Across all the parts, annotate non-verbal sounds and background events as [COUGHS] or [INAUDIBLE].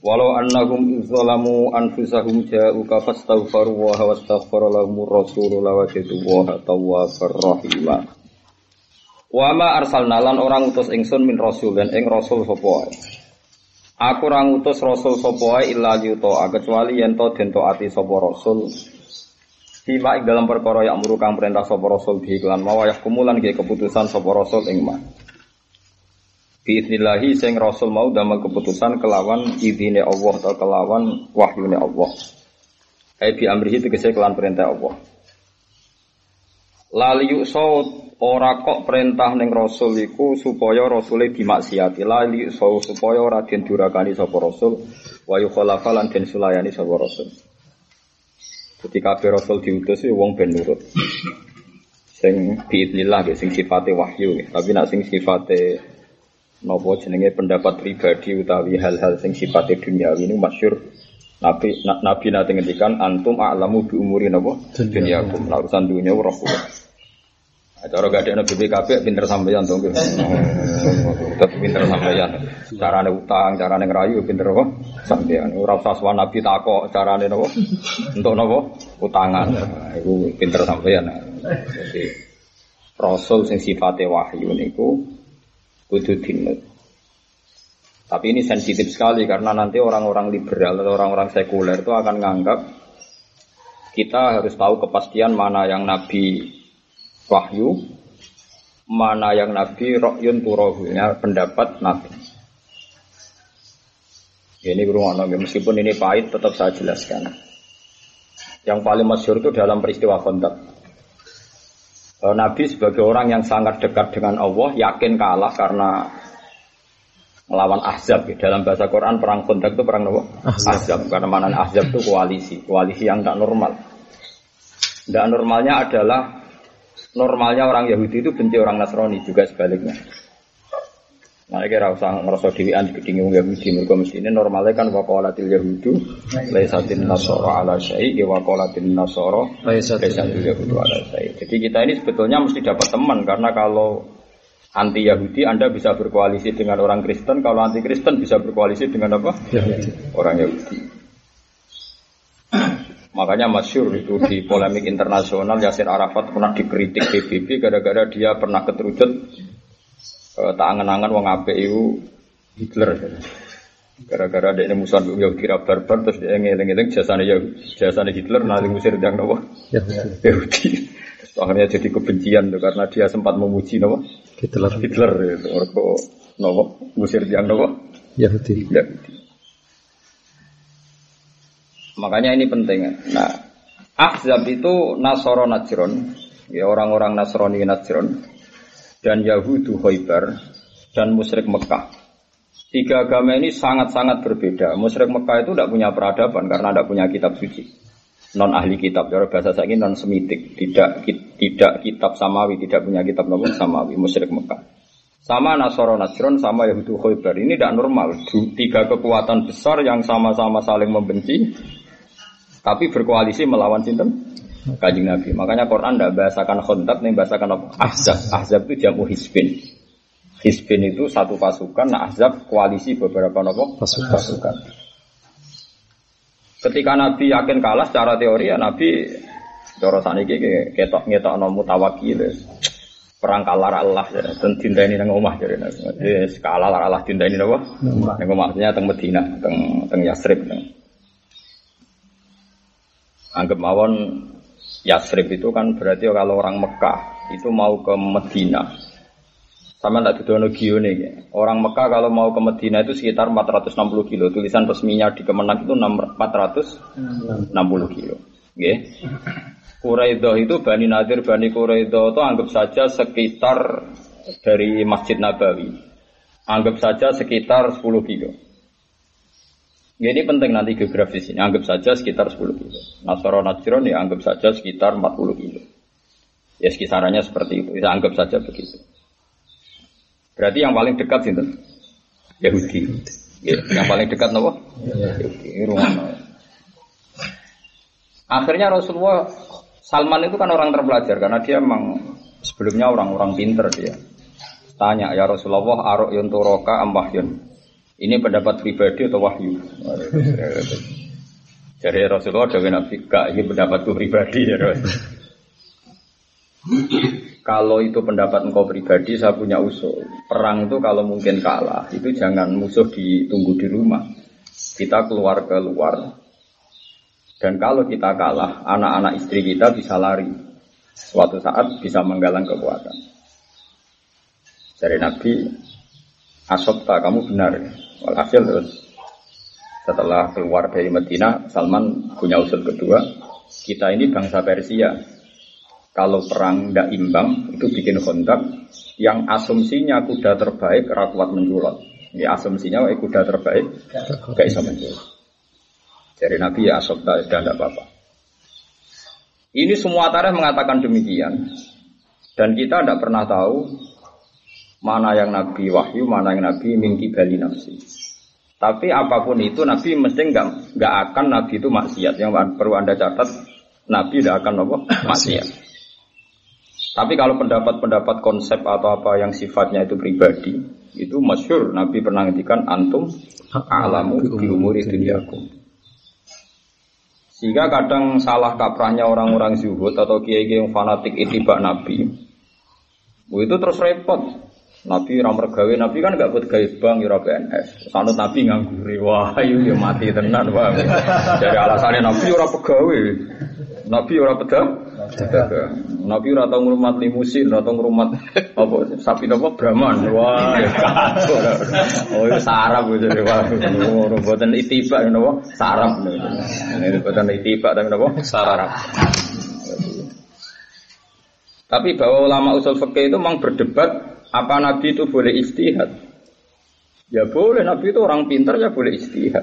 Walau annahum izzalamu anfusahum ja'uka fastaghfaru wa wastaghfara lahumur rasulu lawajadu wa tawwabar rahima. Wa ma arsalna lan orang utus ingsun min rasul dan ing rasul sapa. Aku ora ngutus rasul sapa wae illa yuta kecuali yen to den taati sapa rasul. Sima ing dalam perkara yang kang perintah sapa rasul bi iklan mawayah kumulan ge keputusan sapa rasul ing mah. Biiznillahi sing Rasul mau damel keputusan kelawan idine Allah atau kelawan wahyune Allah. Ai bi amrihi tegese kelan perintah Allah. Lali saut ora kok perintah ning Rasul iku supaya Rasule dimaksiati. Lali saut supaya ora den durakani sapa Rasul wa yukhalafa lan den sulayani sapa Rasul. Ketika Rasul diutus wong ben nurut. Sing biiznillah sing sifate wahyu, tapi nak sing sifate nopo jenenge pendapat pribadi utawi hal-hal sing sifatnya duniawi ini masyur Nabi na, Nabi nanti ngendikan antum a'lamu bi umuri napa dunyakum la urusan dunia roh kula. Cara gak ada BPKB pinter sampeyan to. Tetep pinter sampeyan. Carane utang, carane ngerayu pinter apa? Sampeyan. Ora usah sowan Nabi takok carane napa? Untuk napa? Utangan. Iku pinter sampeyan. Rasul sing sifate wahyu niku kudu dinut. Tapi ini sensitif sekali karena nanti orang-orang liberal atau orang-orang sekuler itu akan menganggap kita harus tahu kepastian mana yang Nabi wahyu, mana yang Nabi rokyun turohu, ya, pendapat Nabi. Ini beruang meskipun ini pahit tetap saya jelaskan. Yang paling masyur itu dalam peristiwa kontak. Eh, Nabi sebagai orang yang sangat dekat dengan Allah yakin kalah karena melawan Ahzab. Dalam bahasa Quran perang kontak itu perang apa? Ahzab. karena mana Ahzab itu koalisi. Koalisi yang tak normal. Tidak normalnya adalah normalnya orang Yahudi itu benci orang Nasrani juga sebaliknya Nah, kira usah ngerasa dewian gedingi wong Yahudi mereka mesti ini normalnya kan waqalatil yahudu laisatin nasara ala syai' wa qalatil nasara laisatil yahudu ala syai'. Jadi kita ini sebetulnya mesti dapat teman karena kalau anti Yahudi Anda bisa berkoalisi dengan orang Kristen, kalau anti Kristen bisa berkoalisi dengan apa? Yahudi. Orang Yahudi. Makanya masyur itu di polemik internasional Yasir Arafat pernah dikritik PBB gara-gara dia pernah keterucut uh, tak angen-angen wong apik iku Hitler. Gara-gara dia musuhan Yahudi kira barbar terus dia ngeling-eling jasane ya jasane Hitler nanti ngusir yang nopo Yahudi. Akhirnya jadi kebencian tuh karena dia sempat memuji nopo Hitler. Hitler itu orko nopo ngusir yang nopo Yahudi. Yahudi. Makanya ini penting. Nah, Ahzab itu Nasoro Najron, ya orang-orang Nasrani Najron dan Yahudu Khaybar dan musyrik Mekah. Tiga agama ini sangat-sangat berbeda. Musyrik Mekah itu tidak punya peradaban karena tidak punya kitab suci. Non ahli kitab, cara bahasa saya ini non semitik, tidak tidak kitab samawi, tidak punya kitab namun samawi, musyrik Mekah. Sama Nasoro Najron, sama Yahudu Khaybar ini tidak normal. Tiga kekuatan besar yang sama-sama saling membenci, tapi berkoalisi melawan sinten Kajing Nabi. Makanya Quran tidak bahasakan khontak, nih bahasakan apa? Ahzab. Ahzab itu jamu hisbin. Hisbin itu satu pasukan, nah Ahzab koalisi beberapa nopo pasukan. pasukan. Ketika Nabi yakin kalah secara teori ya Nabi cara saniki ketok ngetok nomu tawakil perang kalah Allah ya dan cinta ini nang omah jadi nabi kalah Allah cinta ini napa nang omahnya teng Medina teng teng Yasrib anggap mawon Yasrib itu kan berarti kalau orang Mekah itu mau ke Medina. Sama tidak dono nih. Orang Mekah kalau mau ke Medina itu sekitar 460 kilo. Tulisan resminya di Kemenang itu 460 kilo. Oke. Quraidah itu Bani Nadir, Bani Quraidah itu anggap saja sekitar dari Masjid Nabawi. Anggap saja sekitar 10 kilo. Ya, ini penting nanti geografis ini. Anggap saja sekitar 10 kilo. Nasoro Najron ya anggap saja sekitar 40 kilo. Ya sekisarannya seperti itu. Kita anggap saja begitu. Berarti yang paling dekat itu Yahudi. Ya, yang paling dekat nopo? Yahudi. Rumah. Akhirnya Rasulullah Salman itu kan orang terpelajar karena dia memang sebelumnya orang-orang pinter dia. Tanya ya Rasulullah arok yunturoka ambahyun. Ini pendapat pribadi atau wahyu? Jadi Rasulullah dari Nabi gak ini pendapatku pribadi ya Kalau itu pendapat engkau pribadi, saya punya usul. Perang itu kalau mungkin kalah, itu jangan musuh ditunggu di rumah. Kita keluar ke luar. Dan kalau kita kalah, anak-anak istri kita bisa lari. Suatu saat bisa menggalang kekuatan. Dari Nabi, Asokta kamu benar. Walhasil terus setelah keluar dari Medina, Salman punya usul kedua. Kita ini bangsa Persia. Kalau perang tidak imbang, itu bikin kontak yang asumsinya kuda terbaik rakuat menculot. Ini asumsinya kuda terbaik gak bisa menculot. Dari Nabi ya asokta sudah tidak apa-apa. Ini semua tarikh mengatakan demikian. Dan kita tidak pernah tahu Mana yang Nabi wahyu, mana yang Nabi mingki bali nafsi. Tapi apa pun itu Nabi mesti nggak nggak akan Nabi itu maksiat. Yang perlu anda catat Nabi tidak akan apa maksiat. Tapi kalau pendapat-pendapat konsep atau apa yang sifatnya itu pribadi, itu masyur Nabi pernah ngendikan antum alamu di umuri duniaku. Sehingga kadang salah kaprahnya orang-orang zuhud atau kiai-kiai yang fanatik itibak Nabi. Itu terus repot. Nabi ora mergawe, Nabi kan gak buat gawe bank ya PNS. Sanut Nabi ngangguri, wah ayo ya mati tenan, Bang. Dari alasannya Nabi ora pegawe. Nabi ora pedah. Nabi ora tau ngrumat limusin, ora tau ngrumat apa sapi napa Brahman. Wah, ya Oh, itu sarap gitu wah. Ora boten itibak napa? Sarap. Ini boten itibak tapi napa? Sarap. Tapi bahwa ulama usul fikih itu memang berdebat apa Nabi itu boleh istihad? Ya boleh, Nabi itu orang pintar ya boleh istihad.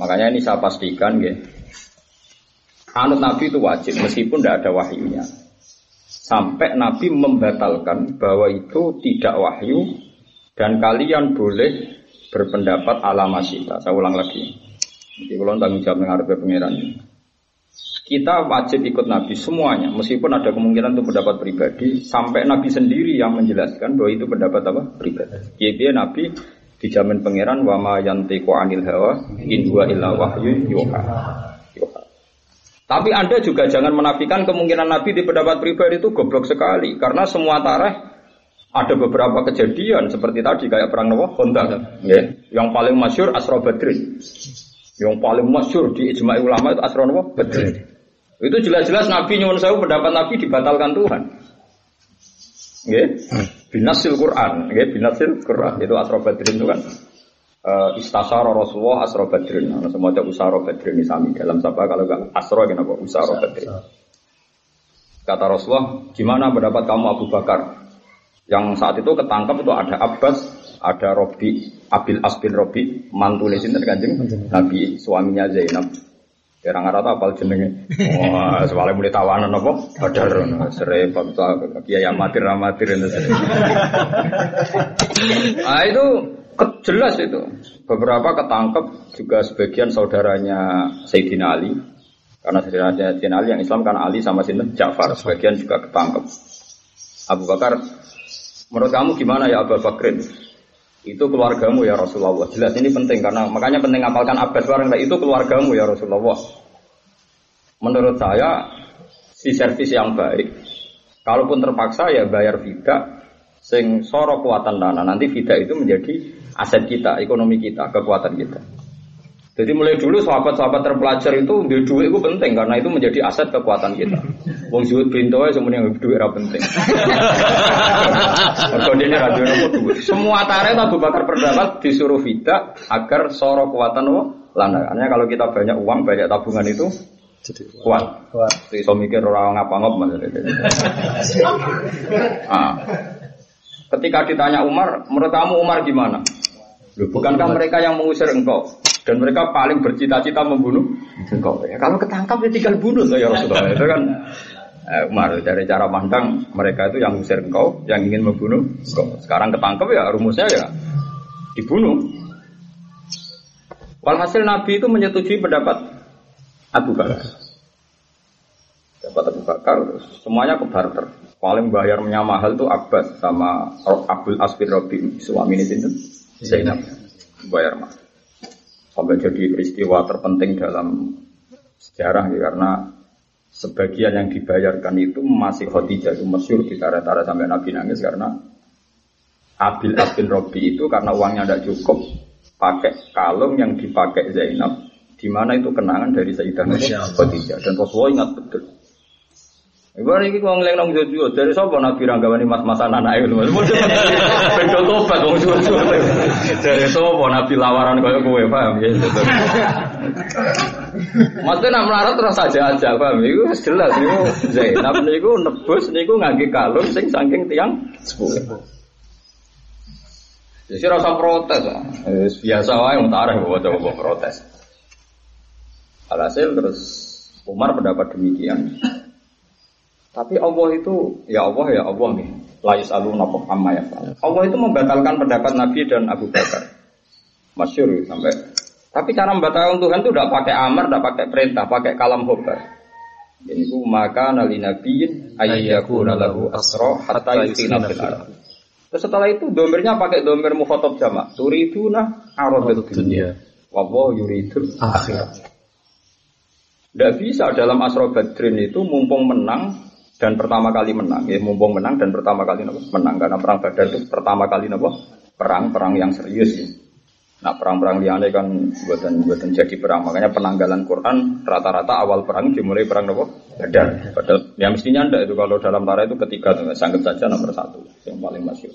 Makanya ini saya pastikan ya. Anut Nabi itu wajib meskipun tidak ada wahyunya. Sampai Nabi membatalkan bahwa itu tidak wahyu dan kalian boleh berpendapat ala masita. Saya ulang lagi. Jadi kalau tanggung jawab dengan pengiran kita wajib ikut Nabi semuanya, meskipun ada kemungkinan itu pendapat pribadi, sampai Nabi sendiri yang menjelaskan bahwa itu pendapat apa pribadi. Jadi Nabi dijamin pangeran wama yantiqu anil hawa in huwa illa wahyu yuha. Tapi Anda juga jangan menafikan kemungkinan Nabi di pendapat pribadi itu goblok sekali karena semua tareh ada beberapa kejadian seperti tadi kayak perang Nawa Honda ya. Yang paling masyur Asra Badrin. Yang paling masyur di ijma ulama itu Asra Nawa Badrin. Itu jelas-jelas Nabi nyuwun saya pendapat Nabi dibatalkan Tuhan. Nggih. Binasil Quran, nggih, binasil Quran. Itu Asra Badrin itu kan uh, istasara Rasulullah Asra Badrin. Semua ada Usara Badrin sami dalam siapa kalau enggak Asra kenapa Usara Badrin. Kata Rasulullah, gimana pendapat kamu Abu Bakar? Yang saat itu ketangkap itu ada Abbas, ada Robi, Abil Asbin Robi, mantu sinten Kanjeng Nabi, suaminya Zainab. Nggak tahu apal jenenge. Wah, soalnya mulai tawanan apa? Badar, serempet, kiai amatir amatir itu. Ah itu jelas itu. Beberapa ketangkep juga sebagian saudaranya Sayyidina Ali. Karena Sayyidina Ali yang Islam kan Ali sama Sinten Ja'far. Sebagian juga ketangkep. Abu Bakar, menurut kamu gimana ya Abu Bakrin? Itu keluargamu ya Rasulullah. Jelas ini penting karena makanya penting apalkan Abbas barang itu keluargamu ya Rasulullah. Menurut saya si servis yang baik. Kalaupun terpaksa ya bayar vida sing soro kekuatan dana. Nanti vida itu menjadi aset kita, ekonomi kita, kekuatan kita. Jadi mulai dulu sahabat-sahabat terpelajar itu di duit itu penting karena itu menjadi aset kekuatan kita. Wong zuhud pintu aja semuanya duit era penting. [LAUGHS] ini radio duit. Semua tarikh Abu Bakar berdapat disuruh vida agar soro kekuatan lo lana. Karena kalau kita banyak uang, banyak tabungan itu jadi kuat. Kuat. So mikir orang ngapa ngop [LAUGHS] ah. Ketika ditanya Umar, menurut kamu Umar gimana? Bukankah mereka yang mengusir engkau dan mereka paling bercita-cita membunuh engkau? Ya, kalau ketangkap ya tinggal bunuh ya Rasulullah. Itu kan eh, Umar dari cara pandang mereka itu yang mengusir engkau, yang ingin membunuh. Sekarang ketangkap ya rumusnya ya dibunuh. Walhasil Nabi itu menyetujui pendapat Abu Bakar. Dapat Abu Bakar, semuanya ke barter. Paling bayarnya mahal itu Abbas sama Abdul Asbir Robi, suami ini Zainab. Bayar mahal. Sampai jadi peristiwa terpenting dalam sejarah ya, karena sebagian yang dibayarkan itu masih Khadijah itu masyur di tara-tara sampai Nabi nangis karena Abil Asbin Robi itu karena uangnya tidak cukup pakai kalung yang dipakai Zainab di mana itu kenangan dari Sayyidah Khadijah dan Rasulullah ingat betul. Ibu ini kau ngeleng nong jojo dari siapa Nabi Ranggawani mas-masan anak itu mas. Beda tobat wong jojo. Dari siapa Nabi lawaran kau gue paham ya. Maksudnya nak melarat terus saja aja paham. Itu jelas itu Zainab niku nebus niku ngangge kalung sing saking tiang. Jadi rasa protes, biasa wae mutareh bawa coba protes. Alhasil terus Umar pendapat demikian. Tapi Allah itu, ya Allah ya Allah nih. Layus alu napoh amma ya Allah itu membatalkan pendapat Nabi dan Abu Bakar. Masyur sampai. Tapi cara membatalkan Tuhan itu tidak pakai amar, tidak pakai perintah, pakai kalam hobar. Ini ku maka nali nabiin ayyakuna lahu asro hatta yutina fil Terus setelah itu domirnya pakai domir mukhotob jamak. Turiduna arodat dunia. Wabah yuridul akhirat. Tidak bisa dalam Asro Badrin itu mumpung menang dan pertama kali menang. Ya, mumpung menang dan pertama kali nopo menang karena perang Badar itu pertama kali nopo perang perang yang serius ya. Nah perang-perang liane kan buatan buatan jadi perang makanya penanggalan Quran rata-rata awal perang dimulai perang nopo Badar. Padahal ya mestinya anda itu kalau dalam tara itu ketiga sangat saja nomor satu yang paling masyur.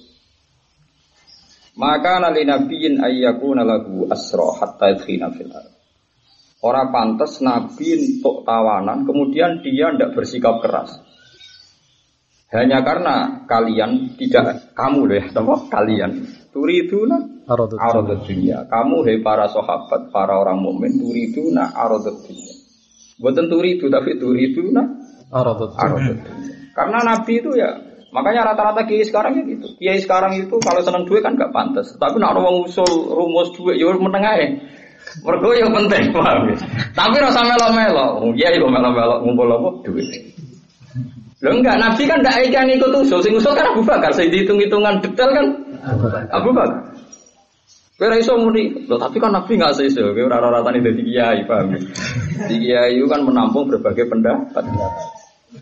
Maka nali nabiin ayyakuna lagu asro hatta idkhina fil Orang pantas Nabi untuk tawanan, kemudian dia tidak bersikap keras. Hanya karena kalian tidak kamu deh, apa kalian turiduna arodat dunia. Kamu hei para sahabat, para orang mukmin turiduna arodat dunia. Bukan turidu tapi turiduna arodat dunia. Karena Nabi itu ya Makanya rata-rata kiai sekarang ya gitu. Kiai sekarang itu kalau senang duit kan gak pantas. Tapi nak orang usul rumus duit ya menengah ya. Mergo yang penting, paham ya? Tapi rasa melo-melo. Iya iku melo-melo ngumpul apa duit. Lho enggak, Nabi kan ndak ikan ikut usul, sing usul kan Abu Bakar, sing dihitung-hitungan detail kan Abu Bakar. Kira iso muni, loh tapi kan Nabi nggak sih iso, kira rata-rata ini dari kiai, paham ya? Di kiai itu kan menampung berbagai pendapat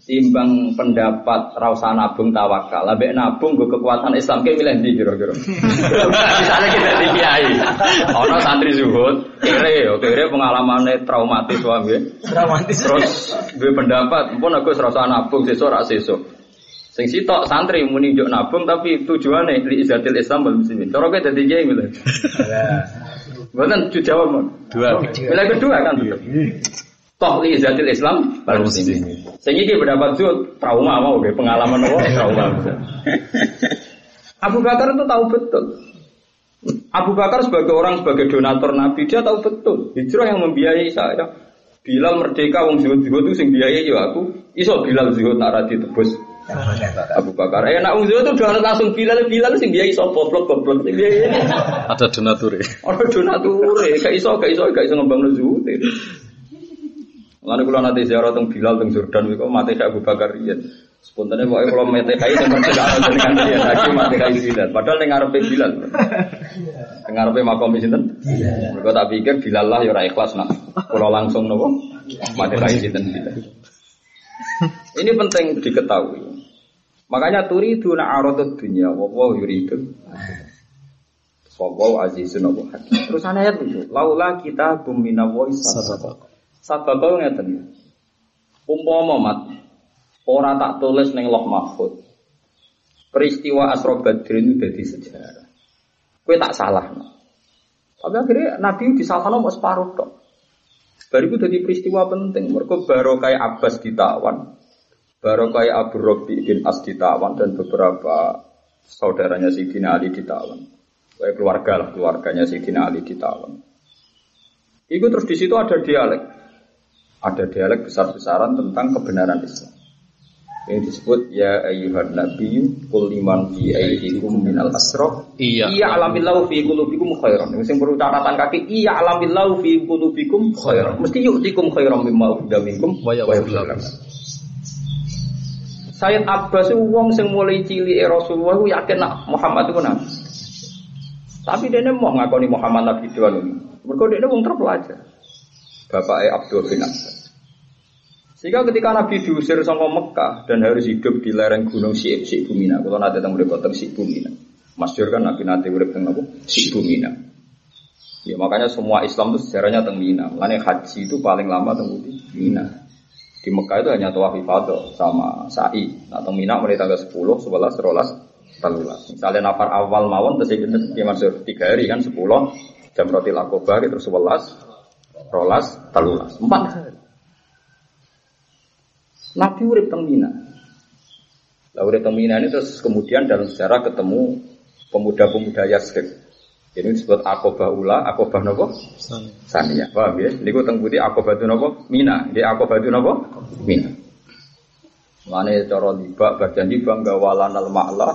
timbang pendapat rasa nabung tawakal. Lebih nabung gue kekuatan Islam kayak milih di kira-kira. [LAUGHS] Misalnya kita di kiai, ono santri zuhud, kere, kere pengalamannya traumatis suami. Traumatis. Terus gue pendapat, pun aku serasa nabung sesuk rak sesuk. Sing sitok santri muni njuk nabung tapi tujuannya li izatil Islam wal muslimin. Cara kowe dadi kiai milih. Mboten jawab. Dua. Milih kedua kan. Toh li zatil Islam wal muslimin. Sing iki pendapat jut trauma mau ge pengalaman apa [LAUGHS] trauma. Abu Bakar itu tahu betul. Abu Bakar sebagai orang sebagai donatur Nabi dia tahu betul hijrah yang membiayai saya. Bilal merdeka wong zuhud zuhud itu sing biayai ya aku. Iso Bilal zuhud nak ra ditebus. Abu Bakar. Eh nak wong zuhud itu udah langsung Bilal Bilal sing biayai iso goblok goblok sing biayai. Ada donatur. Ada donatur. Gak iso gak iso gak iso ngembang zuhud. Lalu kalau nanti ziarah teng Bilal teng Jordan itu mati kayak Abu Bakar Rian. Spontannya pokoknya kalau mati kayak itu ada dengan dia lagi mati kayak Bilal. Padahal yang ngarepe Bilal. Yang ngarepe makom sinten. Mereka tak pikir Bilal lah ya ikhlas nak. Kalau langsung nopo mati kayak sinten. Ini penting diketahui. Makanya turidu na arodat dunia, wawaw yuridu. Wawaw azizun abu hakim. Terus ayat itu, laulah kita bumina woi sababak. Sabab ngeten ya. Umpama mat ora tak tulis ning Loh Mahfud. Peristiwa Asra Badrin itu jadi sejarah. Kue tak salah. Tapi akhirnya Nabi disalahkan mau separuh tok. Bariku jadi peristiwa penting. Mereka baru kayak Abbas ditawan, baru kayak Abu Robi bin As ditawan dan beberapa saudaranya Sidina Ali ditawan. Kayak keluarga lah, keluarganya Sayyidina Ali ditawan. Itu terus di situ ada dialek. Ada dialek besar-besaran tentang kebenaran Islam. Ini disebut ya ayyuhan nabiyyu qul liman fi aydikum minal asra Iya. iya alamillahu fi qulubikum khairan. Sing perlu catatan kaki iya alamillahu fi qulubikum khairan. Mesti yu'tikum khairan mimma ukhidha minkum Wa lakum. Sayyid Abbas itu wong sing mulai cilik Rasulullah itu yakin nak Muhammad itu nabi. Tapi dia mau ngakoni Muhammad nabi doang. Mergo dia wong terpelajar. Bapaknya Abdul bin Abbas. Sehingga ketika Nabi diusir sama Mekah dan harus hidup di lereng gunung Syib, Syib Bumina. Kalau nanti tentang mereka tentang Syib Bumina. Masyur kan Nabi nanti urip tentang apa? Syib Bumina. Ya makanya semua Islam itu sejarahnya tentang Mina. Makanya haji itu paling lama tentang Mina. Di Mekah itu hanya tawaf ifadah sama sa'i. Nah, tentang Mina mulai tanggal 10, 11, 12, 13. Misalnya nafar awal mawon terus ya maksud tiga hari kan 10 jam roti lakobar terus 11, 12, 13. Empat hari. Nabi urip teng Mina. Lah urip teng Mina ini terus kemudian dalam sejarah ketemu pemuda-pemuda Yasrib. Ini disebut Akobah Ula, Akobah Nopo? Saniyah. Paham ya? Ini gue teng putih Akobah itu Nopo? Mina. Di Akobah itu Nopo? Mina. Mana cara liba bagian di bangga walan al ma'la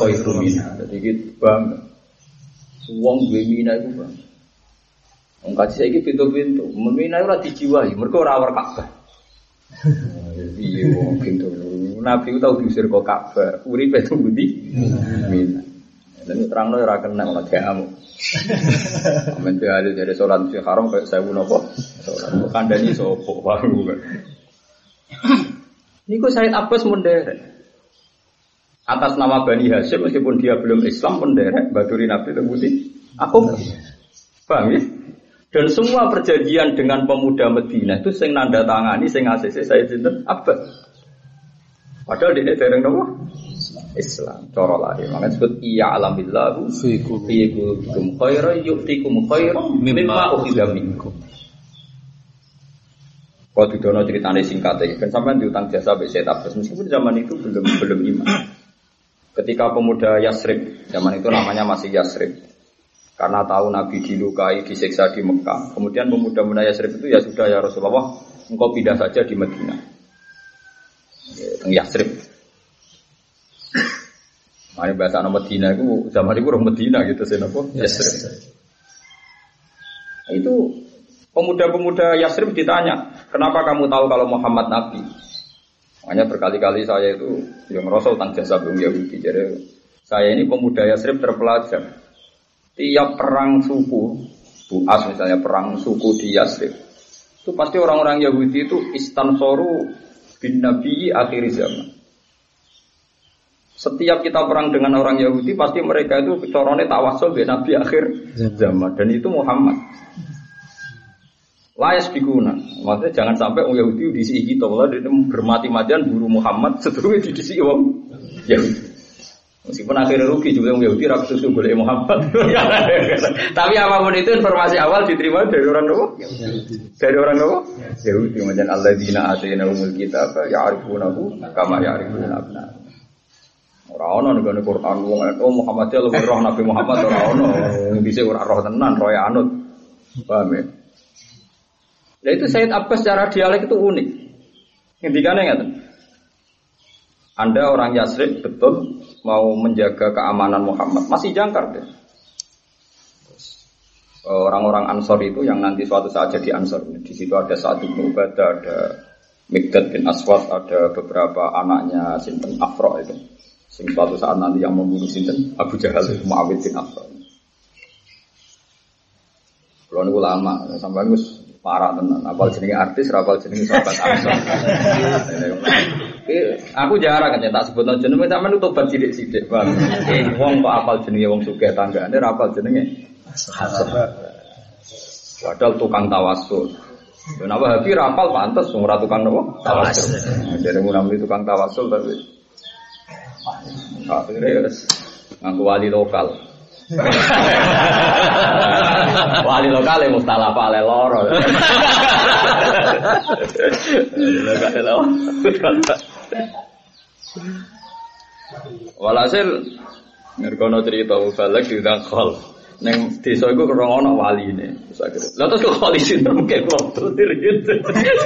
khairu mina. Jadi gitu bangga. Wong duwe mina itu bang. Wong kaji saiki pintu-pintu. Mina ora dijiwai, mergo ora war Ka'bah. Iya pintu. Nabi itu tahu diusir kok Ka'bah. Uripe itu budi. Mina. Dan terang lo ora kena malah kamu. Amin tuh ada dari sholat di haram kayak saya bunuh kok. Kandani sopo baru. Niku Said Abbas menderek. Atas nama Bani Hashim meskipun dia belum Islam menderek baduri Nabi terbukti. Aku paham ya? Dan semua perjanjian dengan pemuda Medina itu sing nanda tangani sing ACC saya sinten Abbas. Padahal dia dereng nopo? Islam. Cara lahir. Makanya disebut iya alamillahu Fi qulubikum. khairan yu'tikum khairan mimma ukhidha minkum. Kalau didono ceritanya singkat ya, kan sampai diutang jasa saya Abbas meskipun zaman itu belum belum iman. Ketika pemuda Yasrib, zaman itu namanya masih Yasrib, karena tahu Nabi dilukai, disiksa di Mekah. Kemudian pemuda-pemuda Yasrib itu ya sudah ya Rasulullah, engkau pindah saja di Medina. Ya, teng Yasrib. Mari bahasa nama Medina itu zaman itu orang Medina gitu sih nopo Yasrib. Itu pemuda-pemuda Yasrib ditanya, kenapa kamu tahu kalau Muhammad Nabi? Makanya berkali-kali saya itu yang ngerasa tentang jasa belum Yahudi. Jadi saya ini pemuda Yasrib terpelajar. Tiap perang suku, Buas misalnya perang suku di Yasrib, itu pasti orang-orang Yahudi itu istansoru bin Nabi akhir zaman. Setiap kita perang dengan orang Yahudi, pasti mereka itu corone tawasul bin Nabi akhir zaman. Dan itu Muhammad. Layas bikuna. Maksudnya jangan sampai orang Yahudi diisi kita. Kalau dia bermati-matian buru Muhammad, seterusnya diisi orang Yahudi. Meskipun akhirnya rugi juga orang Yahudi rakyat susu boleh Muhammad. [LAUGHS] Tapi apa pun itu informasi awal diterima dari orang Nawa. Dari orang Nawa. Yahudi. Macam Allah dina atina umul kitab. Ya arifunahu. Kama ya arifuna abna. Orang ono nih Quran wong itu Muhammad ya lebih roh Nabi Muhammad orang ono bisa orang roh tenan roh anut paham ya? Nah itu Said Abbas secara dialek itu unik. Intikannya nggak Anda orang Yasrib betul mau menjaga keamanan Muhammad masih jangkar deh. Orang-orang Ansor itu yang nanti suatu saat jadi Ansor. Di situ ada bin Ubadah, ada Mikdad bin Aswad, ada beberapa anaknya Sinten Afro itu. Sing suatu saat nanti yang membunuh Sinten Abu Jahal itu Muawid bin Afro. Kalau nunggu lama, sampai gus parah tenan. Apal jenenge artis, rapal jenenge sahabat Ansor. [LAUGHS] Eh, aku jarang kan tak sebut jenenge sampean itu tobat sidik-sidik, Bang. Eh, wong kok apal jenenge wong sugih tanggane rapal jenenge Padahal tukang tawasul. Dan apa Habi rapal pantas, ora tukang nopo? Tawasul. Jadi mau namanya tukang tawasul tapi akhirnya wis ngaku wali lokal. [LAUGHS] wali lokal yang mustalah pale loro. [LAUGHS] Lokal loro. Walhasil Ngerkono cerita balik diundang kol. Neng desa iku kerong ana wali ini. Lah terus kok wali sinten mungkin kok terus diriyen.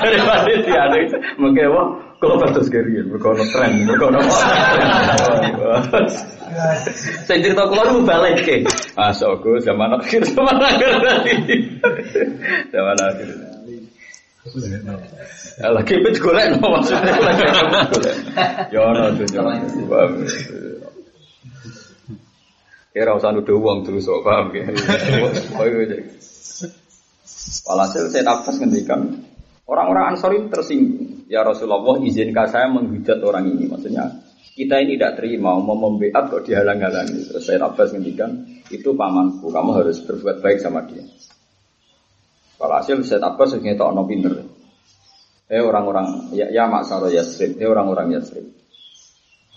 Dari wali dia ada mungkin wah kok terus kiriyen mergo ono tren, mergo ono. Saya cerita kula lu balik ke. Masuk zaman akhir zaman akhir tadi. Zaman akhir. Ya lagi pet golek no maksudnya. Ya ono tuh. Kira usah nuduh uang dulu sok paham ya. Walhasil saya nafas ngendikan orang-orang Ansor itu tersinggung. Ya Rasulullah izinkan saya menghujat orang ini. Maksudnya kita ini tidak terima mau membeat kok dihalang-halangi. Terus saya nafas ngendikan itu pamanku. Kamu harus berbuat baik sama dia. Walhasil saya nafas ngendikan ono pinter. Eh orang-orang ya, ya maksaro Yasrib, eh orang-orang Yasrib.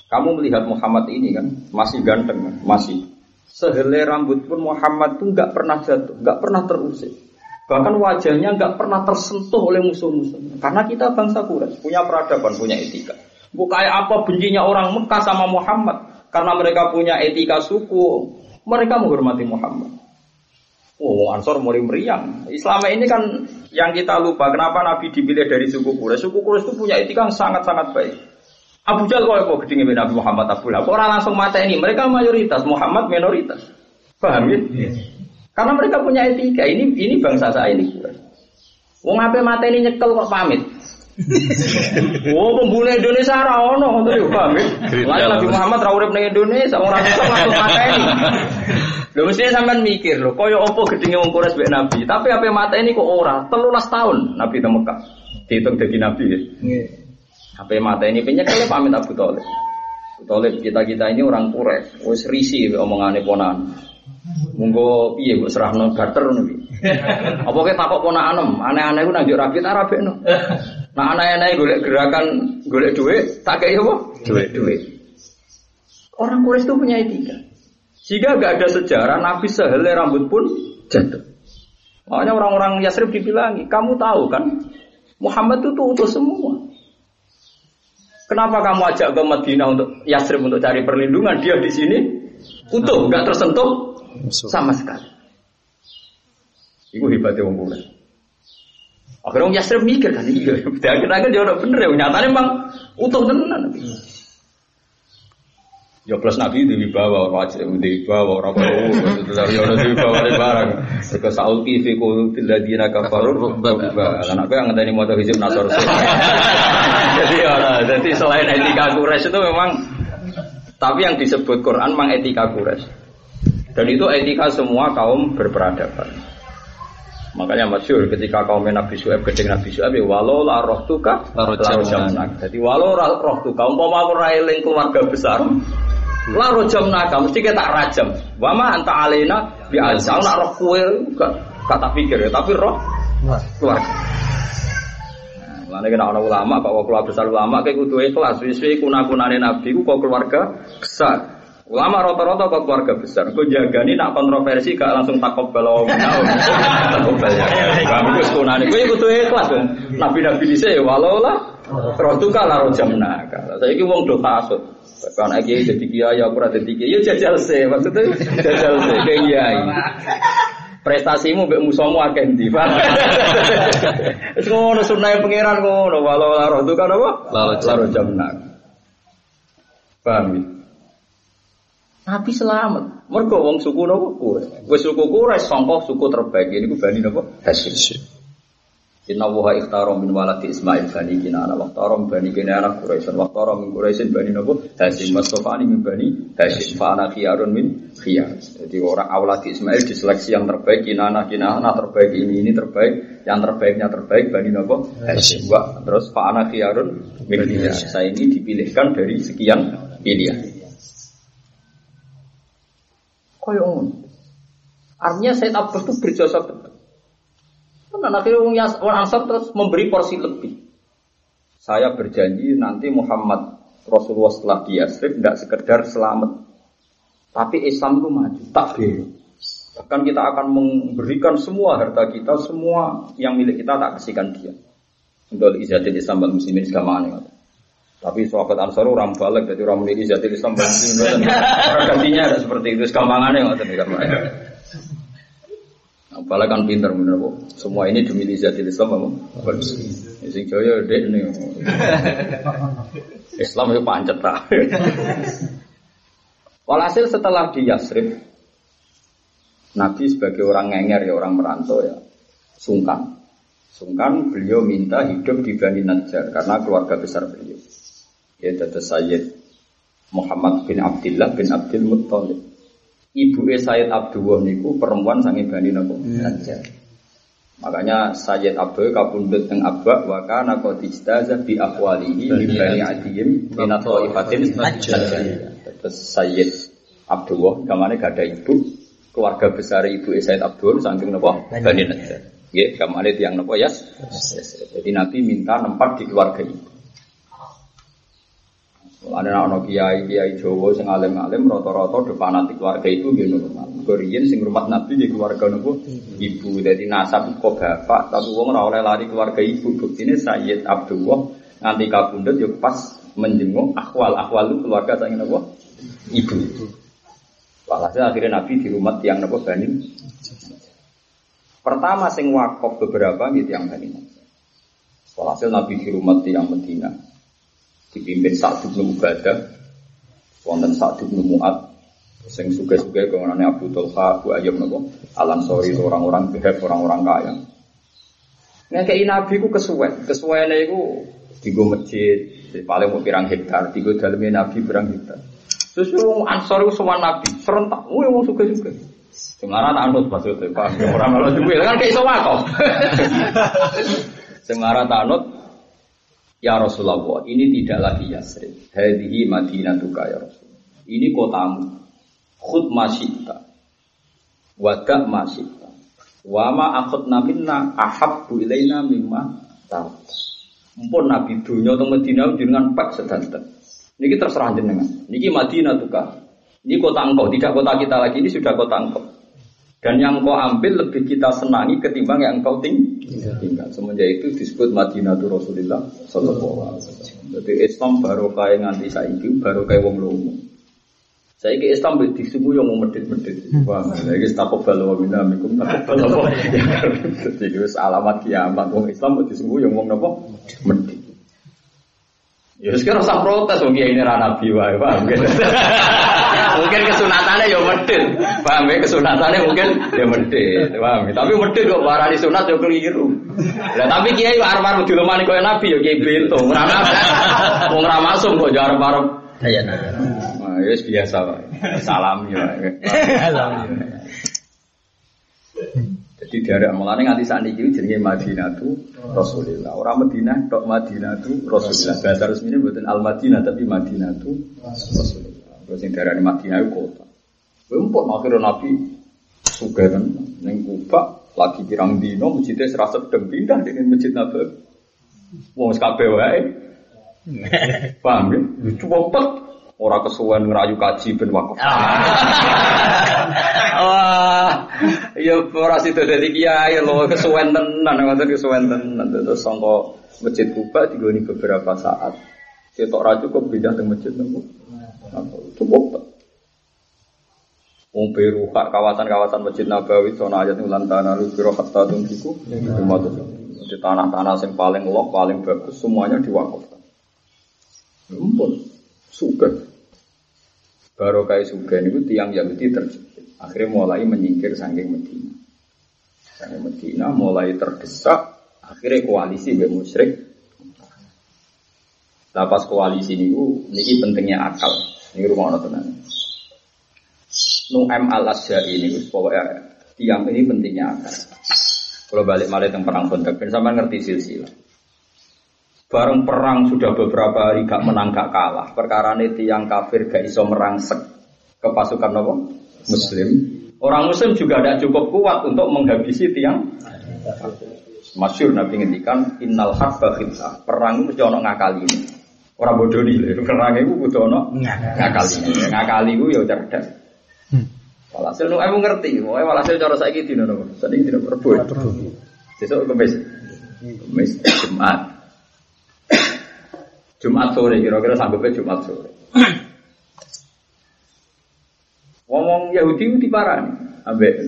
Kamu melihat Muhammad ini kan masih ganteng kan? masih Sehelai rambut pun Muhammad tuh nggak pernah jatuh, nggak pernah terusik. Bahkan wajahnya nggak pernah tersentuh oleh musuh-musuh. Karena kita bangsa Quraisy punya peradaban, punya etika. Bukan apa bencinya orang Mekah sama Muhammad. Karena mereka punya etika suku, mereka menghormati Muhammad. Oh, Ansor mulai meriang. Islam ini kan yang kita lupa. Kenapa Nabi dipilih dari suku Quraisy? Suku Quraisy itu punya etika yang sangat-sangat baik. Abu Jahal kok kok gedenge Nabi Muhammad Abu Lahab. Orang langsung mata ini. Mereka mayoritas, Muhammad minoritas. Paham ya? Yes. Karena mereka punya etika. Ini ini bangsa saya ini. Wong ape mata ini nyekel kok pamit. [LAUGHS] oh, pembunuh Indonesia ora ono ngono yo paham ya? Lah Nabi Muhammad ra urip ning Indonesia, ora iso langsung mateni. [LAUGHS] Lho mesti sampean mikir lho, kaya apa gedenge wong Quraisy mbek Nabi, tapi apa mata ini kok ora 13 tahun Nabi di Mekah. Dihitung dadi Nabi ya. Nggih. Apa mata ini kalau pamit Abu Talib. Abu Talib kita kita ini orang Quraisy, wis risi omongane ponan. Monggo piye mbok serahno barter ngono iki. [LAUGHS] Apa ke takok ponakan aneh-aneh ku nang yo rapi ta rabekno. Nah aneh-aneh golek gerakan golek duit, tak kei apa? Duit, duit. Orang Quraisy itu punya etika. Jika gak ada sejarah Nabi sehelai rambut pun jatuh. Makanya orang-orang Yasrib dibilangi, kamu tahu kan Muhammad itu tuh utuh semua. Kenapa kamu ajak ke Madinah untuk Yasrib untuk cari perlindungan? Dia di sini utuh, nggak tersentuh sama sekali. Ibu hebatnya wong Akhirnya Yasrib mikir kan, iya. Akhirnya dia udah bener ya, nyatanya emang utuh tenan. Ya plus Nabi itu dibawa wajib dibawa orang itu dari orang dibawa di barang. Ke Saul fi qulubil ladina kafaru Karena aku yang ngenteni motor hizib nasor. Jadi ya, jadi selain etika Quraisy itu memang tapi yang disebut Quran memang etika Quraisy. Dan itu etika semua kaum berperadaban. Makanya masyur ketika kaum Nabi Su'aib gedeng Nabi Su'aib ya walau la roh tuka la Jadi walau roh tuka umpama aku ra keluarga besar La rojam naga, mesti kita rajam. Wama anta alena bi azal nak roh kue gak kata pikir ya, tapi roh keluarga. Mana kena orang ulama, kok keluarga besar ulama kayak kudu ikhlas. Wis-wis kuna-kunane nabi ku kok keluarga besar. Ulama rata-rata kok keluarga besar. Kau jaga nih nak kontroversi gak langsung takut belo menau. [LAUGHS] Takut belo. Kamu itu sekunane. Kau ikut ikhlas kan. Nabi-nabi di sini walau lah. Roh tuh kalah roh jam naga. Saya ini wong do kasut. Kan lagi jadi kiai aku rada kiai, ya jajal sih maksudnya jajal sih kayak kiai. Prestasimu mbek musuhmu akeh ndi, Pak. [LAUGHS] Wis ngono sunah pangeran ngono, walau laro itu kan apa? Laro jamnak. Paham ya? Nabi selamat. Mergo wong suku napa kuwe. Wis suku kuwe sangka suku terbaik. Ini ku bani napa? Hasyim. Inna wuha ikhtaro min waladi Ismail bani kinana. Wakhtaro bani kinana Quraisyan Wakhtaro min Quraisyan bani nabu Hasim Mastofani min bani Hasim Fa'ana khiyarun min khiyar. Jadi orang awladi Ismail diseleksi yang terbaik Kinana kinana terbaik ini ini terbaik Yang terbaiknya terbaik bani nabu Hasim Wah terus Fa'ana khiyarun min khiyar. Saya ini dipilihkan dari sekian pilihan Koyong Artinya Said Abbas itu berjasa betul Kan akhirnya orang Ansar terus memberi porsi lebih. Saya berjanji nanti Muhammad Rasulullah setelah di Yasrib tidak sekedar selamat. Tapi Islam itu maju, takbir. Bahkan kita akan memberikan semua harta kita, semua yang milik kita tak kasihkan dia. Untuk izatil Islam dan muslimin segamanya. Tapi sahabat Ansar orang balik, jadi orang menjadi jati Islam gantinya ada seperti itu, sekampangannya nggak tadi Apalagi kan pinter bener kok. Semua ini demi jati Islam apa? Sing jaya dek nih. Islam itu pancet tak. Walhasil setelah di Yasrib, Nabi sebagai orang ngenger ya orang merantau ya sungkan. Sungkan beliau minta hidup di Bani Najjar karena keluarga besar beliau ya dada Sayyid Muhammad bin Abdullah bin Abdul Muttalib. Ibu Sayyid Abdullah niku perempuan sange Bani Nabi Najjar. Makanya Sayyid Abdul kabundut teng abak wa kana qad istaza bi aqwalihi min bani adiyim min ifatin Najjar. Terus Sayyid Abdullah gamane gak ada ibu keluarga besar ibu Sayyid Abdul saking napa Bani Najjar. Nggih, gamane tiyang napa Yas. Jadi Nabi minta nempat di keluarga ibu. Ada anak kiai kiai Jawa sing alim alim rata-rata depan nanti keluarga itu gitu normal. Korean sing rumah nabi di keluarga nopo ibu jadi nasab kok bapak tapi wong ora oleh lari keluarga ibu ini Sayyid Abdullah nganti kabundut yo pas menjenguk akwal akwal itu keluarga sang nopo ibu. Walhasil akhirnya nabi di rumah tiang nopo bani. Pertama sing wakaf beberapa gitu yang bani. Walhasil nabi di rumah tiang Medina dipimpin Sa'd bin Ubadah wonten Sa'd bin Mu'ad sing suge-suge kewenane Abu Talha Abu Ayyub napa Al-Ansori orang-orang behab orang-orang kaya Ngekei Nabi ku kesuwen, kesuwene iku digo masjid, paling mau pirang hektar, digo dalamnya Nabi pirang hektar. Terus wong Ansor ku sowan Nabi, serentak, wong wong suge-suge. Semara tak anut maksudnya, Pak. Orang malah juga kan kayak iso kok. Semara [LAUGHS] tak anut Ya Rasulullah, ini tidak lagi Yasrib. Hadihi Madinatuka ya Rasul. Ini kotamu. Khud masyita. Wadak masyita. Wama akhud naminna ahabbu ilaina mimma tahu. Mumpun Nabi dunia atau Medina dengan pak sedanten. Ini terserah jenengan. Ini Madinah tuh Ini kota engkau, tidak kota kita lagi. Ini sudah kota engkau. Dan yang kau ambil lebih kita senangi ketimbang yang kau ting tinggal. Semenjak itu disebut Madinatul Rasulullah Sallallahu Alaihi Wasallam. Jadi Islam baru kaya nganti saiki baru kaya wong lomo. Saya ke Islam disebut yang mau medit-medit. Wah, lagi takut balu wa minna mikum takut balu Jadi alamat kiamat. Wong Islam disebut yang mau nopo medit. Ya sekarang usah protes wong ini ra nabi wae, paham [LAUGHS] mungkin kesunatannya ya medit. Paham ya kesunatannya mungkin ya medit. Paham ya? Tapi medit kok warani sunat ya keliru. Lah tapi kiai arep-arep dilemani koyo nabi ya kiai bento. Ora wong ora masuk kok ya arep-arep Ya, nah. Ya biasa, Salam ya. Salam. Jadi dari mulane nganti saat ini jenenge Madinah itu Rasulullah. Orang Madinah tok Madinah itu Rasulullah. Bahasa resmi ini bukan Al Madinah tapi Madinah itu Rasulullah. Terus yang dari Madinah kota. Empuk akhirnya Nabi suka kan neng Kuba lagi pirang dino masjidnya serasa sedang pindah dengan masjid Nabi. Wong kabeh wae. [LAUGHS] Paham ya? Cepet Orang kesuwen ngerayu kaji ben wakaf. [LAUGHS] Wah, iya ora sido dadi kiai lho kesuwen tenan, ngoten kesuwen tenan. Terus sangka masjid Kuba digoni beberapa saat. Ketok ra cukup pindah ke masjid nopo. Cukup. Wong Beru kawasan-kawasan Masjid Nabawi sono ayat ulan tanah lu biro hatta tunjiku di tanah-tanah yang paling loh paling bagus semuanya diwakafkan. Ampun, suka. Baru kai suga itu tiang Yahudi terjepit. Akhirnya mulai menyingkir saking Medina. Saking Medina mulai terdesak. Akhirnya koalisi be musyrik. Lapas koalisi ini, ini pentingnya akal. Ini rumah orang tenan. Nu'am al asyari ini, pokoknya tiang ini pentingnya akal. Kalau balik malah yang perang kontak, sama ngerti silsilah. Bareng perang sudah beberapa hari gak menang gak kalah. Perkara ini tiang kafir gak iso merangsek ke pasukan apa? Muslim. Orang Muslim juga tidak cukup kuat untuk menghabisi tiang. Masyur Nabi ngendikan innal harba khitsa. Perang itu mesti ono ngakali ini. Orang bodoh nih, perang itu butuh ono ngakali. Ngakali itu ya cerdas. Hmm. Walhasil nu aku ngerti, mau walhasil cara saya gitu nopo. Tadi tidak perbuat. Besok kemis, kemis Jumat. Jumat sore kira-kira sanggupnya Jumat sore. Ngomong Yahudi itu diparani, ambek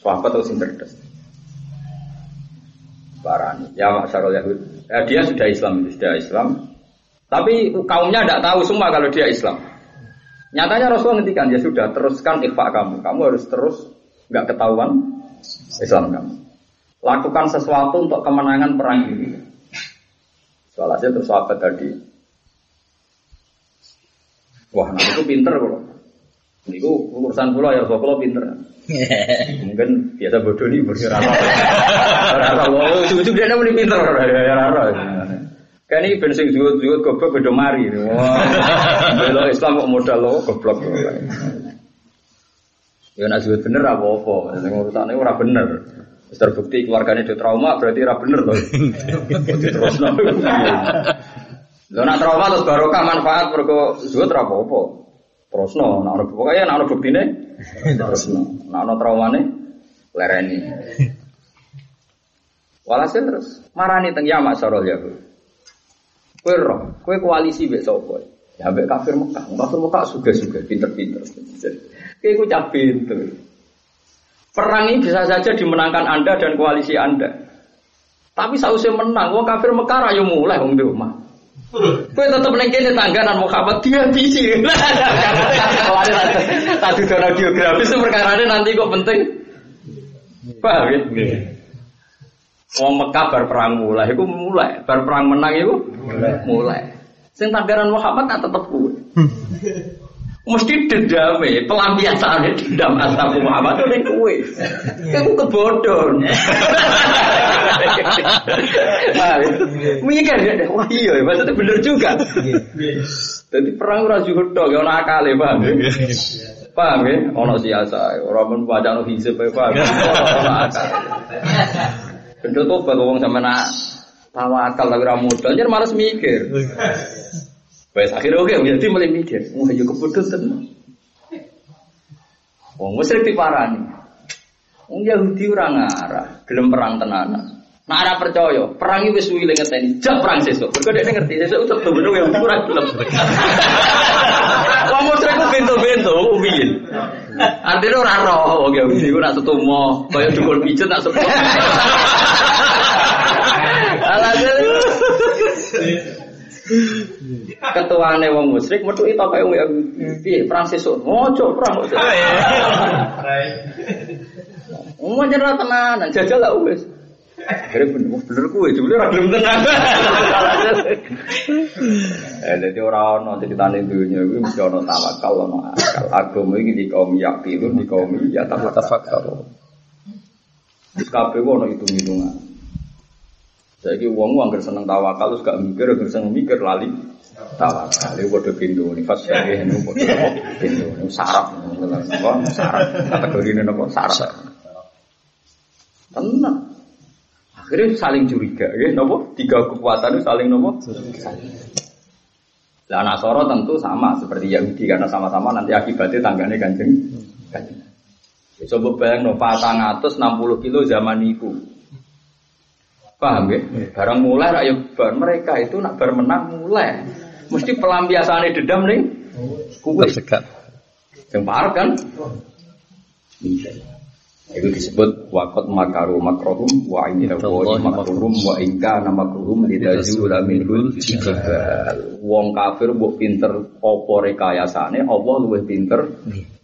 sahabat atau sing cerdas. Parani. Ya Masyarul Yahudi. Ya, dia sudah Islam, sudah Islam. Tapi kaumnya tidak tahu semua kalau dia Islam. Nyatanya Rasul ngendikan ya sudah teruskan ikhfa kamu. Kamu harus terus nggak ketahuan Islam kamu. Lakukan sesuatu untuk kemenangan perang ini. Soalnya terus sahabat tadi. Wah, nah itu pinter kalau. Niku urusan pula ya kalau pinter. [LAUGHS] Mungkin biasa bodoh nih bersyukur. Rara, oh, ujung dia namanya pinter. Rara. Kan ini bensin juut-juut goblok beda mari. Bela Islam kok modal lo goblok. Ya nak juut bener apa apa. Yang urusannya ora bener. Terbukti keluarganya di trauma berarti ora bener loh. Terus Lo nak trauma terus barokah manfaat juut ora apa-apa. Terus no, nah ono pokoknya nah ono bukti nih, terus no, nah ono trauma nih, lereni. Walhasil terus marani teng yamak sarol ya. Kue roh, kue koalisi besok kue. Ya ambek kafir Mekah, kafir Mekah suga-suga, pinter-pinter. Kue ku cah pinter. Perang ini bisa saja dimenangkan Anda dan koalisi Anda. Tapi sausnya menang, wong kafir Mekah rayu mulai wong di rumah. Kue tetap neng kene tangganan Muhammad dia bisi. Tadi cara geografis itu perkara nanti kok penting. Paham ya? Wong Mekah bar perang mulai, itu mulai, bar perang menang itu mulai. Sing tangganan Muhammad tak tetep kue. Mesti dendame, pelampiasan dendam asal Muhammad itu ning kowe. Iku kebodohan. Mikir ya, wah iya, maksudnya bener juga. Jadi perang ora juga tok, ana akale, paham ya? Paham ya? Ono siasa, ora men baca no hisab, paham. [LAUGHS] akal. Bener tobat wong sampean tawakal lagi ra modal, jar males mikir. Wes akhirnya oke, jadi mulai mikir, wah yo kebodohan tenan. Wong musyrik diparani. Wong Yahudi ora ngarah, gelem perang tenanan. Nah, ora percaya, perang iki wis suwi ngeteni, jak perang sesuk. Mergo dhek ngerti sesuk tetep bener yang ora gelem. [LAUGHS] Wong musyrik ku bento-bento piye? Artinya ora roh. Wong Yahudi ku nak setumo, kaya dukun pijet nak sepuh. Alhasil ketuane wong musyrik metu itu kaya wong piye perang sesuk? Ojo perang ojo Umum jenera tenanan jajal lah wis Akhirnya bener, bener kue, jumlah ora gelem tenan. Eh, jadi orang ono ceritane dunia itu mesti ono tawakal, ono akal. Agama ini di kaum yakilun, di kaum ya tafakal. Di kabeh ono hitung-hitungan. Saiki wong wong seneng tawakal terus gak mikir, gak seneng mikir lali tawakal. Iku padha pintu ini fas ya ini padha pintu. Ini saraf, saraf. Kategori ini nopo saraf. Tenang. Akhirnya saling curiga, ya, nopo tiga kekuatan itu saling nopo. Nah, Nasoro tentu sama seperti Yahudi karena sama-sama nanti akibatnya tanggane kanjeng. kanjeng. Ya, coba bayang no, atas 60 kilo zaman itu. Paham ya? Barang mulai rakyat bar mereka itu nak bar menang mulai. Mesti pelampiasannya dendam nih. Kue. Tersekat. Yang parah kan? Itu disebut wakot makaru makrohum wa inna wa makruhum wa inka nama makruhum lidazula minhul jibal. Wong kafir mbok pinter apa rekayasane, Allah luwih pinter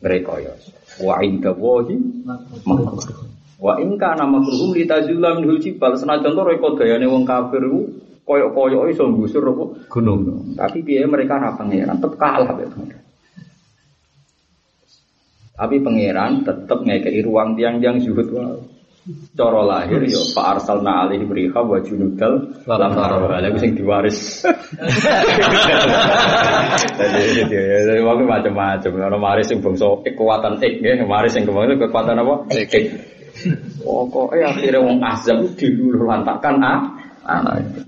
rekayasa. Wa inda wahi makruhum. Wa inka nama makruhum lidazula minhul jibal. Senajan to rekodayane wong kafir iku koyok-koyok iso nggusur apa gunung. Tapi piye mereka ra pangeran, tetep kalah ya. Tapi pangeran tetap ngekei ruang tiang-tiang zuhud wae. Cara lahir yo Pak Arsalna alaihi beriha wa junudal lam tarawha. Lha sing diwaris. Jadi [LAUGHS] waktu macam-macam. Ono maris sing bangsa kekuatan ik nggih, maris sing kebangsa kekuatan apa? Ik. Pokoke akhirnya wong azab diluluh lantakan ah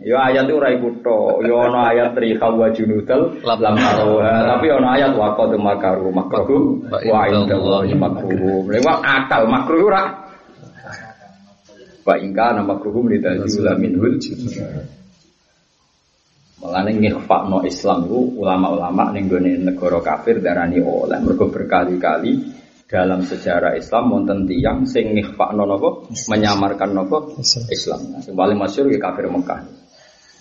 Yo ayat itu ora iku to. Yo ana ayat riha wa junudal lam. Tapi ana ayat wa qad makaru makruh wa inda Allahi makruh. Lewat akal makruh ora. Wa ingka nama makruhum lidazula minhul Mulane no Islam itu ulama-ulama ning gone negara kafir darani oleh mergo berkali-kali dalam sejarah Islam wonten tiyang sing no napa menyamarkan napa Islam. Nah, sing paling masyhur ya kafir Mekah.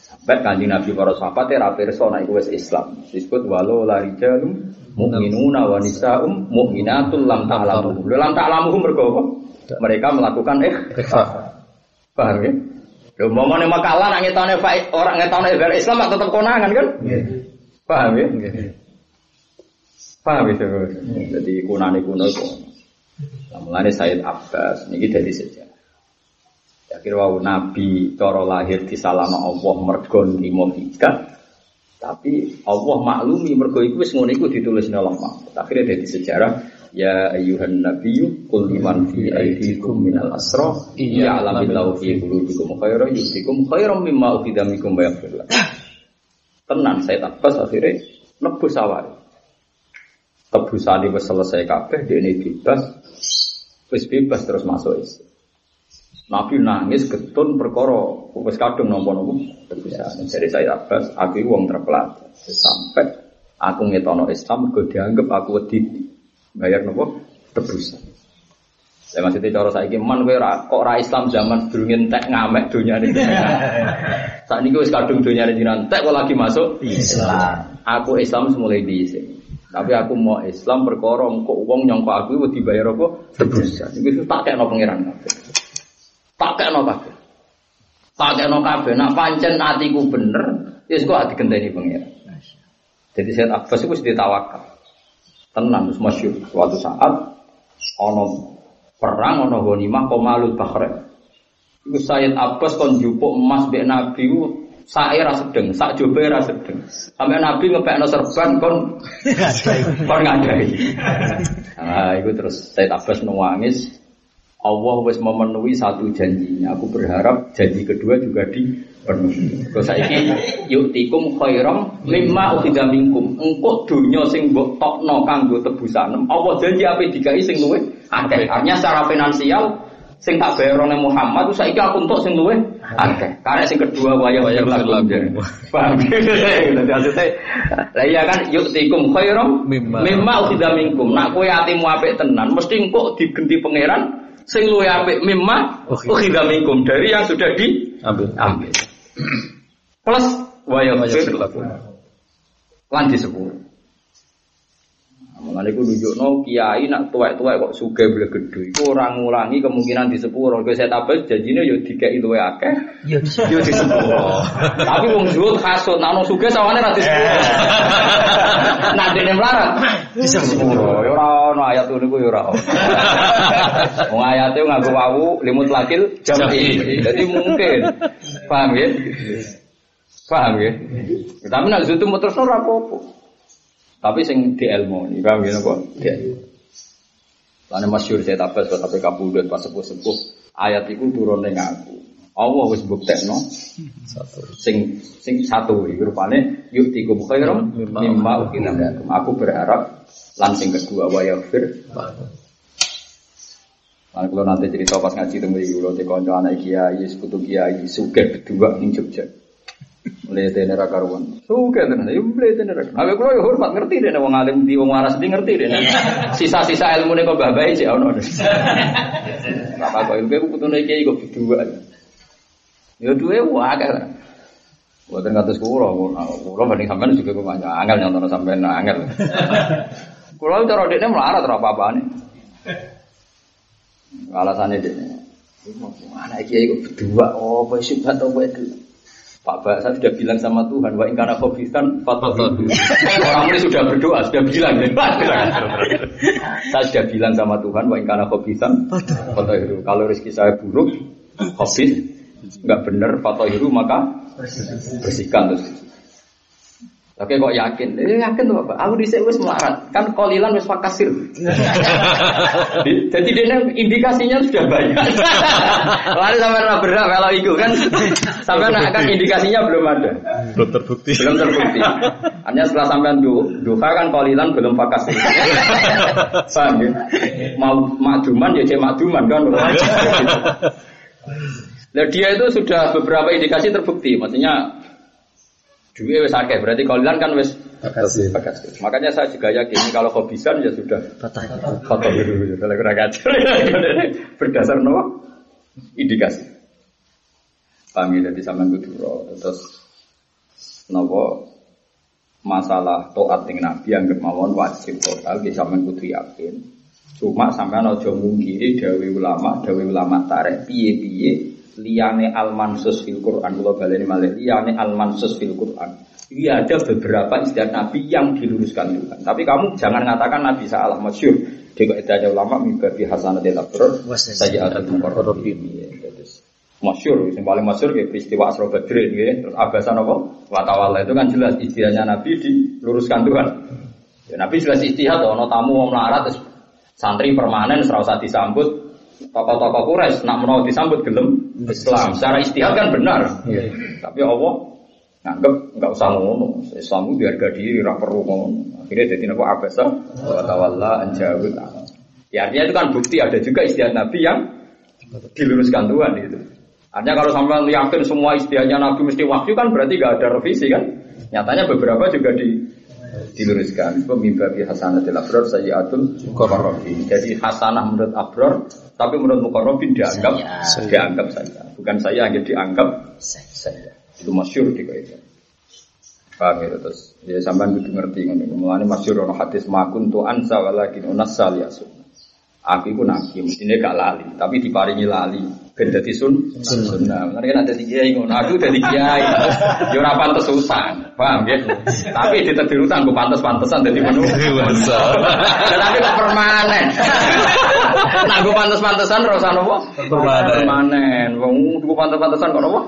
Sampai kanji Nabi para sahabat ya pirsa nek wis Islam. Disebut walau la rijalum mu'minuna wa nisa'um mu'minatul lam ta'lamuhum. Lam ta'lamuhum mergo apa? Mereka melakukan ikhfa. Paham ya? Lho momone makalah nak ngetone orang ngetone Islam tetap konangan kan? Paham ya? Paham ya? Jadi kunane kuno itu. Nah, Said Abbas niki dari sejarah. Ya wau Nabi cara lahir di salama Allah mergo nrimo Tapi Allah maklumi mergo iku wis ngono iku ditulis Allah. Akhirnya dari sejarah Ya ayuhan nabiyyu qul liman fi aydikum minal asra iya ya'lamillahu fi qulubikum khairan yusikum khairan mimma ukhidha minkum wa yaghfir Tenan saya Abbas akhirnya nebus awal. Tebusane wis selesai kabeh dene bebas. Wis bebas terus masuk Islam. Nabi nangis getun perkara wis kadung napa-napa tebusan. Jadi saya Abbas aku wong terpelajar sampai aku ngetono Islam mergo dianggap aku wedi bayar nopo tebusan. Saya masih tidak cara saya man kowe kok ra Islam zaman durung entek ngamek dunia ini. Saat ini wis kadung dunia ini entek kok lagi masuk Islam. Aku Islam semulai di sini. Tapi aku mau Islam perkara kok uang nyongko aku dibayar apa tebusan. Iku tak kena pangeran. Tak kena kabeh. Tak kena kabeh. Nak pancen atiku bener, wis kok ati genteni pangeran. Jadi saya Abbas itu ditawakal tenang terus masyur suatu saat ono perang ono ghanimah komalul bahrain itu Sayyid Abbas kon jupuk emas bek Nabi saya rasa sedeng, sak jobe rasa sedeng. Sampai Nabi ngepekno serban kon [LAUGHS] kon ngadai. Nah, itu terus Sayyid Abbas nangis. Allah wis memenuhi satu janjinya. Aku berharap janji kedua juga di Terus saiki yuktikum khairam mimma ukhidha minkum. Engko donya sing mbok tokno kanggo tebusan. Apa janji ape dikai sing luwih akeh. Artinya secara finansial sing tak bayar oleh Muhammad itu saiki aku untuk sing luwih akeh. Karena sing kedua waya waya lagu. Paham? [LAUGHS] Jadi maksudnya lah iya kan yuktikum khairam mimma ukhidha minkum. Nak kowe atimu apik tenan mesti engko digenti pangeran sing luwih apik mimma ukhidha minkum dari yang sudah diambil. Ambil. Plus waya fir lan disepuro. Mengenai ku no kiai nak tuwek-tuwek kok suge boleh gede. Iku orang ngurangi kemungkinan di sepuluh. Kalau saya tabel janjinya yo tiga itu ya akeh. Yo di sepuluh. Tapi wong zuhud kasut. Nak no suge sawane nanti sepuluh. Nak dene melarat di sepuluh. Yo ora ono ayat niku yo ora. Wong ayate nganggo wawu limut lakil jam'i. Jadi mungkin. Paham ya? Paham ya? Tapi nak zuhud terus ora apa-apa. Tapi sing di ilmu ini, paham ya kok? Ya. Lalu masyur saya tabas buat tapi kabudut pas sepuh sepuh ayat itu turun dengan aku. Allah wis buktekno satu. Sing sing satu iki rupane yuktikum khairum mimma ukina Aku berharap langsing kedua wa yaghfir. Nah, kalau nanti cerita pas ngaji temu iki kula dikonco anak kiai, sekutu kiai, sugih berdua ning Jogja. Mlete nera karuan. Suka tenan, yo mlete nera. Aku kulo yo hormat ngerti dene wong alim di wong waras di ngerti dene. Sisa-sisa ilmune kok babai sih ono. Bapak kok ilmu putune iki kok berdua. Yo duwe wae Buatan kados kulo, kulo banding sampean juga kok banyak angel nyontono sampean angel. Kulo cara dekne melarat ora apa-apane. Alasane dekne. Anak kiai kok berdua, oh, apa sih apa itu? Pak Ba, saya sudah bilang sama Tuhan, wa ingkana fatwa Orang ini sudah berdoa, sudah [LAUGHS] bilang. saya sudah bilang sama Tuhan, wa ingkana fatwa Kalau rezeki saya buruk, khobis, nggak benar fatwa maka bersihkan terus. Oke kok yakin? Eh, yakin tuh Bapak. Aku dhisik wis melarat. Kan kolilan wis fakasir. [LAUGHS] Jadi dia indikasinya sudah banyak. [LAUGHS] Lalu sampai nak berat kalau itu kan sampai nak kan indikasinya belum ada. Belum terbukti. Belum terbukti. Hanya setelah sampai duha kan kolilan belum fakasir. [LAUGHS] Paham ya? Mau makduman ya cek makduman kan. Nah dia itu sudah beberapa indikasi terbukti. Maksudnya Duit wis akeh, berarti kalian kan wis Makasih. bagas. Makanya saya juga yakin kalau hobisan ya sudah foto dulu kalau kurang ajar. Berdasar nopo indikasi. Ya, jadi sama kudu terus nopo masalah toat dengan Nabi yang kemauan wajib total kita sama kudu yakin. Cuma sampai aja mungkiri dawe ulama, dawe ulama tarik piye-piye liyane al-mansus fil Quran kula baleni malih liyane al-mansus fil Quran. Ini ada beberapa istilah Nabi yang diluruskan Tuhan. Tapi kamu jangan mengatakan Nabi salah masyur. Jika itu ada ulama mimpi hasanatil abrar saja ada mukarrabin. Masyur, yang paling masyur kayak peristiwa Asro Badrin, ya. terus abasan apa? Watawala itu kan jelas istilahnya Nabi diluruskan Tuhan. Ya, Nabi jelas istihad, ono tamu mau melarat, terus santri permanen, serasa disambut, tokoh-tokoh Quraisy nak mau disambut gelem Islam. Secara istihad kan benar. Tapi Allah nganggep nggak usah ngono. Islam itu harga diri, ora perlu ngono. Akhirnya jadi abasa wa tawalla anjawid. Ya artinya itu kan bukti ada juga istihad Nabi yang diluruskan Tuhan itu. Artinya kalau sampai yakin semua istihadnya Nabi mesti wahyu kan berarti gak ada revisi kan? Nyatanya beberapa juga di diluruskan. Pemimpa bi hasanatil abrar sayyiatul muqarrabin. Jadi hasanah menurut abrar, tapi menurut muqarrabin dianggap Saya. dianggap saja. Bukan saya hanya dianggap saja. Itu masyur di itu. Paham ya terus ya sampean kudu ngerti. Mulane masyur ono hadis makun tu ansa walakin unassal. Aku iku nabi, mestine gak lali, tapi diparingi lali. Ben dadi sun sunnah. Mulane kan ada kiai ngono. Aku dadi kiai. Ya ora pantes usan. Paham ya? Tapi ditedir utang ku pantes-pantesan dadi menu. Tapi kok permanen. Nah, gue pantes-pantesan ora usah nopo? Permanen. Wong gue pantes-pantesan kok nopo?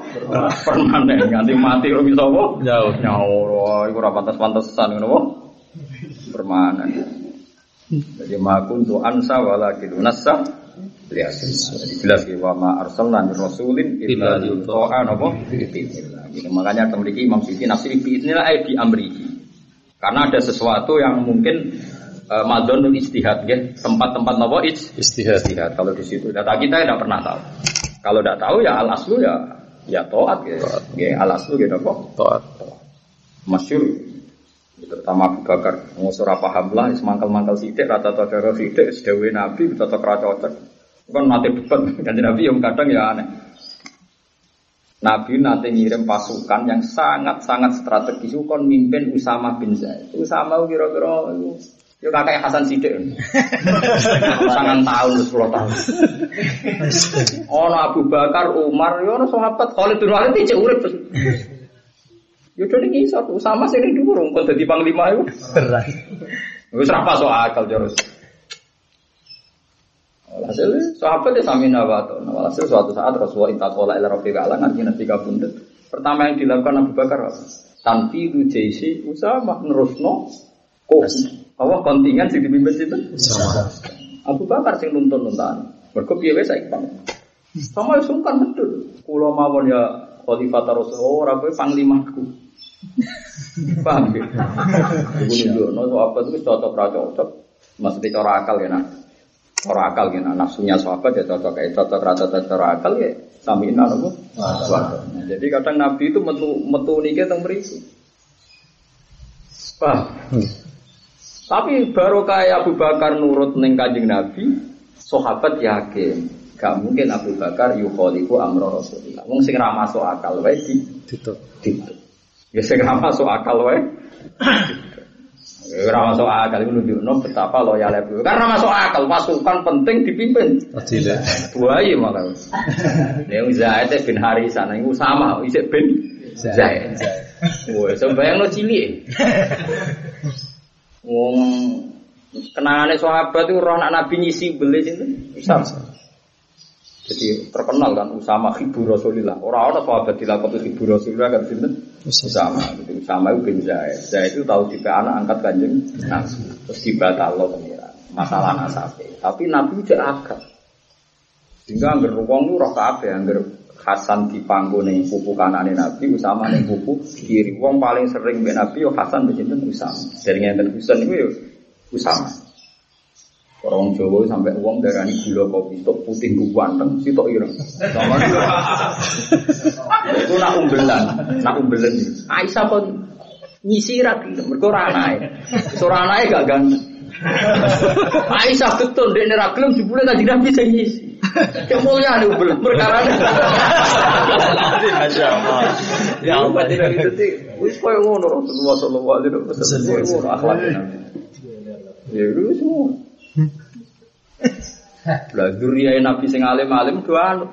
Permanen. Nganti mati ora bisa apa? Jauh. Nyawa, iku ora pantes-pantesan ngono? Permanen. Jadi makun tu ansa walakin nasa lihat Jadi jelas ya wa ma arsalna min rasulin illa yuta'a napa. Gitu. Makanya memiliki Imam Siti nafsi biidznillah ay di amrihi. Karena ada sesuatu yang mungkin uh, madonul istihad ya, tempat-tempat napa Istihad. istihad kalau di situ. Data kita tidak pernah tahu. Kalau tidak tahu ya al aslu ya ya toat ya. Ya al aslu ya apa? Taat. masyur terutama Abu Bakar. Ngusur apa paham lah semangkal-mangkal sidik rata-rata darah sidik sedawi Nabi tetap ra cocok. Kan nanti debat dan Nabi yang kadang ya aneh. Nabi nanti ngirim pasukan yang sangat-sangat strategis. Kon mimpin Usama bin Zaid. Usama kira-kira itu ya kakak Hasan Sidik. [LAUGHS] Sangat tahun 10 [LAUGHS] tahun. Ono Abu Bakar Umar ya ono sahabat Khalid bin Walid cek urip Ya udah nih satu sama sih ini dulu kon jadi panglima itu. Berat. Wis ra pas soal akal terus. Hasil sahabat ya sami nawato. Hasil suatu saat Rasulullah intakola ila rafiq ala ngaji nabi kabundut. Pertama yang dilakukan Abu Bakar apa? Tanfidu jaisi Usama nerusno kok apa kontingen sing dipimpin sinten? Sama. Abu Bakar sing nuntun-nuntan. Mergo piye wae saiki Bang. Sama ya sungkan betul. Kula mawon ya khalifah Rasulullah ora kowe panglimaku. Paham ya? Iku nunjukno sahabat itu cocok ra cocok. Maksudnya cara akal ya nak. Cara akal ya nak nafsunya sahabat ya cocok kayak cocok ra cocok cara akal ya samina nopo. Nah, jadi kadang Nabi itu metu metu niki teng mriku. Paham? Tapi baru kayak Abu Bakar nurut neng kanjeng Nabi, sahabat yakin gak mungkin Abu Bakar yukholiku amro Rasulullah. Wong sing ra masuk akal wae di Tutup. gitu. Ya sing ra masuk akal wae. Ora masuk akal itu nunjukno betapa loyal Abu Bakar. Karena masuk akal pasukan penting dipimpin. Adil. Buaya malah. Yang Zaid bin Harisah niku sama isik bin Zaid. Wah, sembayang lo cilik. Wong kenangannya sahabat itu roh anak Nabi nyisi beli itu. Jadi terkenal kan Usama hibu Rasulillah. Orang-orang sahabat dilakukan hibu Rasulillah kan sinten? Usama. Jadi Usama itu bin Zaid. Zaid itu tahu jika anak angkat kanjeng Nabi. Terus lo pengiran. Masalah nasabe. Tapi Nabi itu agak. Sehingga anggar wong itu roh kabeh anggar Hasan di panggung ning pupu kanane Nabi, Usama ning pupu kiri. Wong paling sering mbek Nabi yo Hasan mbek Usama. Dari ngenten Husain iku yo Usama. Orang Jawa sampai uang darani gula kopi tok putih gue ganteng sitok ireng. Sama dia. Itu nak umbelan, nak umbelan. Aisyah pun nyisirat mergo ora. Ora anake gak ganteng. Aisyah betul dia nera gelem jebule kanjeng Nabi sing ngisi. Kemuliaan itu belum perkara. Masya Allah. Ya Allah tidak itu wis koyo ngono Rasulullah sallallahu alaihi wasallam. Akhlaknya. Ya itu semua. [LAUGHS] Lah duriya Nabi sing alim-alim do anu.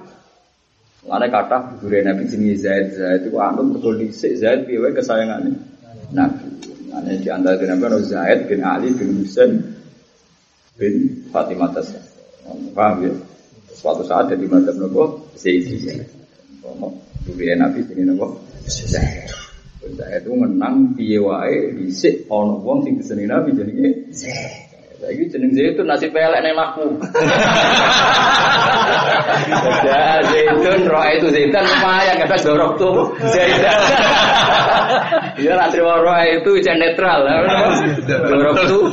Lare kata duriya Nabi jenenge Zaid, Zaid itu anu mergo dhisik Zaid piye wae kesayangane Nabi. Ane di antara kenapa Zaid bin Ali bin Husain bin Fatimah Tasya. Paham ya? Suatu saat jadi madzhab nopo Zaidi. Duriya Nabi sini nopo Zaid. Zaid itu menang piye wae dhisik ana wong sing diseni Nabi jenenge Zaid. Lagi jeneng zaitun nasib pelek neng aku. Ya zaitun roh itu zaitun lumayan kata dorok tuh zaitun. Iya nanti roh itu jadi netral. Dorok tuh.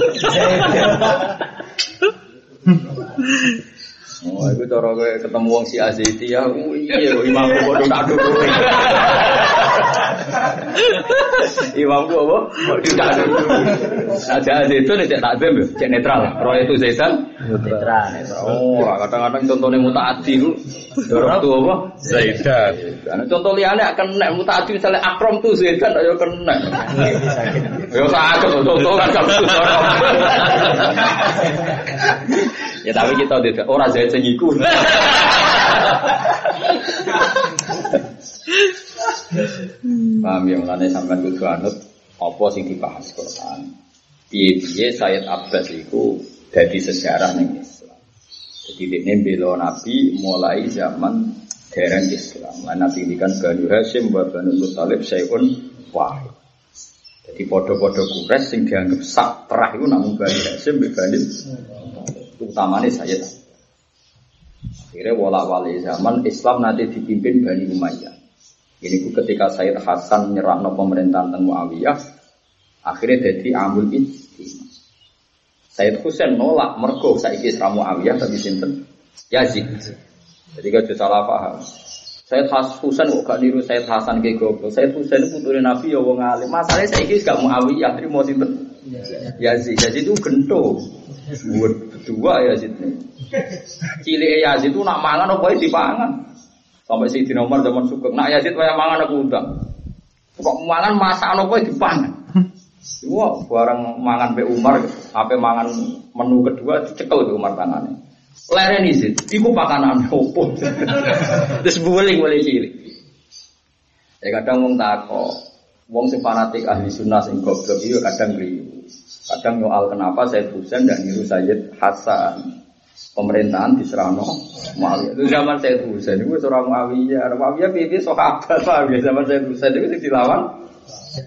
Oh, itu cara ketemu wong si Aziti ya, iya, imam bodoh tak dulu. Imam gue apa? Tidak si Aziti itu nih tak dem, cek netral. Roy itu Zaitan netral. Oh, kadang-kadang contohnya mutaati itu, dorong tuh apa? Zaidan. Karena contoh liane akan nek mutaati misalnya akrom tuh Zaitan, ayo kena. Yo sakit, contoh kan kamu. Ya tapi kita tidak orang Zaid sing iku. Paham ya mulane sampean kudu anut apa sing dibahas Quran. Piye-piye Sayyid Abbas iku dadi sejarah ning Islam. Jadi dia bela Nabi mulai zaman dereng Islam. Lan Nabi ini kan Banu Hashim wa Banu Muthalib Syai'un wahid. Jadi podo-podo kures sing dianggap sak terah itu namun Bani Hashim Bani utamanya Sayyid Abbas. Akhirnya wala wali zaman Islam nanti dipimpin Bani Umayyah. Ini ketika Sayyid Hasan nyerahno pemerintahan teng Muawiyah, akhirnya jadi amul ijtima. Sayyid Husain nolak mergo saiki Isra Muawiyah tapi sinten Yazid. Jadi kalau salah paham. Sayyid Has kok gak niru Sayyid Hasan ke goblok. Sayyid Husain putune Nabi ya wong alim. Masalahnya saiki gak Muawiyah, terima sinten Yazid. Yazid itu gento. Buat dua Yazid nih. Cilik Yazid itu nak mangan apa ya dipangan. Sampai si Umar zaman sugeng. Nak Yazid waya mangan aku undang. Kok mangan masak apa ya dipangan. [LAUGHS] Wah, barang mangan Pak Umar, apa mangan menu kedua dicekel Pak Umar tangannya. Leren izin, iku pakanan opo. [LAUGHS] Terus buling boleh cilik. Ya kadang wong takok, wong sing fanatik ahli sunnah sing goblok itu kadang keliru. Kadang nyoal kenapa Said Husain dan niru Sayyid Hasan. Pemerintahan di Serano, Muawiyah. Itu zaman Said Husain itu seorang Muawiyah. Muawiyah piye sahabat paham ya zaman Said Husain itu dilawan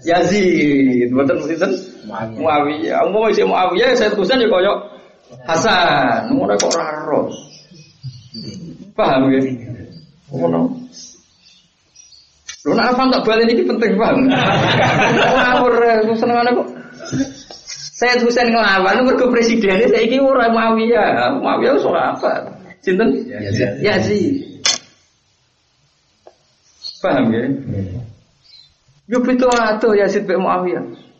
Yazid, betul betul Muawiyah. Umum isi Muawiyah Said Husain ya koyok Hasan, ngono kok ora ro. Paham ya? Ngono. Lho nek apa tak balen iki penting paham. Ngawur [LAUGHS] senengane kok. Said Husain ngelawan mergo presidennya saiki ora Muawiyah. Muawiyah wis ora apa. Sinten? Yazid. Paham ya? Yo pitu ato Yazid be Muawiyah.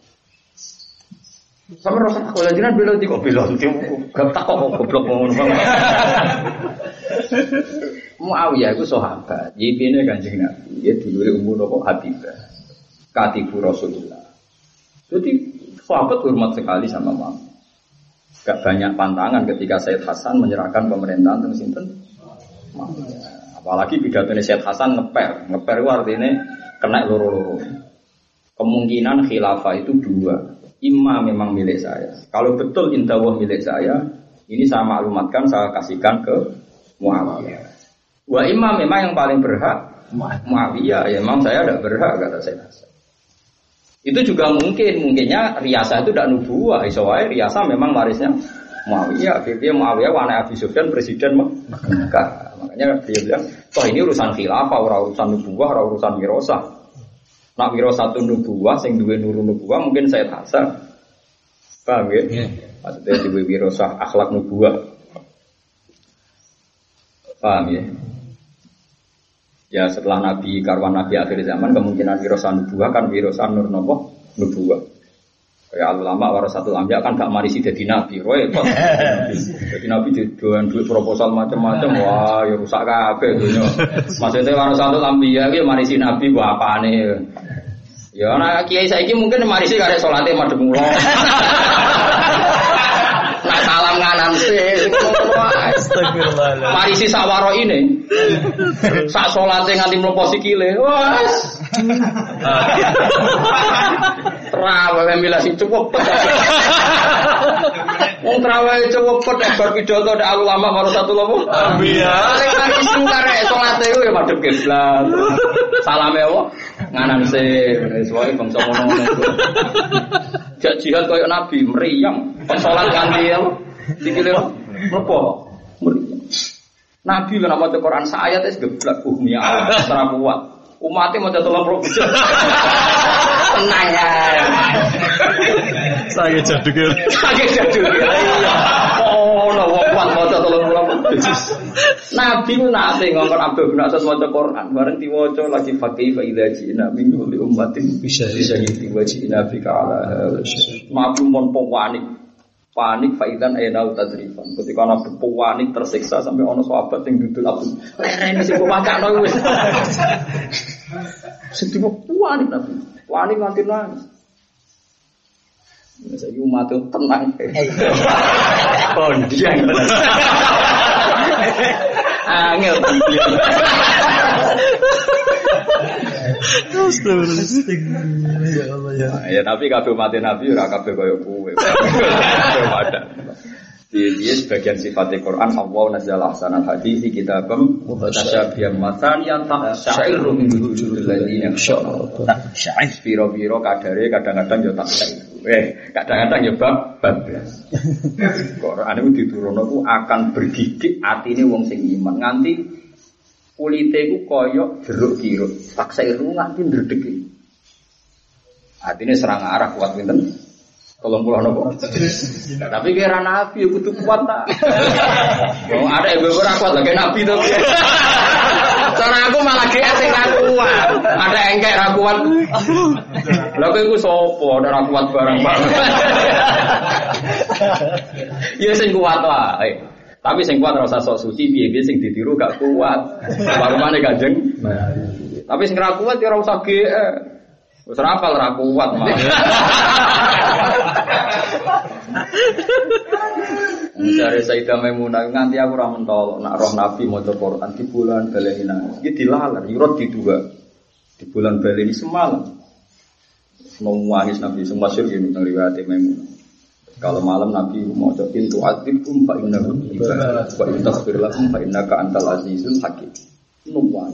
Sama rasa kalau jinan belo di kok belo gak tak kok goblok ngono. [LAUGHS] Muawiyah itu sahabat, yipine Kanjeng Nabi, ya dulure umur nopo Habibah. Katibu Rasulullah. Jadi sahabat hormat sekali sama Muawiyah. Gak banyak pantangan ketika Said Hasan menyerahkan pemerintahan tentang sinten. Apalagi pidatonya Said Hasan ngeper, ngeper itu artinya kena loro-loro. Kemungkinan khilafah itu dua. Imam memang milik saya. Kalau betul intawah milik saya, ini saya maklumatkan, saya kasihkan ke Muawiyah. Wa imam memang yang paling berhak Muawiyah. Ya, memang saya tidak berhak kata saya. Itu juga mungkin, mungkinnya riasa itu tidak nubuah. Isowai riasa memang warisnya Muawiyah. Dia Muawiyah wana Abi Sufyan presiden Mekah. Makanya dia bilang, toh ini urusan khilafah, urusan nubuah, urusan wirosah. Nak wiro satu nubuah, sing duwe nuru nubuah mungkin saya Hasan. Paham ya? Maksudnya duwe wiro sah akhlak nubuah. Paham ya? Ya setelah Nabi karwan Nabi akhir zaman kemungkinan wirosan nubuah kan wirosan nur nopo nubuah. Kayak ulama warasatul ambia kan gak marisi jadi nabi, roy [LAUGHS] Jadi nabi jualan duit proposal macam-macam, wah ya rusak kafe dunia. Maksudnya warasatul ambia dia marisi nabi gua apa nih? Ya nah kiai saya mungkin marisi karek sholatnya madem mulo. [LAUGHS] Nak salam nganan sih. Mari si sawaro ini. Sak salate nganti mlebu sikile. Wes. Trawe milah sing cukup. Wong cukup nek bar pidato nek ulama karo satu lopo. Iya. Sing mari sing karek salate ya madhep kiblat. Salame apa? Nganan sih, wis wae bangsa ngono-ngono. Jak jihad koyo nabi meriang. Pas salat ganti apa? Nabi lah nama Quran [LAUGHS] [LAUGHS] saya tes geblak bumi Allah secara kuat. Umatnya mau tolong puluh Tenang ya. Saya jaduk ya. Sakit jadul. Oh, no, kuat mau tolong puluh Nabi ku nate ngongkon Abdul bin Asad maca Quran, bareng diwaca lagi fakih fa idza ji'na min kulli ummatin bisa bisa wa ji'na bika ala Nabi mon panik. Panik faidan ayna tadrifan. Ketika Nabi panik tersiksa sampai ono sahabat yang duduk Abdul. Lerene sing wakakno wis. Sedih panik Nabi. Panik nganti nangis. Saya umat itu tenang. Oh, dia [LAUGHS] Angel [LAUGHS] Ya Allah ya. Ya tapi kabeh mati nabi ora kabeh kaya kowe. Di dia sebagian sifat Quran Allah nazal ahsanal hadis kita pem mutasyabihan matan yang tak syair min wujudil ladina syair piro kadare kadang-kadang yo tak syair. Eh kadang-kadang yo bab bablas. Quran itu diturunno ku akan bergidik atine wong sing iman nganti kulite ku koyo jeruk kirut. Tak syair nganti ndredeg. Artinya serang arah kuat pinten. Tolong pulau nopo. Tapi kira nabi, aku tuh kuat tak. [LAUGHS] Oh, ada ibu ibu kuat lagi nabi tuh. Cara aku malah kira sing kuat. Ada ra kuat. Lalu aku sopo, ada ra kuat barang barang. [LAUGHS] Iya sing kuat lah. Tapi sing kuat rasa sok suci, biar sing ditiru gak kuat. Baru mana gajeng? Tapi sing ra kuat ya rasa GE. Wis rapal ra kuat mah. Dari Sayyidah Maimunah nganti aku ora mentol nak roh Nabi maca Quran di bulan baleni nangis. Iki dilalar, yurot di dua. Di bulan baleni semalam. Nangis Nabi semua syur ini tentang riwayat Maimunah. Kalau malam Nabi mau cokin tu adibkum fa innahu ibadah wa in taghfir lahum fa innaka antal azizul hakim. Nungguan.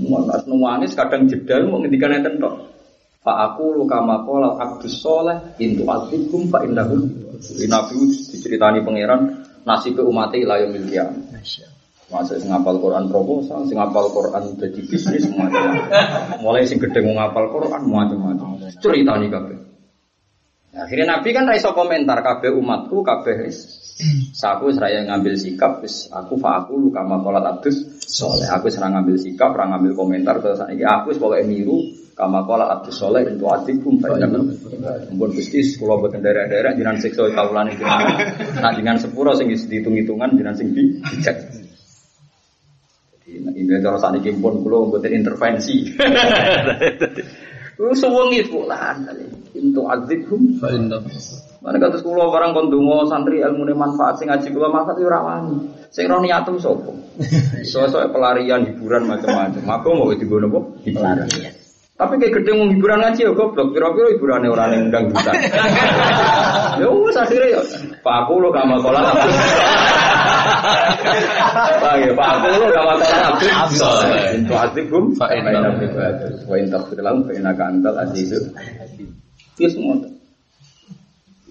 Mas nangis kadang jedal mau ngendikan enten tok. Pak aku luka makola abdus soleh intu atikum pak indahum. Nabi diceritani pangeran nasib umat ila yaumil qiyamah. Masa sing ngapal Quran proposal, sing ngapal Quran jadi bisnis macam Mulai sing mau ngapal Quran macam-macam. Ceritani kabeh. Akhirnya Nabi kan raiso komentar kabeh umatku kabeh Saku seraya ngambil sikap, wis aku fa aku luka makolat abdus soleh. Aku serang ngambil sikap, serang ngambil komentar terus ini aku sebagai niru kama kola abdus soleh itu adibum fa'inam. Mumpun gusti sekolah buat daerah-daerah jinan seksual kaulan itu. Nah dengan sepuro sing dihitung-hitungan jinan sing bijak. Jadi ini cara saat ini pun kulo buat intervensi. [LAUGHS] Lu sewengi pulaan kali. Intu adibum fa'inam. Mana kata sekolah barang kondungo santri ilmu manfaat sing ngaji kula manfaat itu rawani. Sing roh niatem sopo. Soalnya pelarian hiburan macam-macam. Aku mau itu gue nopo hiburan. Tapi kayak gede mau hiburan ngaji ya goblok. Kira-kira hiburannya orang yang undang duta. Ya wes akhirnya ya. Pak aku lo gak mau kolam abdul. Pak ya Pak aku lo gak mau kolam abdul. Itu hati bum. Pak inna wa in taghfir lahum fa innaka antal azizul. Itu semua.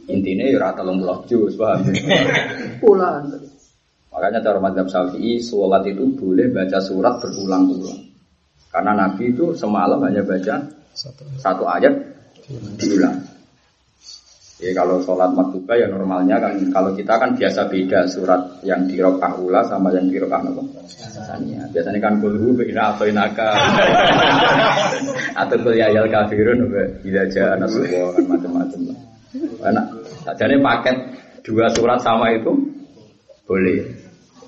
Intinya ya rata lomba jus, paham? [LAUGHS] Pulang. Makanya cara madhab syafi'i, sholat itu boleh baca surat berulang-ulang. Karena Nabi itu semalam hanya baca satu, satu ayat diulang. Ya kalau sholat maktuba ya normalnya kan kalau kita kan biasa beda surat yang di rokah ula sama yang di rokah apa? Sananya. Biasanya kan kulhu ina atau inaka atau kul ya yal kafirun tidak aja semua kan macam-macam lah. Enak. Jadi paket dua surat sama itu boleh.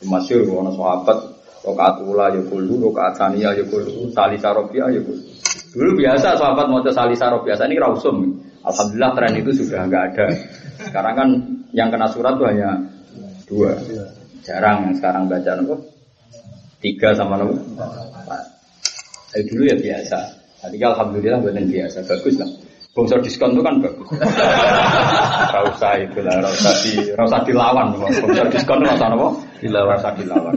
Masyur kalau sahabat rokaat ula ya kulhu, rokaat sania ya kulhu, salisa ya kulhu. Dulu biasa sahabat mau salisa robiah, ini rausum. Alhamdulillah tren itu sudah nggak ada. Sekarang kan yang kena surat tuh hanya dua. Jarang yang sekarang baca nopo. Tiga sama nopo. Dari dulu ya biasa. Tadi alhamdulillah buatan biasa, bagus lah. Bongso diskon itu kan bagus. Gak usah itu lah, gak usah di, usah dilawan. Bongso diskon itu nopo, dilawan, usah dilawan.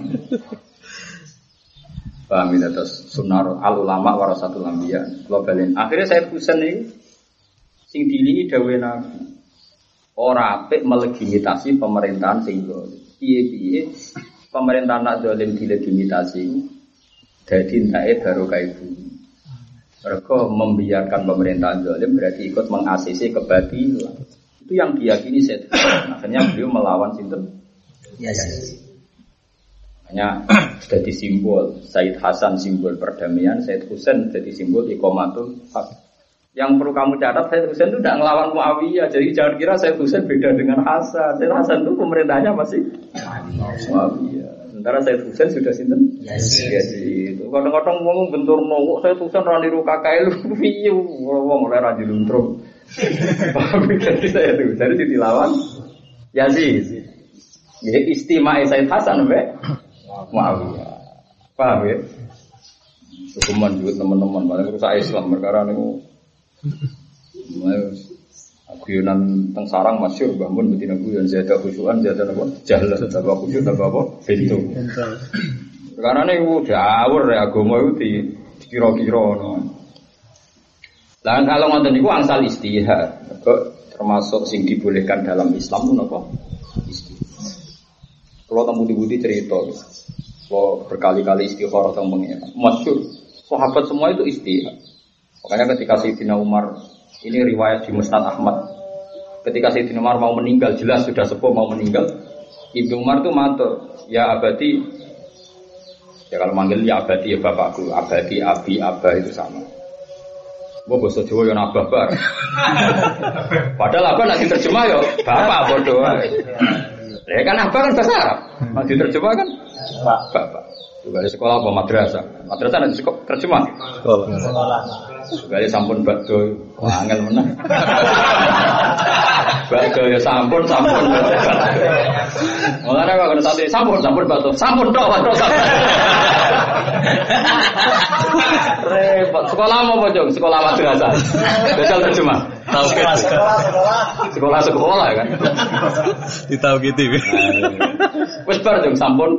Paham ini terus sunar al ulama warasatul balen. Akhirnya saya pusing nih sing dilingi dawe nabi ora apik melegitimasi pemerintahan sing piye-piye? Pemerintahan nak dolim dilegitimasi entahnya baru kayak ibu. Mereka membiarkan pemerintahan dolim berarti ikut mengasisi kebatilan itu yang diyakini saya akhirnya beliau melawan sinten? Ya, ya. hanya jadi simbol Said Hasan simbol perdamaian. Said Husain jadi simbol ikomatul hak yang perlu kamu catat, Said Husain itu tidak ngelawan Muawiyah. Jadi jangan kira Said Husain beda dengan Hasan. Said Hasan itu pemerintahnya masih Muawiyah. Sementara Said Husain sudah sinten? Yes. Jadi itu kadang-kadang ngomong bentur nongok Said Husain rani ruka kae lu piye [LAUGHS] wong mulai ra diluntrung. [LAUGHS] Jadi saya itu jadi dilawan. Ya istimewa Said Hasan be Muawiyah. Paham ya? Hukuman juga teman-teman, paling rusak Islam perkara niku Guyonan teng sarang masyur bangun betina guyon zada khusyuan zada apa? Jalan tambah khusyuk tambah apa pintu. Karena ini udah awur ya agama itu di kira-kira no. Lah kalau ngoten niku angsal istihad. Termasuk sing dibolehkan dalam Islam itu apa? Istihad. Kalau tamu di cerita kalau berkali-kali istikharah tentang pengiran masyur sahabat semua itu istihad Makanya ketika Sayyidina Umar ini riwayat di Musnad Ahmad. Ketika Sayyidina Umar mau meninggal, jelas sudah sepuh mau meninggal. Ibnu Umar itu matur, ya abadi. Ya kalau manggil ya abadi ya bapakku, abadi, abi, abah itu sama. Gue bahasa Jawa yang abah bar. [LAUGHS] Padahal abah nanti terjemah ya bapak bodoh. Ya kan abah kan bahasa Arab. Nanti terjemah kan bapak. Di sekolah apa madrasah. Madrasah nanti sekolah terjemah. Sekolah. Sekali sampun bakdo, angel menang. [LAUGHS] bakdo ya sampun, sampun. Mengenai kok kena sate sampun, sampun bakdo, sampun dong, bakdo sampun. Repot. Sekolah mau apa jong? Sekolah madrasah. Besok terjemah. Tahu Sekolah, sekolah, sekolah. Sekolah sekolah kan. Ditahu gitu. Wes bar jong sampun.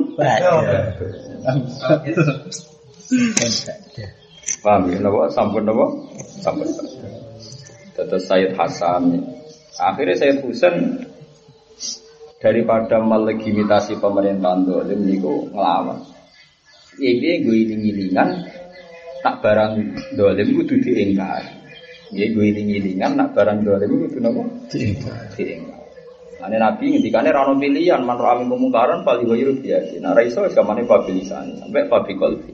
Paham ya? Napa? Sampun napa? Sampun. Terus Sayyid Hasan. Akhirnya Sayyid Husain daripada melegitimasi pemerintahan dolim niku ngelawan. Iki gue iling-ilingan tak barang dolim kudu diingkar. Ya gue iling-ilingan nak barang dolim kudu napa? Diingkar. Diingkar. Ane Nabi ngendikane ra ono pilihan man ra amin kemungkaran pali wayu biasa. Nah ra iso wis gamane pabilisan sampai pabi kolbi.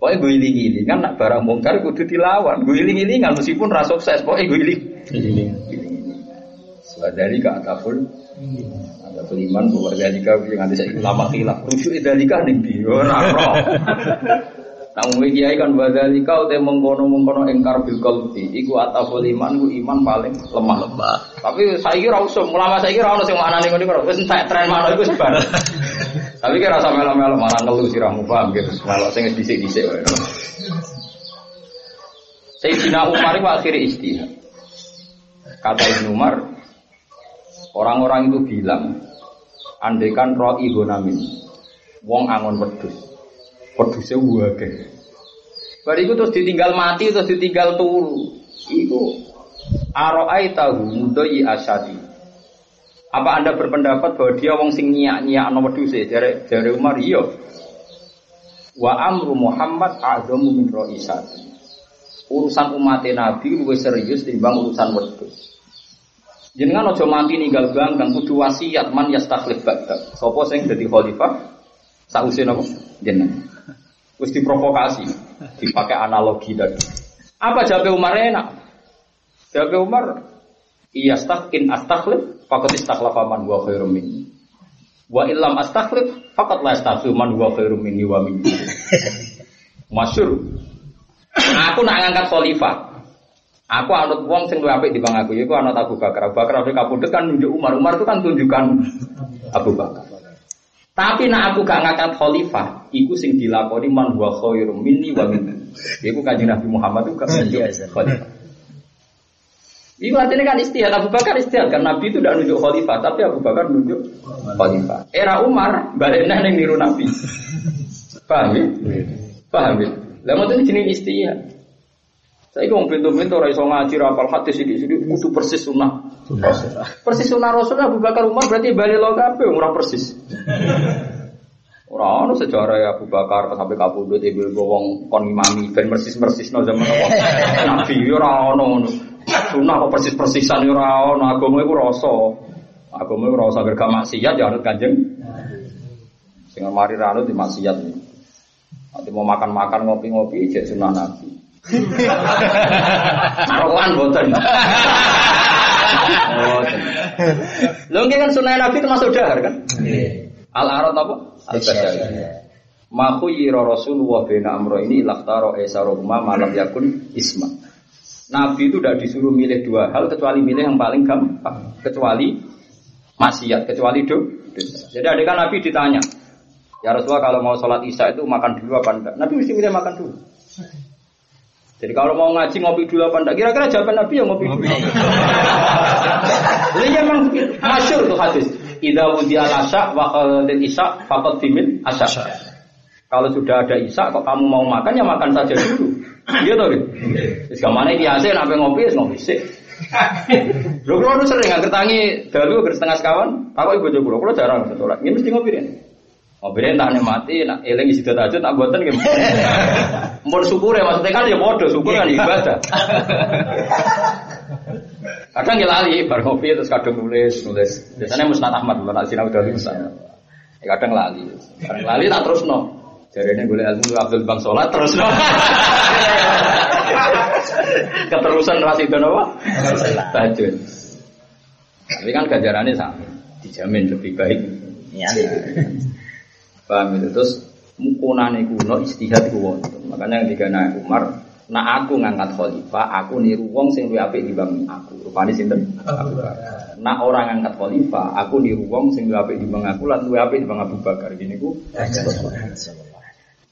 Pokoknya gue iling-ilingan nak barang mungkar kudu dilawan. Gue iling-ilingan meskipun ra sukses, pokoknya gue iling. Dari ke atapul ada beriman bahwa dari kau yang nanti saya lama hilaf rujuk dari kau nih di orang roh. [LAUGHS] Namun kiai kan badali kau teh mengkono mengkono engkar bil kalbi. Iku atapul iman, ku iman paling lemah lemah. Tapi saya kira usum, ulama saya kira orang yang mana nih nih wis entek tren mana itu sebar. [LAUGHS] Tapi kira rasa melo-melo malah ngeluh siramu paham gitu. Melo sing dhisik-dhisik wae. Sayyidina Umar itu akhirnya istihad. Kata Ibnu Umar, orang-orang itu bilang, andaikan roh ibonamin, wong angon wedus, wedusnya wage. Bariku terus ditinggal mati, terus ditinggal turu. Iku aroai tahu mudoi asadi. Apa anda berpendapat bahwa dia wong sing nyiak no wedus Jare jare Umar iya. Wa amru Muhammad a'zamu min roisati. Urusan umat Nabi lebih serius timbang urusan wedus. Jenengan ojo mati ninggal belakang kudu wasiat man yastakhlif ba'da. Sopo sing dadi khalifah sausi napa? Jenengan. Wis diprovokasi, dipakai analogi tadi. Apa jawab Umar enak? Jawab Umar, iya stakin astakhlif, fakot istakhlafa man huwa khairum minni. Wa illam astakhlif, fakot la man huwa khairum minni wa minni. [LAUGHS] Masyur. Aku nak ngangkat khalifah. Aku anut wong sing luwih apik dibanding aku. Iku anut Abu Bakar. Abu Bakar Abu kabudut kan nunjuk Umar. Umar itu kan tunjukkan Abu Bakar. Tapi nak aku gak ngangkat khalifah, iku sing dilakoni man wa khairum minni wa minni. Iku kanjeng Nabi Muhammad itu gak nunjuk khalifah. Itu artinya kan istihad Abu Bakar istihad kan Nabi itu tidak nunjuk khalifah, tapi Abu Bakar nunjuk khalifah. Era Umar baliknya yang niru Nabi. Paham ya? Paham ya? Lah itu jenis istihad. Saya kira pintu-pintu orang iso ngaji rapal hadis sidik-sidik kudu persis sunnah. Persis sunnah Rasul Abu Bakar Umar berarti balik lo kabeh ora persis. [LAUGHS] Ora ono sejarah ya Abu Bakar sampai kabudut ibu wong kon imami ben persis-persis no zaman apa. [LAUGHS] Nabi yo ora ono ngono. Sunnah kok persis-persisan yo ora ono agama iku rasa. Agama iku rasa gerga maksiat ya anut Kanjeng. Sing mari ra anut di maksiat. Nanti mau makan-makan ngopi-ngopi ijek sunnah Nabi. Rokokan boten. Lho nggih kan sunnah Nabi termasuk dahar kan? Al arad apa? Al badal. Ma khuyira Rasulullah bina amro ini laktaro esaroma malam yakun isma. Nabi itu tidak disuruh milih dua hal kecuali milih yang paling gampang, kecuali maksiat, kecuali do. Jadi ada kan Nabi ditanya, ya Rasulullah kalau mau sholat isya itu makan dulu apa enggak? Nabi mesti milih makan dulu. Jadi kalau mau ngaji ngopi dulu apa enggak? Kira-kira jawaban Nabi yang ngopi dulu. Jadi memang [LAUGHS] masyur tuh hadis. Idza wudiya asya wa qalatil isya faqad timin asya. Kalau sudah ada isya kok kamu mau makan ya makan saja dulu. Iya toh gitu. Wis gamane iki ase nek ngopi wis ngopi sik. [LAUGHS] Lho kula nu sering nggak tangi dalu ger setengah sekawan, aku ibu bojo kula, kula jarang sholat. Ini mesti ngopi kan. Ngopi tak mati, nak eling isi tajud tak buatan gitu. [LAUGHS] Mau syukur ya maksudnya kan ya bodoh, syukur kan ibadah. Kadang ya lali, bar ngopi terus kadang nulis, nulis. Biasanya Musnad Ahmad, kalau nak sinau dari Musnad. Ya kadang lali, kadang lali tak terus no. Jadi ini boleh ilmu Abdul Bang Sholat terus no. Keterusan rasi itu apa? Tajud. Tapi kan ganjarannya sama, dijamin lebih baik. Iya. Paham itu terus mukunane kuno istihad ku wonten. Makanya ketika naik Umar, nak aku ngangkat khalifah, aku niru wong sing luwih apik dibanding aku. Rupane sinten? Abu Bakar. Nak orang ngangkat khalifah, aku niru wong sing luwih apik dibanding aku lan luwih apik dibanding Abu Bakar. Gini ku.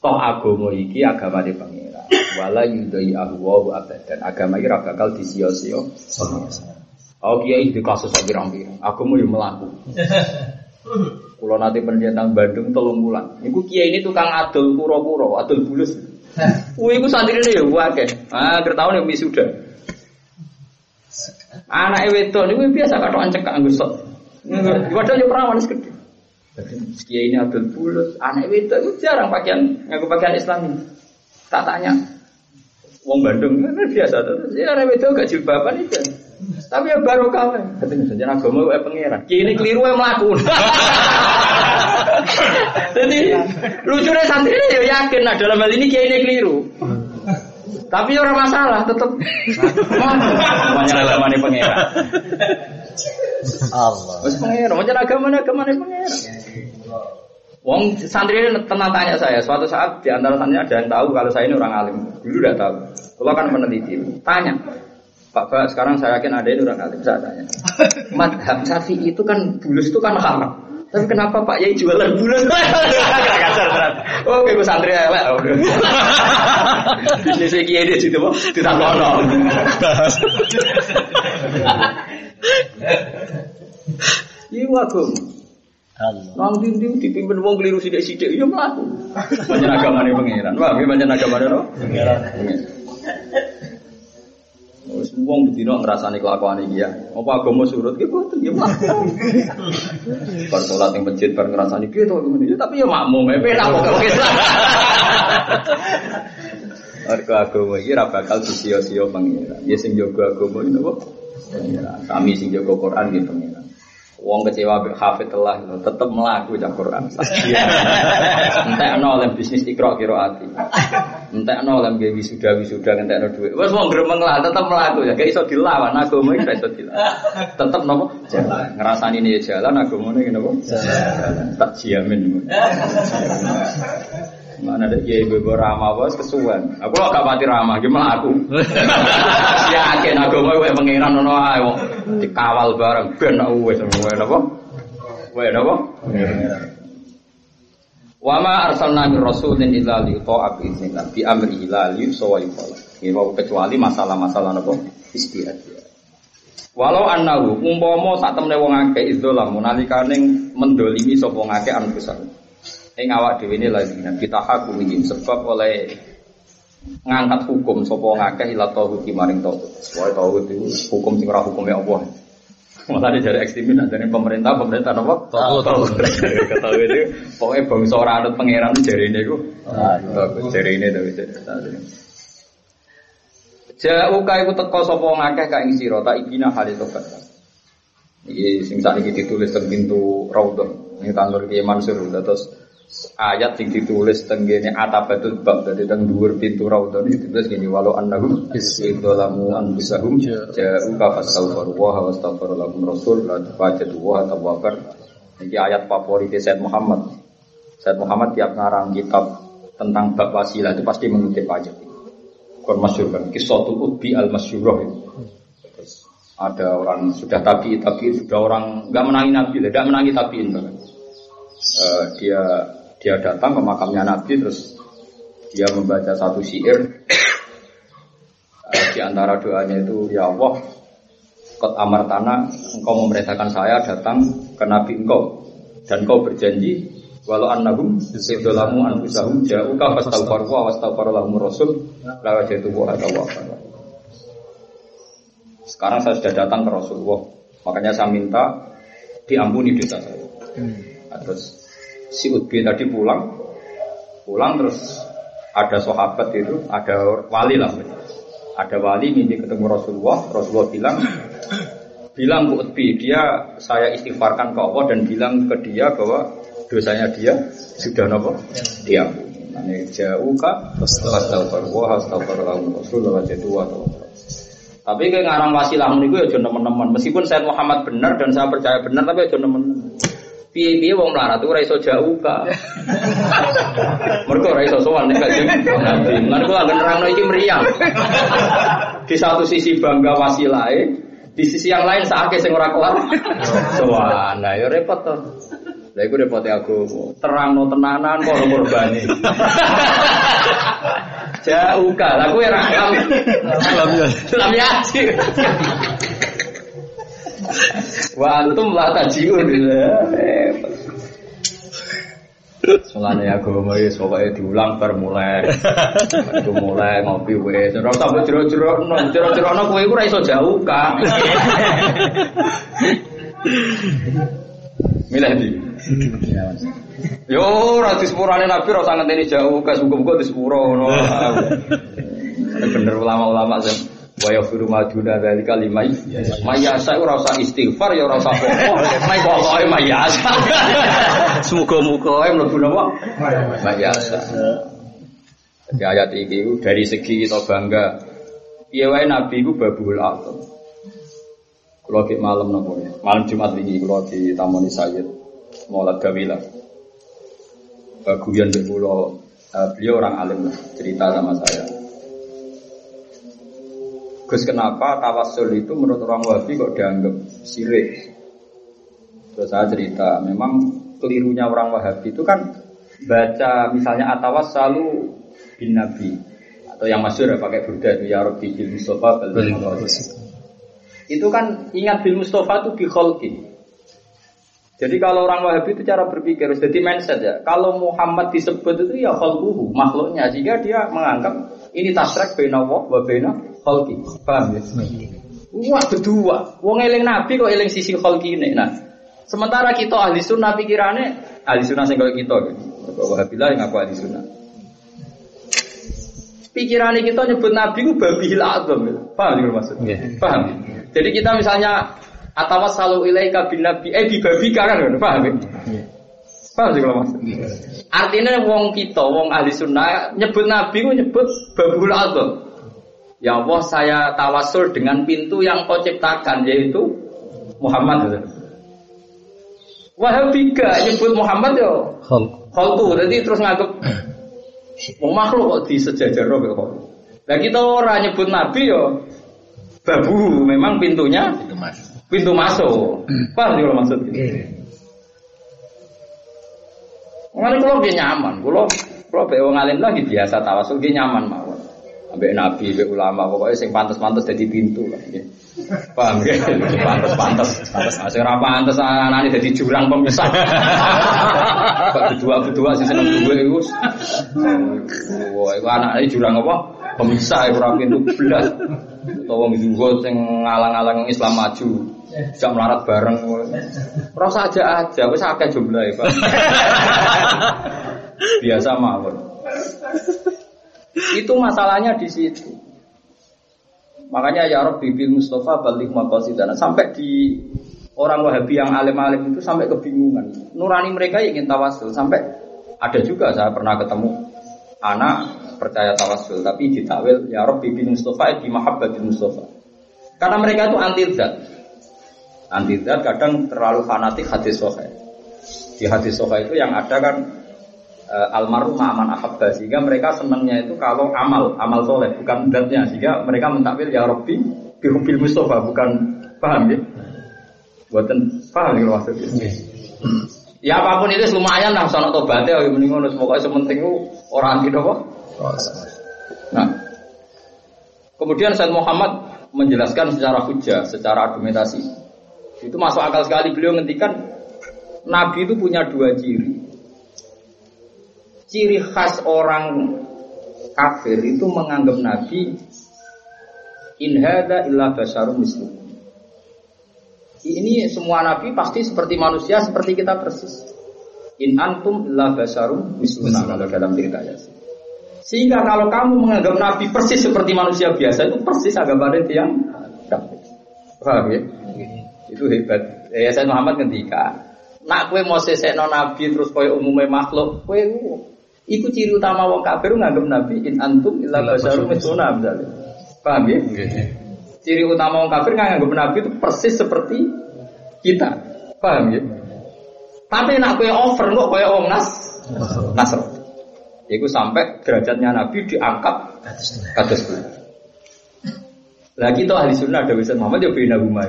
Toh agama iki agama di pangeran. Wala yudai ahwa abadan. Agama iki ora bakal disia-sia. Oh kiai di kasus pirang-pirang. Agama yo melaku. [LAUGHS] Kulo nanti pendidikan Bandung tolong bulan. Iku kiai ini tukang adol puro-puro, adol bulus. [LAUGHS] Wih, iku santri ini ya wakil. Ah, kertahun yang wisuda. Anak wedok ini biasa kata ancek kak anggus. [LAUGHS] Padahal ya perawan segede. Kiai ini adol bulus, anak wedok itu jarang pakaian, ngaku pakaian Islam. Tak tanya, Wong Bandung kan [LAUGHS] biasa terus ya anak wedok gak jilbaban itu. Tapi ya baru kawan. Katanya saja agama wae pangeran. Kini keliru yang melakukan. [LAUGHS] Jadi lucunya santri ya yakin nah dalam hal ini kiai ini keliru. Tapi orang masalah tetap banyak agama ini pangeran. Allah. Mas pangeran, macam agama agama ini pangeran. Wong santri ini tenang tanya saya. Suatu saat di antara santri ada yang tahu kalau saya ini orang alim. Dulu udah tahu. Kalau kan meneliti. Tanya, Pak Pak, sekarang saya yakin ada ini orang alim. Saya tanya. Madhab Syafi'i itu kan bulus itu kan haram. Tapi kenapa Pak Yai jualan bulus? Kasar. Oh, kayak gue santri ya, Pak. Bisnis kiai di situ, Pak. Tidak kono. Iya. Allah. Nang dinding dipimpin wong keliru sithik-sithik ya mlaku. Banyak agamane pangeran. Wah, banyak agamane no. Pangeran. Wis wong bedino ngrasani kelakuan iki ya. Apa agama surut ki boten ya mlaku. Bar salat ning masjid bar ngrasani ki to ngene ya tapi ya makmum e penak kok Islam. Mergo agama iki ora bakal disia-sia pangeran. Ya sing jaga agama iki napa? Pengiran. Kami sing jaga Quran gitu pengiran. Wong kecewa mbek hafid telah tetep melaku cak Quran. [LAUGHS] Entek ana oleh bisnis ikra qiraati. Entek ana oleh gawe wisuda wisuda entekno dhuwit. Wes wong gremeng lah tetep melaku ya gak iso dilawan agama iki iso dilawan. Tetep napa? Jalan. Ngrasani ini jalan agamane ngene napa? Jalan. Tak jamin. [LAUGHS] Mana ada kiai bebo ramah bos kesuwen. Aku lo gak pati ramah, gimana aku? Yakin aku mau gue pengiran nono ayo dikawal bareng ben aku wes semua apa? Wes apa? Wama arsalna min rasulin illa li ta'a bi idznillah bi amri ila li sawa yuqala. Ini mau kecuali masalah-masalah napa istihad. Walau annahu umpama sak temne wong akeh izdolam nalikane mendolimi sapa ngakeh anfusan. Ing awak dhewe ini lagi kita hakumin sebab oleh ngangkat hukum sapa ngakeh ila tauhid maring tauhid. Wae tauhid itu hukum sing ora hukume Allah. Malah dari ekstremis dari pemerintah pemerintah apa? Tauhid. Ketahui itu pokoknya bangsa ora anut pangeran jari ini ku. Jari ini tapi Jauh kai ku teko sapa ngakeh ka ing sira tak ibina hale tobat. Iki sing sakniki ditulis teng pintu Raudhah. Ini tanggal Kiai Mansur terus ayat yang ditulis tenggene atabatul bab dari teng dhuwur pintu raudhah itu ditulis gini walau annahum idzalamu anfusahum ja'u ka fastaghfiru wa wastaghfiru lahum rasul la tafajatu wa tawwabar. Ini ayat favorit Said Muhammad. Said Muhammad tiap ngarang kitab tentang bab wasilah itu pasti mengutip ayat itu kon masyhur kan kisatul utbi al masyhurah itu. Terus ada orang sudah tabi tapi sudah orang nggak menangi nabi tidak menangi tabiin bahkan uh, dia dia datang ke makamnya Nabi terus dia membaca satu syair. Uh, di antara doanya itu ya Allah kot amar tanah engkau memerintahkan saya datang ke Nabi engkau. Dan engkau berjanji walau annahum idzalamu anfusahum ja'uka fastaghfiru wa wastaghfara lahum rasul la wajadu wa sekarang saya sudah datang ke Rasulullah. Makanya saya minta diampuni dosa saya. Nah, terus si Utbi tadi pulang, pulang terus ada sahabat itu, ada wali lah, ada wali mimpi ketemu Rasulullah, Rasulullah bilang, bilang ke Utbi, dia saya istighfarkan ke Allah dan bilang ke dia bahwa dosanya dia sudah nopo diampuni. Jauh kak, astagfirullah, astagfirullah, Rasulullah jatuh Tapi kayak ngarang wasilah ini gue ya teman-teman. Meskipun saya Muhammad benar dan saya percaya benar, tapi ya teman-teman. Piye-piye wong melarat ora iso jauh ka. [LAUGHS] Mergo ora iso sowan nek kanjeng Nabi. Lan kula nerangno iki mriyang. Di satu sisi bangga wasilahe, di sisi yang lain sakake sing ora kelar. [LAUGHS] Sowan. Nah ya repot to. Lah iku repote aku. Terangno tenanan kok ora korbani. [LAUGHS] Jauh ka. Lah kowe ra Salam ya. Yaji. Wa antum la tajiun. Mulane agama wis pokoke diulang bar mulai. Itu mulai ngopi wis. Ora usah jero-jero, jero-jero kowe iku iso jauh ka. Milih di. Yo ora disepurane Nabi ora usah ngenteni jauh ka muga-muga disepuro ngono. Bener ulama-ulama sing wa yaghfiru ma duna dzalika limay mayasa ora usah istighfar ya ora usah pokok mai pokoke mayasa [LAUGHS] semoga-moga ae mlebu napa? Mayasa Jadi ayat ini dari segi kita bangga Iya wae Nabi itu babul atom. Kalau di malam nopo ya? Malam Jumat ini kalau di Taman Sayyid Maulad Baguyan di pulau Beliau orang alim lah Cerita sama saya Gus kenapa tawasul itu menurut orang Wahabi kok dianggap sirik? Terus saya cerita, memang kelirunya orang Wahabi itu kan baca misalnya atawas selalu bin Nabi atau yang masyur ya pakai Buddha itu ya Rabbi bil Mustafa bil Itu kan ingat bil Mustafa itu bi. Jadi kalau orang Wahabi itu cara berpikir, jadi mindset ya. Kalau Muhammad disebut itu ya kholquhu, makhluknya. Jika dia menganggap ini tasrek bena wa bena kholqi. Paham ya? Wah berdua. Wong eling Nabi kok eling sisi kholqi ini. Nah, sementara kita ahli sunnah pikirannya ahli sunnah sing kita. Wahabilah yang aku ahli sunnah. Pikirannya kita nyebut Nabi ku babihil azam. Paham ya maksudnya? Paham? Jadi kita misalnya atau selalu ilaika bin nabi eh bibabika kan paham ya? Paham sih kalau mas? Artinya wong kita, wong ahli sunnah nyebut nabi ku nyebut babul adab. Ya Allah saya tawasul dengan pintu yang kau ciptakan yaitu Muhammad. Wahabika nyebut Muhammad yo. Khalqu. Jadi terus nganggep [CLEARS THROAT] mau makhluk kok di sejajar kok. Nah kita orang nyebut nabi yo babu memang pintunya Itu mas. pintu masuk. [CLEARS THROAT] Paham sih kalau maksud? Mengenai kalau dia nyaman, kalau kalau be wong alim lagi biasa tawasul dia nyaman mawon. Ambek nabi, ambek ulama, pokoknya sing pantas-pantas jadi pintu lah. ya. Paham ya? Pantas-pantas, pantas. Nah, Sing ora pantas anane jadi jurang pemisah. Kok berdua-berdua sih seneng duwe iku. Wah, iku anake jurang apa? Pemisah ora pintu belas. Utawa wong zuhud sing ngalang-alang Islam maju. Bisa melarat bareng. Rasa aja aja, wis akeh jumlahe, Pak. Biasa mawon. Itu masalahnya di situ. Makanya ya Rabbi bil Mustafa balik maqasidana sampai di orang Wahabi yang alim-alim itu sampai kebingungan. Nurani mereka ingin tawasul sampai ada juga saya pernah ketemu anak percaya tawasul tapi ditakwil ya Rabbi bil Mustafa di mahabbatil Mustafa. Karena mereka itu anti zat. Anti zat kadang terlalu fanatik hadis sahih. Di hadis sahih itu yang ada kan eh, almarhum aman ahabba sehingga mereka senangnya itu kalau amal amal soleh bukan zatnya sehingga mereka mentakwil ya Rabbi bihubil Mustafa bukan paham ya? Buatan paham ya maksudnya? Ya apa pun itu lumayan lah sono tobatnya ya mending ngono pokoknya sementing orang anti apa? Nah. Kemudian Said Muhammad menjelaskan secara hujah secara argumentasi. Itu masuk akal sekali beliau ngendikan Nabi itu punya dua ciri ciri khas orang kafir itu menganggap Nabi in hadza illa basyarum mislukum. Ini semua nabi pasti seperti manusia seperti kita persis. In antum illa basyarum misluna kalau dalam cerita ya. Sehingga kalau kamu menganggap nabi persis seperti manusia biasa itu persis agapannya yang kafir. Paham ya? Itu hebat. Ya saya Muhammad ketika nak kue mau sesekno nabi terus kue umumnya makhluk, kue Iku ciri utama wong kafir nganggep Nabi in antum illa basyarum misluna misalnya. Paham ya? Ciri utama wong kafir nganggep Nabi itu persis seperti kita. Paham ya? Tapi nak kowe over kok koyo wong nas nasr. Iku sampai derajatnya Nabi diangkat kados kuwi. Lah kita ahli sunnah Dawi Muhammad ya bina rumah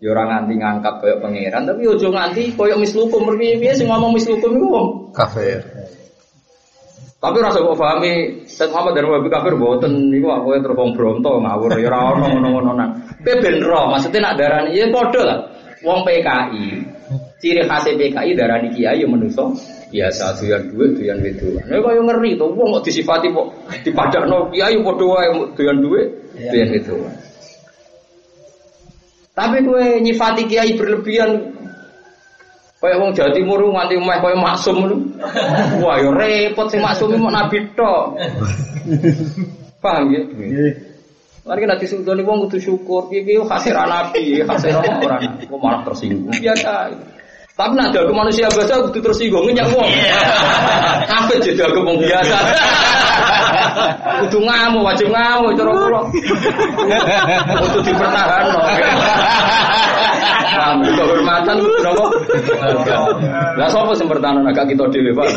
Ya ora nganti ngangkat koyo pangeran, tapi ojo nganti koyo mislukum piye-piye sing ngomong mislukum iku wong Kafir. Tapi rasa kok pahami Said Muhammad dan Wahabi kafir boten niku aku terus wong bronto ngawur ya ora ono ngono-ngono nang. Kowe ben ro, maksudnya nak darani ya padha lah. Wong PKI. Ciri khas PKI darani kiai ya menungso biasa doyan duit doyan wedoan. Nek kaya ngeri to wong kok disifati kok dipadakno kiai padha wae doyan duit doyan wedoan. Tapi kowe nyifati kiai berlebihan Kayak wong Jawa Timur nganti meh kaya maksum ngono. [LAUGHS] Wah, ya repot sing maksum mau nabi tok. Paham ya? Mari nanti sultan wong kudu syukur, piye hasil nabi, hasil orang kok malah tersinggung. Biasa. Tapi nak aku manusia biasa kudu tersinggung nyak wong. Kabeh jadi aku wong biasa. Kudu ngamuk, wajib ngamuk cara kula. Kudu dipertahanno. Paham, kehormatan kudu napa? Lah sapa sing bertahan agak kita dhewe, Pak.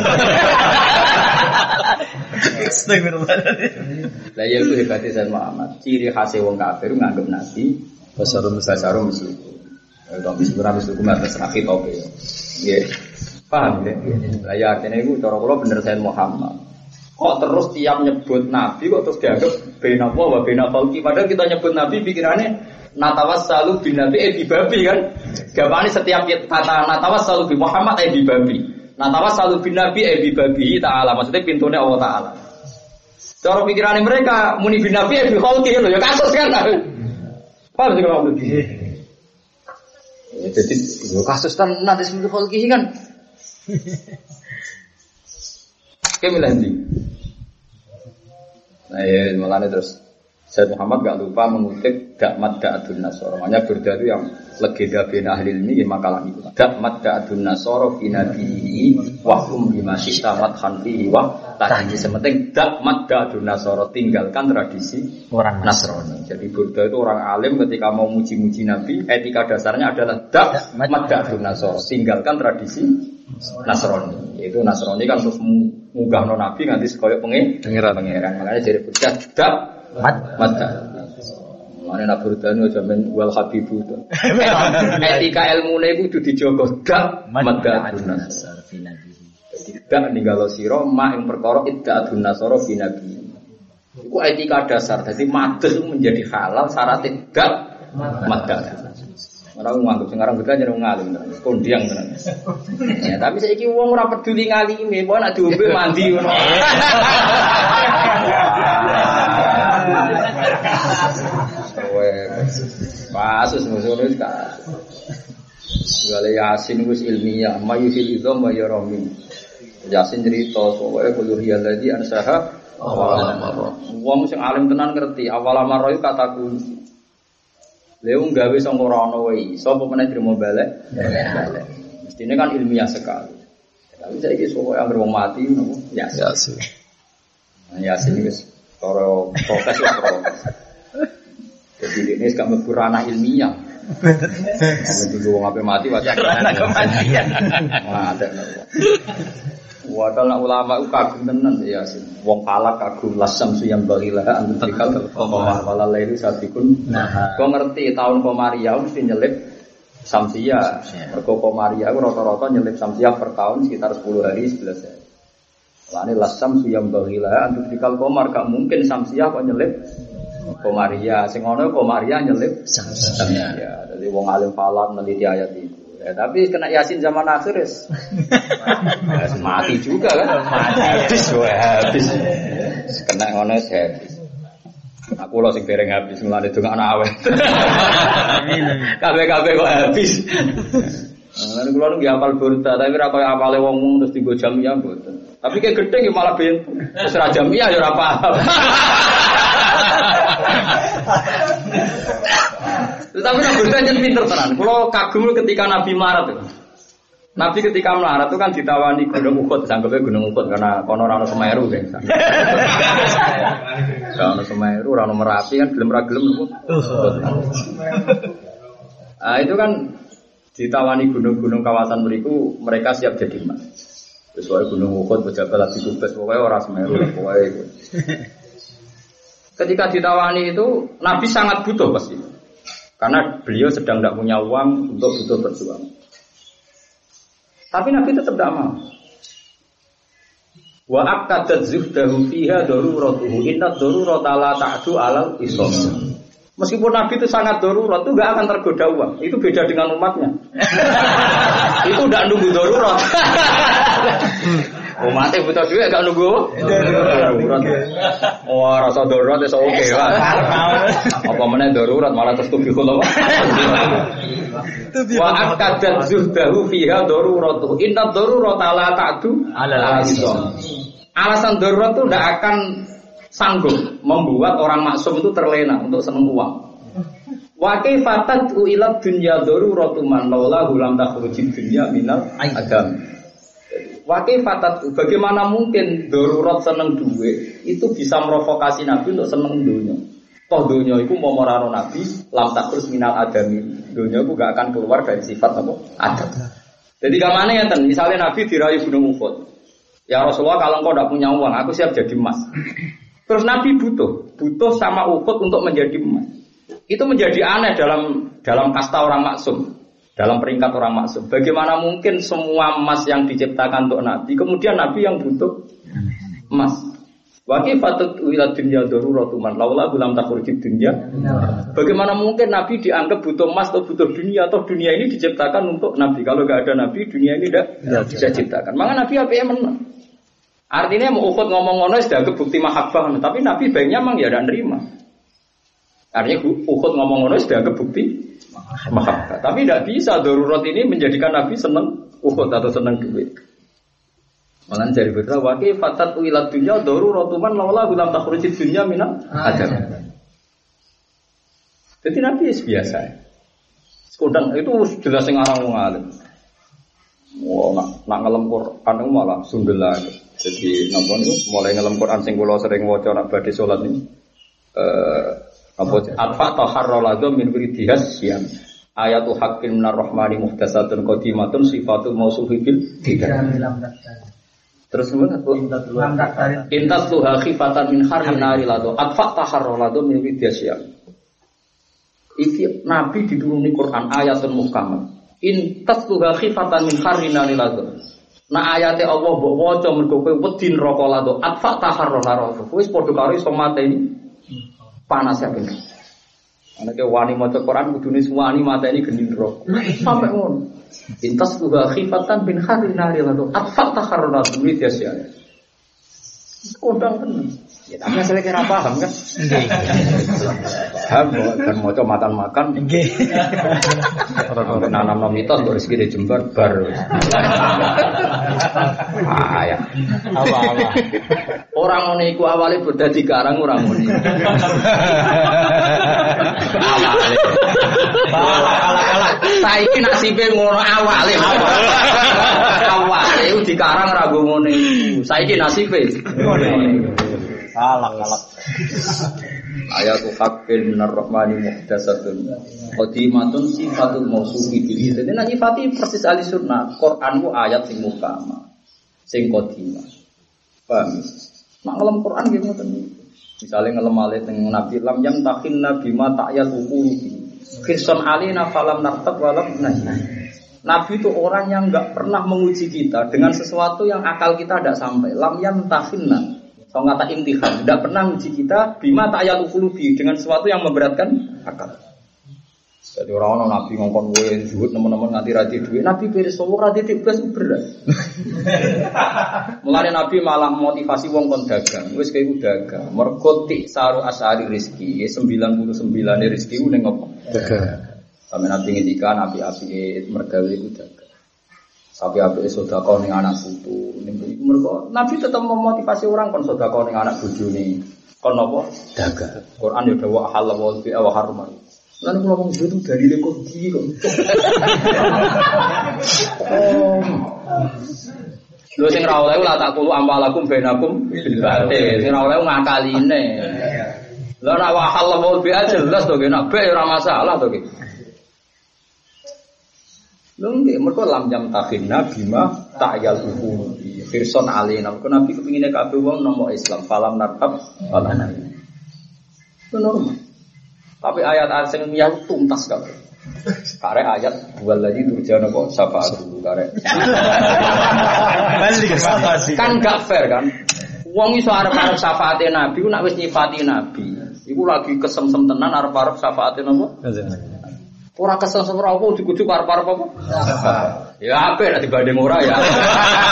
Lah ya itu hebatnya Sayyid Muhammad. Ciri khas wong kafir nganggep nabi Basarum basarum muslim. Tapi sebenarnya muslim atas rakhi tope. Nggih. Paham ya? Lah ya artinya itu cara kula bener Sayyid Muhammad. Kok terus tiap nyebut nabi kok terus dianggap bena wa wa bena falki padahal kita nyebut nabi pikirannya natawas selalu bin nabi eh bi babi kan Gapane setiap kata natawas selalu bi Muhammad eh bi babi natawas selalu bin nabi eh bi babi ta'ala maksudnya pintunya Allah ta'ala Cara pikirannya mereka muni bin nabi eh bi lho ya kasus kan Paham sih kalau begitu Jadi yo kasus kan nanti sebelum khalqi kan Oke milih? Nah ya malah terus Said Muhammad gak lupa mengutip Dakmat Da'adun Nasoro. Makanya Burda itu yang legenda bin ahli ilmi ya makalah itu. Dakmat Da'adun Nasoro fi nabihi wahum bima sita madhan fihi wa tadi sementing Dakmat Da'adun Nasoro tinggalkan tradisi Orang Nasrani. Jadi Burda itu orang alim ketika mau muji-muji Nabi, etika dasarnya adalah Dakmat Da'adun Nasoro. Tinggalkan tradisi Nasrani. Yaitu Nasrani kan terus munggah Nabi nganti sekoyok pengen Pengiran. pengiran. Makanya jadi Burda Dak Mat. Mata. Mana nak berdana jamin wal habibu itu. [LAUGHS] Etika ilmu itu kudu dijogo dak mata aduna. Jadi dak ninggalo siro ma yang perkara idda aduna soro fi nabi. Iku etika dasar. Jadi matus itu menjadi halal syarat dak mata. Orang nganggep sekarang kita jadi ngalim, kondiang tenan. [LAUGHS] Ya, tapi saya iki wong ora peduli ngalime, mau nak diombe mandi [LAUGHS] ngono. Pasus musuh wis Segala Yasin wis ilmiah, mayu fil idham wa yaramin. Yasin cerita soalnya kulur hiya lagi ansaha Wong sing alim tenan ngerti awal amaro iku kata kunci. Leo nggawe sangka ora ono wae iso apa meneh balik? Balik. Mestine kan ilmiah sekali. Tapi saiki sopo yang wong mati nopo? Yasin. Yasin. Nah, Yasin wis cara proses lah proses. Ini gak mlebu ranah ilmiah. Kamu dulu wong ape mati wae. Ranah kematian. Wah, ada. Wadal nak ulama itu kagum tenan ya Yasin. Wong palak kagum lasam suyam bagilah antum tikal komar wala lairu satikun. Nah. Kau ngerti tahun Komaria mesti nyelip Samsia. Mergo Komaria itu rata-rata nyelip Samsia per tahun sekitar 10 hari 11 hari. Lani lasam suyam bagilah antum tikal komar gak mungkin Samsia kok nyelip Komaria. Sing ono Komaria nyelip Samsia. Ya, jadi wong alim falak meneliti ayat itu. Ya, tapi kena Yasin zaman akhir. Ya, [LAUGHS] mati juga kan? Mati. Habis, wah, habis. Kena ngono habis. Aku lo sing dereng habis mulane donga anak awet. [LAUGHS] Kabeh-kabeh kok habis. Lan kula nu hafal burda, tapi ora koyo apale wong-wong terus digo jamiah mboten. Tapi kayak gede ya malah ben terus ra jamiah ya ora paham. [LAUGHS] Tetapi Nabi Burda jadi pinter tenan. Kalau kagum ketika Nabi melarat itu. Nabi ketika melarat itu kan ditawani Gunung Uhud, sanggupnya Gunung Uhud karena kono rano Semeru kan. Rano Semeru, rano Merapi kan gelem ra gelem Uhud. Nah, itu kan ditawani gunung-gunung kawasan beriku mereka siap jadi emas. Sesuai Gunung Uhud, pejabat lagi kubes, pokoknya orang Semeru, pokoknya. Ketika ditawani itu Nabi sangat butuh pasti. Karena beliau sedang tidak punya uang untuk butuh berjuang. Tapi Nabi tetap tidak mau. Wa akadat zuhdahu fiha daruratuhu inna darurata la ta'du alal islam. Meskipun Nabi itu sangat darurat, itu gak akan tergoda uang. Itu beda dengan umatnya. [LAUGHS] itu tidak nunggu darurat. [LAUGHS] Umatnya butuh duit gak nunggu darurat. Wah rasa darurat itu oke lah. Apa mana darurat malah terus tuh apa? Wa akadat zuhdahu fiha daruratuhu inna darurata la ta'du islam. Alasan darurat itu tidak akan sanggup membuat orang maksum itu terlena untuk seneng uang. Wa kaifatat ila dunya daruratu man laula lam takhrujid dunya minal adam. Wa kaifatat bagaimana mungkin darurat seneng duit itu bisa merovokasi Nabi untuk seneng dunia. Toh dunia itu mau merano Nabi lam takhruj minal adami. Dunia itu gak akan keluar dari sifat apa? Adam. Jadi ke mana ya ten? Misalnya Nabi dirayu gunung Uhud. Ya Rasulullah kalau engkau tidak punya uang, aku siap jadi emas. Terus Nabi butuh, butuh sama Uhud untuk menjadi emas. Itu menjadi aneh dalam dalam kasta orang maksum, dalam peringkat orang maksum. Bagaimana mungkin semua emas yang diciptakan untuk Nabi, kemudian Nabi yang butuh emas? Wakil fatut wilayah dunia daruratu man laula gulam takhurjid dunia. Bagaimana mungkin Nabi dianggap butuh emas atau butuh dunia atau dunia ini diciptakan untuk Nabi? Kalau nggak ada Nabi, dunia ini tidak bisa diciptakan. Maka Nabi apa yang menang? Artinya mau ukut ngomong ngono sudah bukti mahabbah, tapi Nabi baiknya emang ya tidak nerima. Artinya ukut ngomong ngono sudah bukti mahabbah, tapi tidak bisa darurat ini menjadikan Nabi senang ukut atau senang duit. Malah dari betul wakil fatat wilat dunia daruratuman laula gulam takhrujid dunia mina ada. Jadi Nabi biasa. Sekudang itu jelas yang orang wong alim. Wah, nak, nak ngelem Quran itu malah sundel lagi. Jadi napa niku mulai ngelem Quran sing kula sering waca nak badhe salat ini. Eh apa atfa taharraladu min wiridihas siam. Ayatu haqqin minar rahmani muhtasatun qadimatun sifatul mausufi bil tidak. Terus kemudian apa? Intas tuha khifatan min harri nari lado atfa taharraladu min wiridihas siam. Iki Nabi dituruni Quran ayatun muhkamah. Intas tuha khifatan min harri nari lado. Nah ayatnya Allah mbok waca mergo kowe wedi neraka lado atfa taharraladu. Wis padha karo iso mateni panas ya bener. Anak wani maca Quran kudune wani mata ini geni neraka. Sampai ngono. Intas tuha khifatan bin hari nari lalu atfa takharruna dumi dia sia. Kodang tenan. Ya tapi asale kira paham kan? Nggih. Paham kan maca makan makan. Nggih. Orang nanam mitos kok rezeki di Jember bar. Ah ya. Apa-apa. Orang ngono iku awale beda dikarang ora ngono. Awale. Saiki nasibe ngono awale. Awale iku dikarang ra nggo ngono iku. Saiki nasibe ngono. Kalak kalak. [LAUGHS] Ayatu haqqin minar rahmani muhdatsatun qadimatun sifatul mausufi bil Jadi nek nyifati persis ahli sunnah, Quran ku ayat sing mukama. Sing qadimah. Paham? Nak ngelem Quran nggih ngoten. Misale ngelem ale teng Nabi lam yang takin nabi ma ta'yal uqulubi. Kirson alina falam nartab walam nahi. Nabi itu orang yang nggak pernah menguji kita dengan sesuatu yang akal kita tidak sampai. Lam yang tahinna. So kata intihan, tidak pernah menguji kita bima ta'yal ukulubi dengan sesuatu yang memberatkan akal. Jadi orang orang nabi ngongkon gue zuhud teman-teman nganti rati duit, nabi pirsa wong rati tibas berat. [LAUGHS] Mulane nabi malah motivasi wong kon dagang, wis kayak dagang. Mergo tik saru asari rezeki, ya 99 e rezeki ku ning opo? Dagang. Sampai nabi ngendikan api-api mergawe iku dagang. Sapi api sodako ning anak putu, mergo nabi tetap memotivasi orang kon sodako ning anak bojone. Kon apa? Dagang. Quran ya dawa halal wa fi wa harma. Lan kula wong itu dari di kok. Oh. [LAUGHS] Lho sing ra oleh la tak kulo amalakum bainakum bil batil. Sing ra oleh ngakaline. Lah nek wa halal wa fi jelas to nek be ora masalah to ki. Nggih mergo lam jam takhina bima ta'yal hukum. Firson alina. Mergo Nabi kepingine kabeh wong nomor Islam falam nartab falam. Itu normal. Tapi ayat ayat sing miyah tuntas kabeh. Kare ayat dua lagi turjana kok syafaat dulu kare. kan gak fair kan? Wong iso arep-arep syafaate Nabi ku nak wis nyifati Nabi. Iku lagi kesemsem tenan arep-arep syafaate napa? Ora kesemsem ora apa dicucuk arep-arep apa? Ya apik nek dibanding ora ya.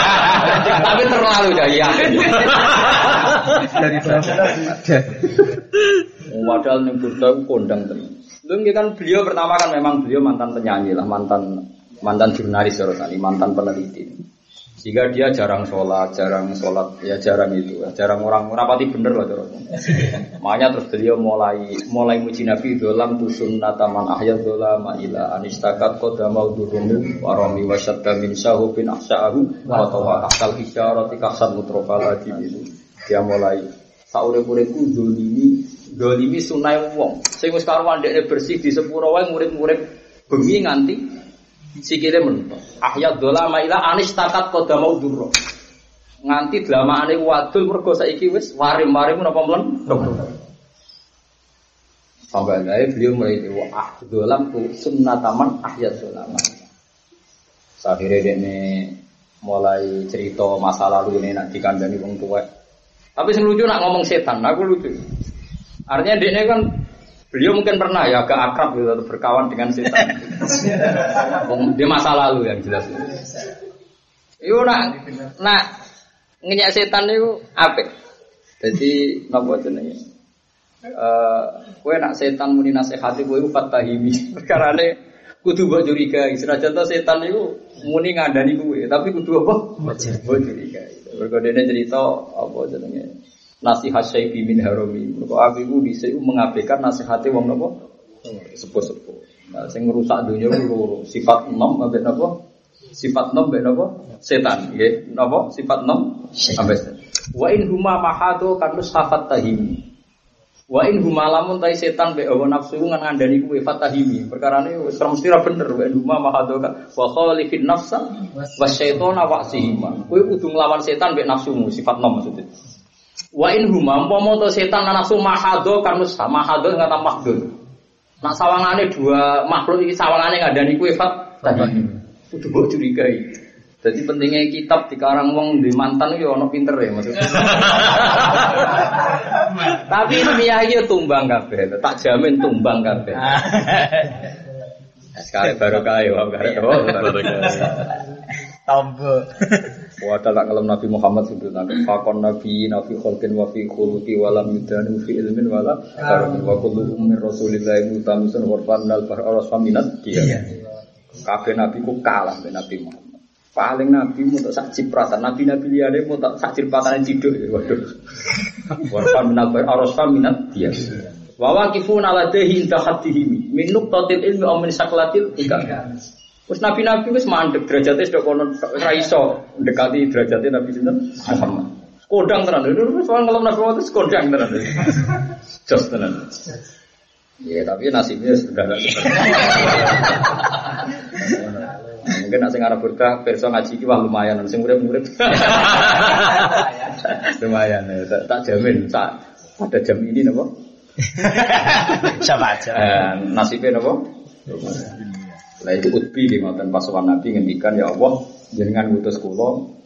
[LAUGHS] Tapi terlalu ya yakin. Dari Padahal ning Buddha kondang tenan. Nggih kan beliau pertama kan memang beliau mantan penyanyi lah, mantan mantan jurnalis tadi, mantan peneliti. Sehingga dia jarang sholat, jarang sholat, ya jarang itu, jarang orang rapati bener lah terus. Makanya terus beliau mulai mulai muji Nabi dalam tusun nataman ahyat dola ma'ila anistakat koda mau durumu warami wasyadda min sahubin ahsa'ahu wa tawa tahtal hisyarati kahsan mutrofa lagi gitu. Dia mulai saurip-uripku dolimi dolimi sunai wong. Sing wis karuan dekne bersih di sepuro murid-murid bengi nganti sikile mentok. Ahya dola maila anis takat koda mau durro. Nganti dlamane wadul mergo saiki wis warim-warim napa mlen. Sampai akhirnya beliau mulai wa ah dolam tu sunnataman ahya dolam. Akhirnya ini mulai cerita masa lalu ini nak dikandani wong tua. Tapi sing lucu nak ngomong setan, aku lucu. Artinya dia kan beliau mungkin pernah ya agak akrab gitu atau berkawan dengan setan. [LAUGHS] Dia masa lalu yang jelas. Iyo nak nak ngenyak setan itu apa? Jadi nopo jenenge? Eh, kowe nak setan muni nasihati kowe fatahimi. [LAUGHS] Perkarane kudu mbok curigai. Senajan to setan iku muni ngandani kowe, tapi kudu apa? Mbok curigai. Mergo dene cerita apa jenenge? Nasihat Syekh min Harami. Mergo aku bisa mengabaikan nasihate wong napa? Sepuh-sepuh. Nah, sing ngerusak dunia loro. Sifat nom ambek napa? Sifat nom ambek napa? Setan, nggih. Napa? Sifat nom ambek setan. Wa in huma mahatu kanus hafat tahimi. Wa in huma lamun tai setan be hawa nafsu ngan ngandani kuwe fatahimi. Perkarane wis mesti bener wa in huma mahatu ka wa khalifin nafsa wa syaitana wa sihima. Kowe kudu nglawan setan be nafsumu, sifat nom maksudnya. Wa in huma umpama to setan lan nafsu mahado kanus mahado ngata mahdud. Nak sawangane dua makhluk iki sawangane ngandani kuwe fatahimi. Kudu mbok curigai. Jadi pentingnya kitab dikarang wong di mantan itu ono pinter ya maksudnya. [LAUGHS] Tapi ilmiah iki tumbang kabeh, tak jamin tumbang kabeh. [LAUGHS] Sekarang baru kaya, baru Tombo. Wa tak ngelem Nabi Muhammad itu nanti fakon Nabi Nabi kholkin wa fi khuluqi wa lam yudanu fi ilmin wa la karamin wa kullu ummin rasulillahi mutamisun warfan al bar arasfa minat dia. Kabeh Nabi ku kalah dengan Nabi Muhammad. Paling Nabi mau tak sak cipratan, Nabi Nabi liane mau tak sak cipratan ciduk. Waduh. Warfan minal bar arasfa minat dia. Wa waqifun ala dahi inda haddihim min nuqtatil ilmi aw min saklatil ikam. Terus nabi-nabi wis mandek derajatnya sudah kono ora iso mendekati derajatnya Nabi sinten Muhammad. Kodang tenan. Lho soal ngelem Nabi Muhammad kodang tenan. [LAUGHS] Jos tenan. Ya tapi nasibnya sudah tidak [LAUGHS] Mungkin nak sing arep berkah perso ngaji ki wah lumayan sing murid-murid. [LAUGHS] lumayan ya, tak, tak jamin tak pada jam ini napa? Siapa aja. Eh, nasibnya napa? Lah itu utbi di ngoten pas sowan Nabi ngendikan ya Allah jenengan ngutus kula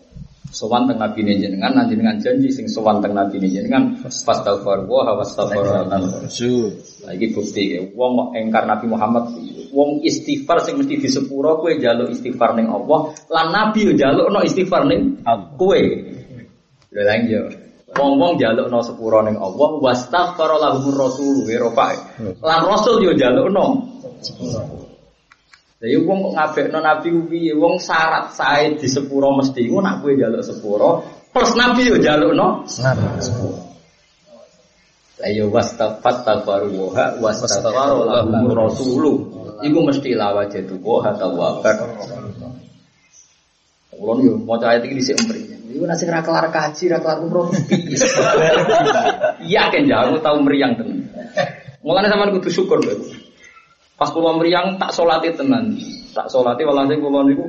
sowan teng Nabi ne jenengan lan jenengan janji sing sowan teng Nabi ne jenengan fastaghfar wa wastaghfar Lah iki bukti ya wong kok engkar Nabi Muhammad wong istighfar sing mesti di sepuro kowe njaluk istighfar ning Allah lan Nabi yo njalukno istighfar ning kowe. Lha lha yo Wong-wong njalukno sepuro ning Allah wastaghfar lahumur rasul wa rafa. Lan rasul yo njalukno. Jadi wong kok ngabekno nabi ku piye? Wong syarat sae di sepuro mesti iku nak kowe njaluk sepuro plus nabi yo njalukno sepuro. Lah yo wastafat tabaruha wastaghfaru lahum rasulu. Iku mesti lawa jadu wa tawakkal. Ulun yo maca ayat iki dhisik empri. Iku nek sing ra kelar kaji, ra kelar umroh piye. Yakin ya aku tau meriang tenan. Mulane sampean kudu syukur lho. Pas kula meriang tak salate tenan. Tak salate walhasil kula niku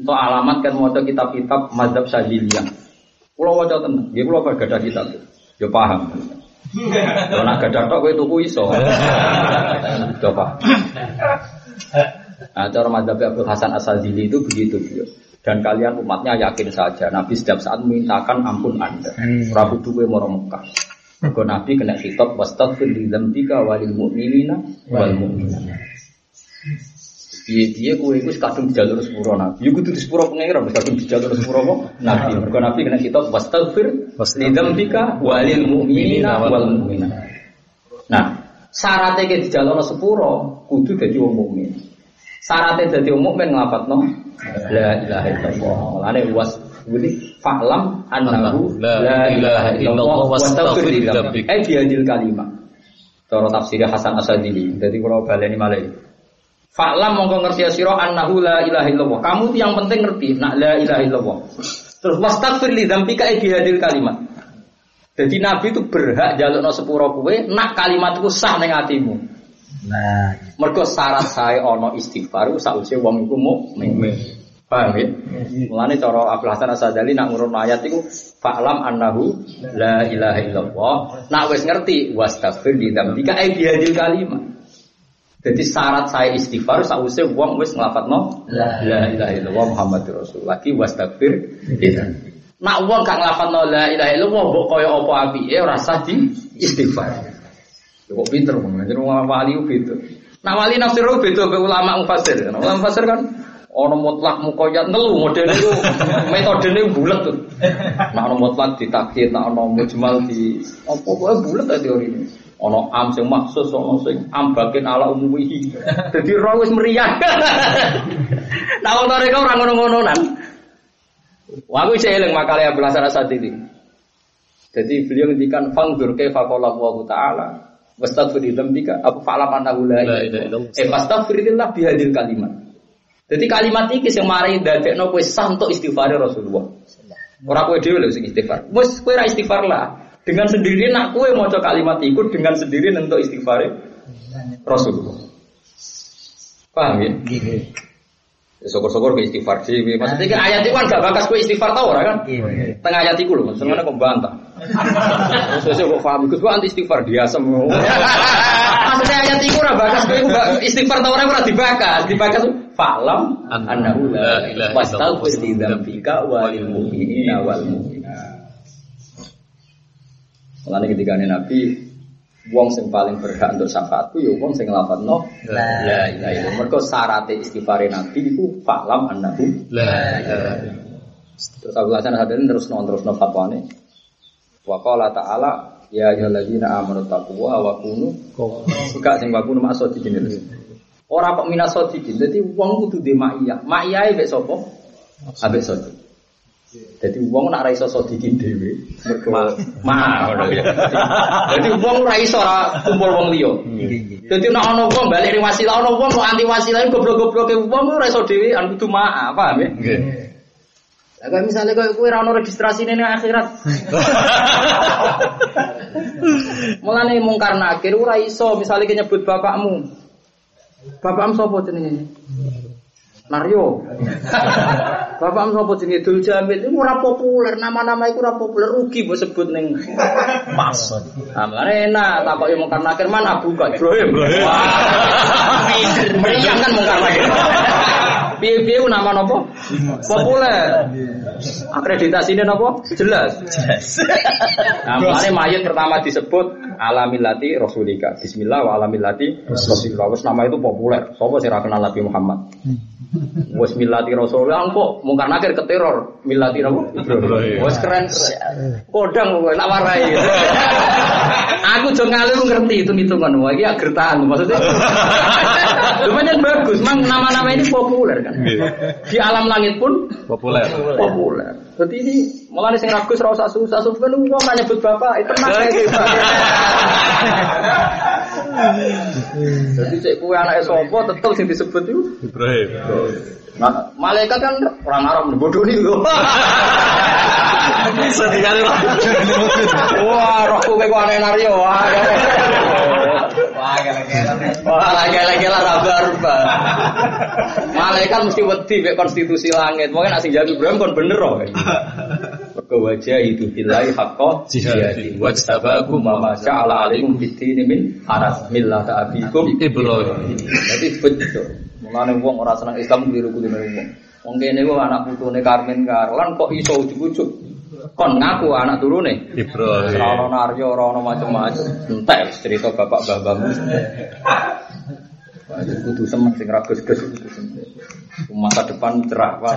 untuk alamat kan maca kitab-kitab mazhab Syadziliyah. Kula waca tenan. Nggih kula gada kitab. Yo paham. [LAUGHS] Kalau nak gadah tok kowe tuku iso. Coba. Nah, cara mazhab Abdul Hasan Asadzili itu begitu beliau. Dan kalian umatnya yakin saja Nabi setiap saat mintakan ampun Anda. Ora kudu kowe moro Mekah. Mergo Nabi kena khitab wastaghfir li dzambika walil mu'minina wal mu'minat. Piye piye kowe iku kadung jalur sepuro Nabi. Yo kudu sepuro pengira wis kadung jalur sepuro kok Nabi. Mergo Nabi kena khitab wastaghfir li dzambika walil mu'minina wal mu'minat. Nah, syaratnya ke dijalur sepuro kudu dadi wong mukmin. Syaratnya dadi wong mukmin nglafatno la ilaha illallah. Mulane was Jadi fa'lam annahu la ilaha illallah wastaghfir li dzambik. Eh biadil kalimat. Cara tafsir Hasan Asadili. Jadi kalau baleni malih. Fa'lam mongko ngerti sira annahu la ilaha illallah. Kamu yang penting ngerti nak la ilaha illallah. Terus wastaghfir li dzambika eh biadil kalimat. Jadi Nabi itu berhak jalukno sepuro kowe nak kalimat itu sah ning atimu. Nah, Mergo syarat saya ono istighfar sausé wong iku mukmin. Paham ya? Mulane cara Abdul Hasan Asadali nak ngurun ayat itu fa'lam annahu la ilaha illallah. Nak wis ngerti wastaghfir li dzambika ai bihadil kalimat. Jadi syarat saya istighfar sausé wong wis nglafadzno la ilaha illallah Muhammadur Rasul. Lagi wastaghfir li dzambika. Nak wong gak nglafadzno la ilaha illallah mbok kaya apa apike ora sah di istighfar. Ya Kok pinter wong, jeneng wali beda. Nah wali nafsir beda be ulama mufassir. Ulama mufassir kan ono mutlak mukoyat ngelu model itu metodenya bulat tuh. Nah ono mutlak ditakhir, nah ono mujmal di apa kok bulat ta teori ini. Ono am sing maksus, ono sing ambakin ala umumihi. Jadi roh wis meriah. [LAUGHS] Nah wong mereka ora ngono-ngononan. Wah aku isih eling makale Abdul Hasan Asadili. Jadi beliau ngendikan fangdur kaifa qala Allah taala Wastaghfir dzambika apa fa'lam annahu la ilaha illallah. Eh fastaghfirillah bihadil kalimat. Jadi kalimat iki sing mari dadekno kowe sah untuk istighfar Rasulullah. Ora kowe dhewe lho sing istighfar. Wis kowe ra istighfar lah. Dengan sendiri nak kowe maca kalimat iku dengan sendiri untuk istighfar Rasulullah. Paham ya? Ya, Syukur-syukur ke istighfar sih. Maksudnya kan ayat itu kan gak bakas ke istighfar tau orang kan? Tengah ayat itu loh, sebenarnya kok bantah. [LAUGHS] Terus saya kok paham, Gus anti istighfar dia semua. [LAUGHS] Maksudnya ayat itu ora bakas kowe istighfar tau orang ora dibakas, dibakas falam annahu la ilaha wastaghfir li dzambika walil mu'minina wal mu'minat. Mulane ketika Nabi Wong sing paling berhak untuk syafaatku ya wong sing nglafadzno La la ilaha illallah. Mergo syarat istighfar Nabi iku falam annahu La ilaha Terus Abu Hasan hadirin terus non terus non fatwane. Wa qala ta'ala ya ayyuhalladzina amanu taquwa wa kunu Buka sing wa kunu masodikin itu. Ora kok minas sodikin. Dadi wong kudu di ma'iyah. Ma'iyahe mek sapa? Ambek sodik. Jadi wong nak ra iso sodikin dhewe mergo ma ngono ya. Dadi wong ra kumpul wong liya. Dadi nek ana wong balik ning wasilah ana wong kok anti wasilah goblok-gobloke wong ora iso dhewe an kudu maaf, paham ya? Lah kaya misalnya kaya kowe ora ono registrasi ning akhirat. [LAUGHS] Mulane mungkar nakir ora iso misalnya ki nyebut bapakmu. Bapakmu sapa jenenge? Naryo. [LAUGHS] Bapakmu sapa jenenge Dul Jamil itu ora populer, nama-nama iku ora populer rugi mbok sebut ning pas. Nah, mulane enak takoki mungkar nakir mana Abu Ibrahim. Wah. [LAUGHS] Meriang kan mungkar nakir. Piye-piye nama napa? Populer. Akreditasinya napa? Jelas. Jelas. Nah, mayit pertama disebut alamillati rasulika. Bismillah wa alamillati rasulika. Wis nama itu populer. Sapa sih kenal Nabi Muhammad? Wis millati rasulullah kok mungkar nakir keteror millati napa? Ibrahim. Wis keren. Kodang kok nak warai. Aku jo ngalir ngerti hitung-hitungan. Wah, iki gertahan maksudnya. Lumayan bagus, mang nama-nama ini populer kan. Di alam langit pun Populer. populer. Jadi ini malah sing ragus ora usah susah susah kan wong nyebut bapak itu tenang ae. Jadi cek kue anak sapa tetep sing disebut itu. Ibrahim. Nah, malaikat kan orang Arab bodoh nih lho. Sekali lah. Wah, roh kowe kok aneh nario. Wah, Wah, lagi-lagi lah raba-raba. Malaikat mesti wedi mek konstitusi langit. Mungkin asing jago Ibrahim kon bener kok. Mergo wajah itu billahi haqqa jihadi wajtabakum ma ma sya'ala alaikum bidini min haras millata abikum Ibrahim. Jadi betul. Mulane wong ora seneng Islam keliru-keliru wong. Wong kene kok anak putune Karmen Karolan kok iso ujug-ujug. Kon ngaku anak turune. Ibrahim. Ora ono naryo, ora macam-macam. Entek cerita bapak [LAUGHS] itu kudu semen sing ra ges-ges kudu semen. Masa depan cerah Pak.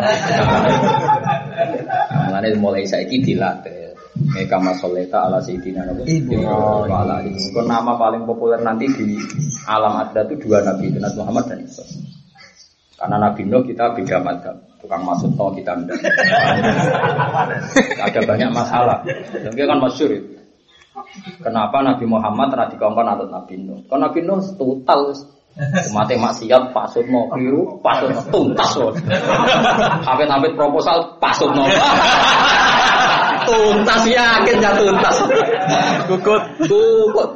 Mulane mulai saiki dilatih. Meka masoleta ala sayyidina Nabi Ibrahim. nama paling populer nanti di alam ada itu dua nabi, itu Nabi Muhammad dan Isa. Karena Nabi Nuh kita beda madhab, tukang masuk tol kita enggak. Ada banyak masalah. Dan dia kan masyur itu. Kenapa Nabi Muhammad dikongkon atau Nabi Nuh? Karena Nabi Nuh total mati maksiat pasut no keliru pasut no tuntas loh. Amit-amit proposal pasut no. tuntas yakin ya tuntas. Kukut, kukut.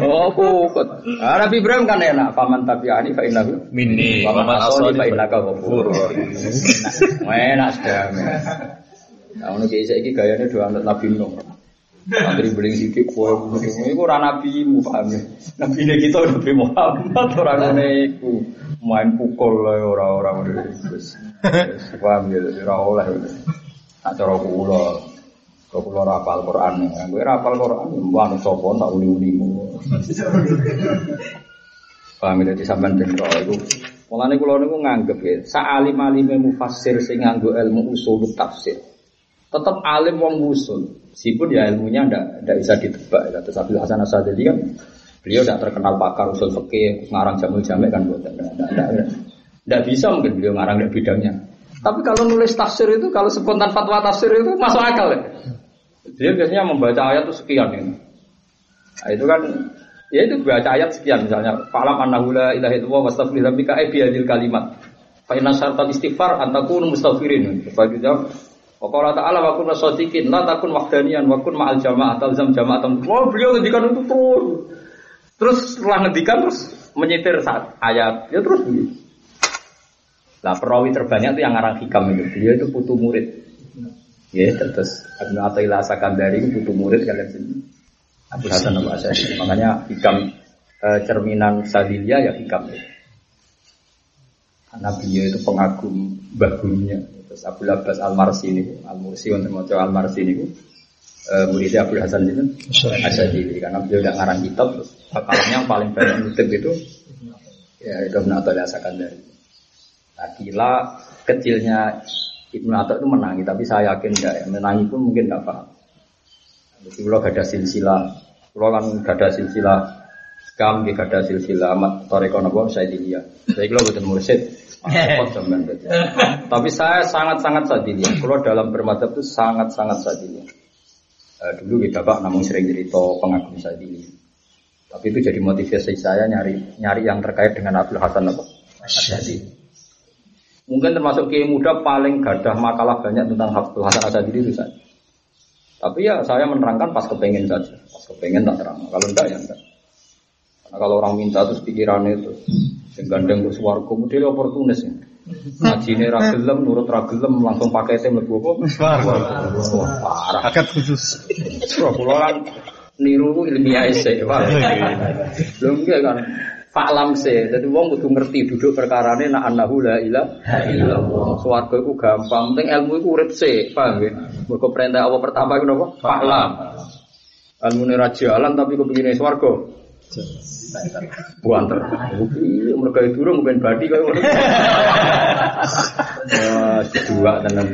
Oh kukut. Ah, Nabi Ibrahim kan enak. Faman tabi'ani fa innahu Minni. Wa man Waman asoli fa innaka ghafurur rahim. Enak, sudah. Nah, ono kiai saiki gayane do anut Nabi Nuh. Antri beling sikit kowe iku ora nabi mu paham ya. Nabi ne kita Nabi Muhammad ora ngene iku. Main pukul ae ora-ora ngene wis. Paham ya ora oleh. Nak cara kula Kau kula ora Quran, gue ora hafal Quran, mbah sapa tak uli-ulimu. Paham ya di sampean ben ro iku. Mulane kula nganggep ya, sak alim-alime mufassir sing ilmu usul tafsir. Tetap alim wong usul. Meskipun ya ilmunya ndak ndak bisa ditebak. Ya. Terus Abdul Hasan Asadili kan beliau tidak terkenal pakar usul fikih, ngarang jamul jamek kan ndak, ndak bisa mungkin beliau ngarang di bidangnya. Tapi kalau nulis tafsir itu, kalau spontan fatwa tafsir itu masuk akal ya. Dia biasanya membaca ayat itu sekian ini. Nah, itu kan ya itu baca ayat sekian misalnya falam annahu la ilaha illallah wastaghfir dzambika ay bihadil kalimat. Fa inna syartal istighfar an takunu mustaghfirin. Fa jawab Wa qala ta'ala wa kun shadiqin la takun wahdaniyan wa kun ma'al jamaah talzam jama'atan. Wah, beliau ngendikan itu terus. Terus setelah ngendikan terus menyetir saat ayat. Ya terus begitu. Nah, perawi terbanyak itu yang ngarang hikam itu. Beliau itu putu murid. Ya, terus Ibnu Athaillah Sakandari putu murid kalian sini. Abu Hasan Abu Asyari. Makanya hikam eh, cerminan Sadilia ya hikam itu. Karena beliau itu pengagum mbah gurunya. Terus Abu Abbas Al Marsi ini, Al Mursi untuk mau Al Marsi ini, eh, muridnya Abu Hasan itu Asyadili. Karena beliau udah ngarang kitab, terus hafalannya yang paling banyak nutip itu ya itu Ibnu Athaillah Sakandari. Nah, gila kecilnya Ibnu Atta itu menangi, tapi saya yakin enggak ya. Menangi pun mungkin enggak paham. Jadi kalau gak ada silsilah, kalau kan gak ada silsilah, kam gak ada silsilah amat toreko saya dilihat. Jadi kalau betul mursid. Tapi saya sangat-sangat sadilia. Kalau dalam bermadhab itu sangat-sangat sadilia. Eh, dulu kita bapak namun sering cerita pengagum sadilia. Tapi itu jadi motivasi saya nyari nyari yang terkait dengan Abdul Hasan apa? Asyadi. Mungkin termasuk kiai muda paling gadah makalah banyak tentang Abdul Hasan Asyadi itu saja. Tapi ya saya menerangkan pas kepengen saja. Pas kepengen tak terang. Kalau enggak ya enggak. Karena kalau orang minta terus pikirannya itu yang gandeng terus warga model oportunis ya. Ngaji ini ragelem, nurut ragelem, langsung pakai tem lebu apa? Wah, parah. Akad khusus. Pulau kan niru ilmiah sih, Pak. Belum enggak kan? Faklam se, jadi wong kudu ngerti duduk perkara ini nak anahu la ilaha illallah. Swarga iku gampang, penting ilmu iku urip se, paham ya? Mergo perintah Allah pertama iku napa? Faklam. Ilmu ini rajalan tapi kepingin swarga. Buanter. Iya, mereka itu durung ben badi. Wah, dua tenan.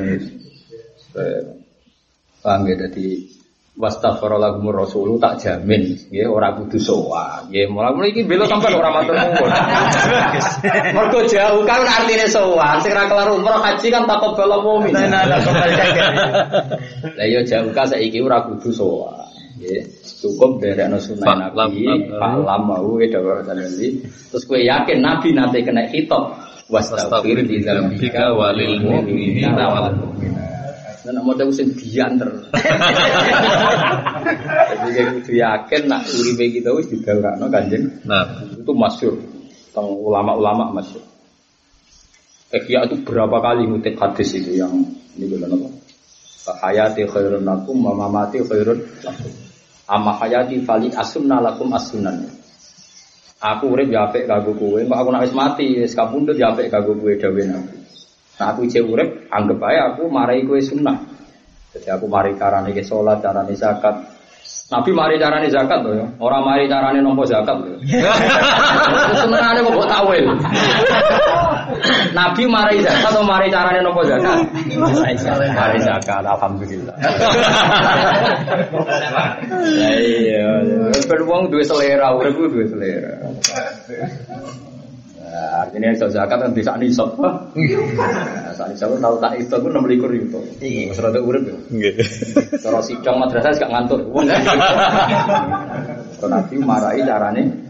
Eh, Paham ya dadi wastaghfirallahumur rasulu tak jamin. Nggih ora kudu sowan. Nggih mulai mulai iki bela sampean ora matur nuwun mergo jauh kan artine sowan. Sing ra kelar umroh haji kan takut bala mumin nah lah yo jauh ka saiki ora kudu sowan. Nggih cukup derekno sunah nabi palam mau dawuh Nabi terus kowe yakin nabi nanti kena hitop wastaghfir di dalam bika walil mu'minina wal mu'minat dan mau tahu sing diantar. [LAUGHS] Jadi kayak kudu yakin nak uripe kita wis digarakno Kanjeng. Nah, Itu masyhur tentang ulama-ulama masyhur. Ihya itu berapa kali ngutip hadis itu yang ini bilang apa? Hayati khairun lakum wa mamati khairun lakum. Amma hayati fali asunna lakum asunan. Aku urip ya apik kanggo kowe, kok aku nek wis mati wis kapundhut ya apik kanggo kowe dawuh Nabi. Nah aku ijek urip, anggap aja aku marai kue sunnah. Jadi aku mari carane ke sholat, carane zakat. Nabi mari carane zakat loh ya. Orang mari carane nompo zakat loh. [LAUGHS] Sebenarnya kok tawil. [COUGHS] Nabi mari zakat atau mari carane nompo zakat? Mari zakat, alhamdulillah. Ya iya, ben wong duwe selera, urip ku duwe selera. Nah, artinya iso zakat kan bisa nisab. Nah, saat nisab tahu tak itu aku enam likur itu. Mas rada urip ya. nggih. Cara sidang madrasah gak ngantur. Wong Kalau [LAUGHS] nabi marahi carane.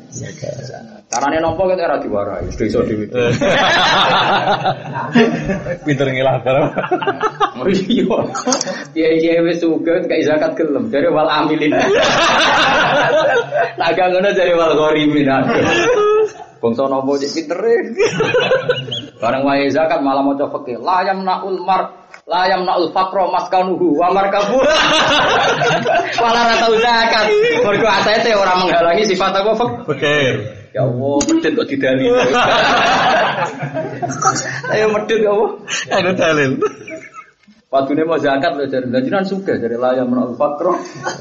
Carane nopo kan era diwarai, sudah iso dhewe. [LAUGHS] Pinter ngilah karo. Oh iya. Kiai-kiai wis sugih gak zakat gelem, dari wal amilin. [LAUGHS] Tak gak ngono dari wal ghorimin. Bangsa nopo cek pintere. [LAUGHS] Bareng wae zakat malah maca fikih. La yamnaul mar la yamnaul faqra maskanuhu wa markabu. Malah [LAUGHS] ra tau zakat. Mergo asete ora menghalangi sifat apa fik. Fakir. Ya Allah, medit kok didali. [LAUGHS] Ayo medit ya Allah. Ada dalil. Padune mau zakat lho jare lanjutan sugih jare la yamnaul faqra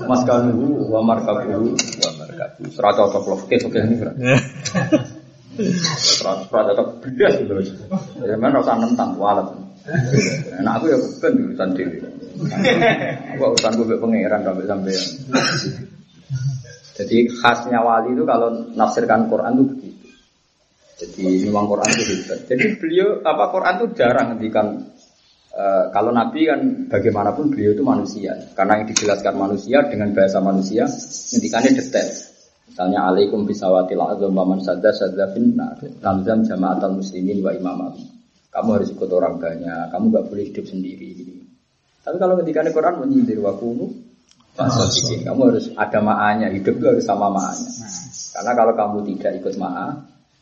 maskanuhu wa markabu wa markabu. Ora cocok lho fikih-fikih ini. Rata tetap gitu loh. Ya mana rasa nentang walat. Nah aku ya bukan urusan diri. Aku urusan gue pangeran sampai sampai. Jadi khasnya wali itu kalau nafsirkan Quran itu begitu. Jadi memang Quran itu hebat. Jadi beliau apa Quran itu jarang ngendikan eh, kalau Nabi kan bagaimanapun beliau itu manusia. Karena yang dijelaskan manusia dengan bahasa manusia, ngendikannya detail. Misalnya alaikum bisawatil azam wa man sadda sadda finnar. Lamzam jama'atal muslimin wa imamah. Kamu harus ikut orang banyak, kamu nggak boleh hidup sendiri. Tapi kalau ketika di Quran menyindir wakunu, bikin kamu harus ada ma'anya, hidup itu harus sama ma'anya. Karena kalau kamu tidak ikut ma'a,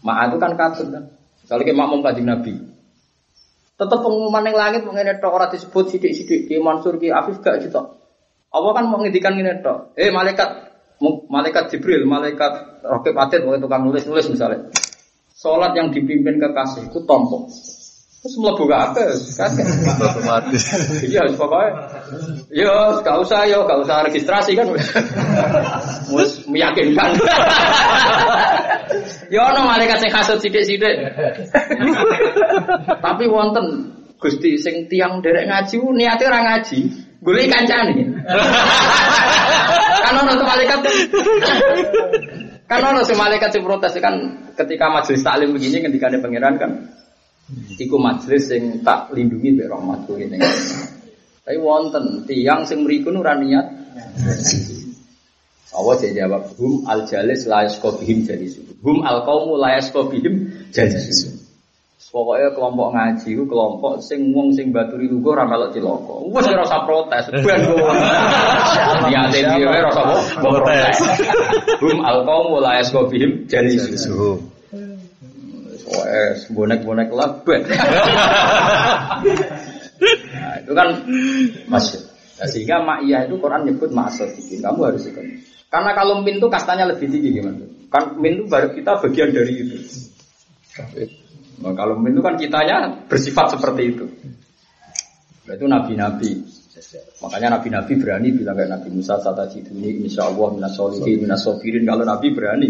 ma'a itu kan katun kan. Kalau kita makmum kajian Nabi, tetap pengumuman yang langit mengenai tok ora disebut sidik-sidik di Mansur ki Afif gak gitu. Allah kan mau ngendikan ngene tok. Eh malaikat malaikat Jibril, malaikat Rakib Atid waktu tukang nulis-nulis misalnya. Sholat yang dipimpin kekasih itu tompok. Terus mlebu kabeh, kakek. Otomatis. Iya, pokoknya. Yo, gak usah yo, gak usah registrasi kan. Mus meyakinkan. yo ono malaikat sing kasut sithik-sithik. Tapi wonten Gusti sing tiang derek ngaji niate ora ngaji, golek kancane. [LAUGHS] kan ono malaikat kan ono malaikat sing protes kan ketika majelis taklim begini ketika ada pangeran kan Iku majelis sing tak lindungi mbek rahmatku ini. Tapi wonten tiang sing mriku ora niat. Allah jawab hum al jalis la yasqobihim jalis. Hum al qaumu la yasqobihim jalis. Pokoknya kelompok ngaji ku kelompok sing wong sing baturi lugu ora melok cilaka. Wes ora usah protes, ben kok. [LAUGHS] Niate dhewe ora usah protes. Hum al qaumu la yasqobihim jalis. Wes bonek-bonek labet. nah, itu kan masuk. Nah, sehingga ma'iyah itu Quran nyebut ma'asad Kamu harus ikut. Karena kalau min itu kastanya lebih tinggi gimana? Kan min itu baru kita bagian dari itu. Nah, kalau min itu kan kitanya bersifat seperti itu. Nah, itu nabi-nabi. Makanya nabi-nabi berani bilang kayak Nabi Musa sata ini insya Allah minas solihin minas sofirin. Kalau nabi berani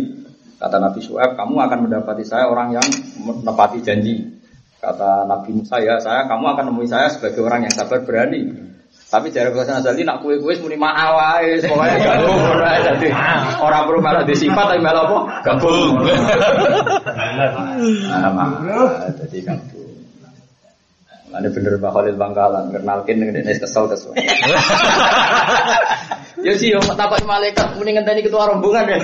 Kata Nabi Su'aib, kamu akan mendapati saya orang yang menepati janji. Kata Nabi Musa, ya saya, kamu akan menemui saya sebagai orang yang sabar berani. Tapi jari bahasa Nazali nak kue kue muni maawai, semuanya gabung, jadi orang perlu malah disifat tapi malah apa? Gabung. Jadi gabung. Ini bener Mbak Khalil Bangkalan, kenalkin dengan ini kesel kesel. Ya sih, takut malaikat mendingan tadi ketua rombongan ya.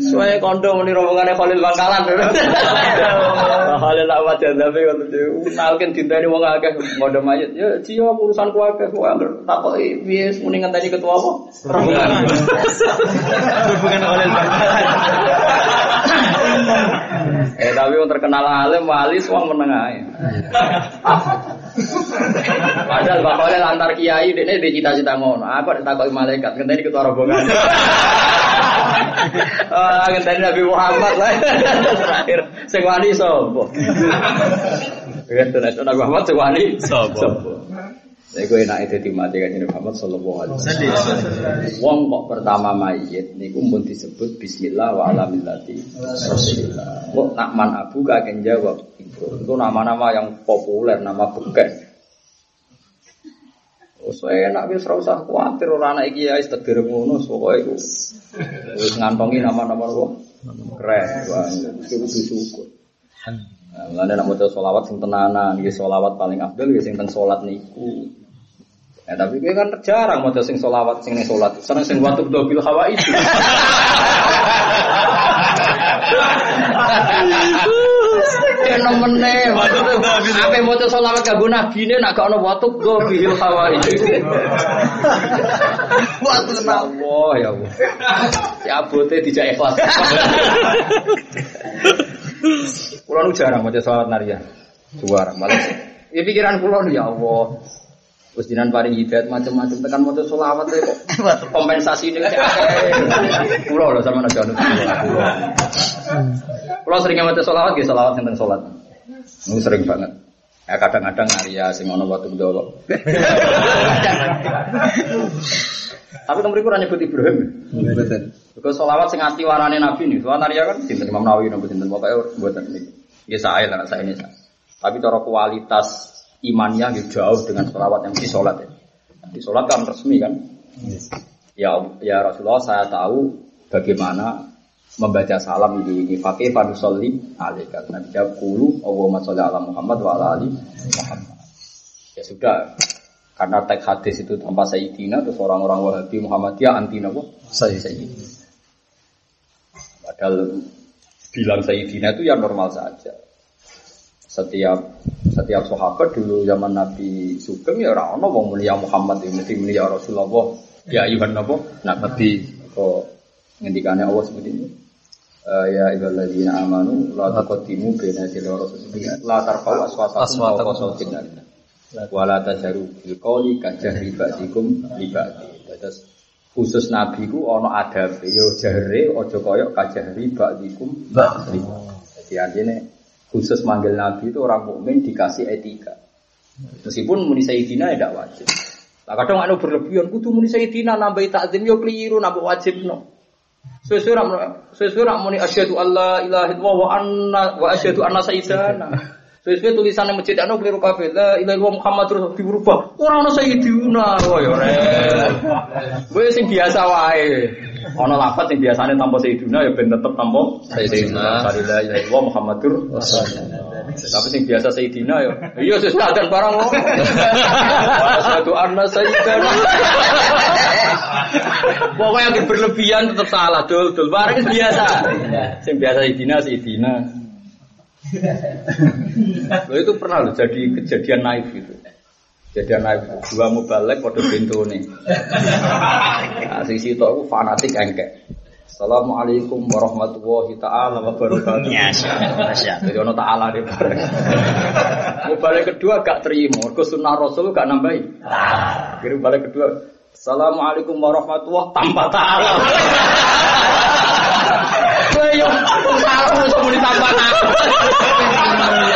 Soalnya kondo muni rombongannya Khalil Bangkalan. [LAUGHS] Khalil awat tapi waktu itu nalkin dinta ini wong akeh ngodo mayat. Ya cio urusan ku akeh ku takut piye mendingan tadi ketua apa? Rombongan. [LAUGHS] Hubungan Khalil Bangkalan. [LAUGHS] eh tapi yang terkenal alim wali semua menengah. Padahal bapaknya lantar kiai, ini di cita-cita ngono. Aku ada takut malaikat, ngenteni ketua rombongan. Ah, ngenteni Nabi Muhammad lah. Terakhir, sing wani sapa? Gitu, Nabi Muhammad sing wani Sapa? Saya gue enak itu dimati kan Muhammad Sallallahu Alaihi Wasallam. Wong kok pertama mayit niku pun disebut Bismillah wa ala millati Rasulillah. Kok nak man abu kakek jawab itu itu nama-nama yang populer, nama beken. Oh, saya enak wis ora usah kuwatir ora anak iki ya wis tegir ngono pokoke iku. Wis ngantongi nama-nama kok keren. Wah, iki kudu syukur. Mulane nek maca selawat sing tenanan, nggih selawat paling afdal nggih sing teng salat niku. Ya tapi gue kan jarang maca sing selawat sing ning salat. Seneng sing watu bil hawa itu. Ya nemene maksudnya ape maca selawat kanggo nabine nak gak ono watu bil hawa itu. Watu Allah ya Allah. Ya abote dijak ikhlas. Kulo nu jarang maca selawat naria. Jarang malah. Ya pikiran kulo ya Allah. Terus jinan paling hidayat macam-macam tekan maca selawat kok kompensasi ini. Kulo lho sama nabi anu. Kulo sering maca selawat nggih selawat tentang salat. Nu sering banget. Ya kadang-kadang naria sing ono watu ndolo. [LAUGHS] Tapi kamu kurang nyebut Ibrahim. Because solawat sing ati warane Nabi nih. Soal naria kan sinten Imam Nawawi nopo sinten pokoke mboten niki. Ya saya lah saya ini saya. Tapi cara kualitas imannya ya jauh dengan solawat yang di sholat ya. Di sholat kan resmi kan. Ya ya Rasulullah saya tahu bagaimana membaca salam di ini fakih fanusolli alaika. Nabi jawab kulu Allahumma sholli ala Muhammad wa ala ali Muhammad. Ya sudah. Karena teks hadis itu tanpa Sayyidina terus orang-orang Wahabi Muhammadiyah anti? Saya. Sayyidina. Padahal bilang Sayyidina itu ya normal saja. Setiap setiap sahabat dulu zaman Nabi Sugeng ya orang ono wong mulia Muhammad ya mesti mulia Rasulullah. Ya ayuhan napa? Nabi kok ngendikane Allah seperti ini. Eh, ya ayyuhalladzina amanu la taqaddimu baina yaday rasulillah la tarfa'u aswatakum Aswatakum. fawqa sautin nabi wala tajaru bil qawli kajahri ba'dikum li ba'di. Terus khusus nabi ku ana adabe yo jahre aja kaya kajahri ba'dikum ba'di. Jadi artinya khusus manggil nabi itu orang mukmin dikasih etika. Meskipun muni sayyidina ya tidak wajib. Lah kadang anu berlebihan kudu muni sayyidina nambahi takzim yo keliru nambah wajib no. Sesuai rak sesuai rak muni asyhadu alla ilaha illallah wa anna wa asyhadu anna sayyidana. Sesuai tulisan yang masjid anu keliru kabeh. La ilaha illallah Muhammad terus diubah. Ora ono sayyidina. Wah ya rek. Kowe sing biasa wae. Ono lafaz sing biasane tanpa sayyidina ya ben tetep tanpa Sayyidina. La ilaha illallah Muhammadur. Tapi sing biasa sayyidina ya. Iya sesuai adan barang wong. Wa asyhadu anna sayyidana. Pokoknya yang berlebihan tetap salah, dul, dul. Barang biasa. Yang biasa idina, si Loh itu pernah loh jadi kejadian naif gitu. Kejadian naif dua mubalek pada pintu nih. Nah, sisi itu aku fanatik engkek. Assalamualaikum warahmatullahi taala wabarakatuh. Ya, Jadi ono taala deh bareng. Mubalek kedua gak terima, mergo sunnah Rasul gak nambahi. Kirim balik kedua. Assalamualaikum warahmatullahi tanpa taala. Ayo, salah musuh muni taala.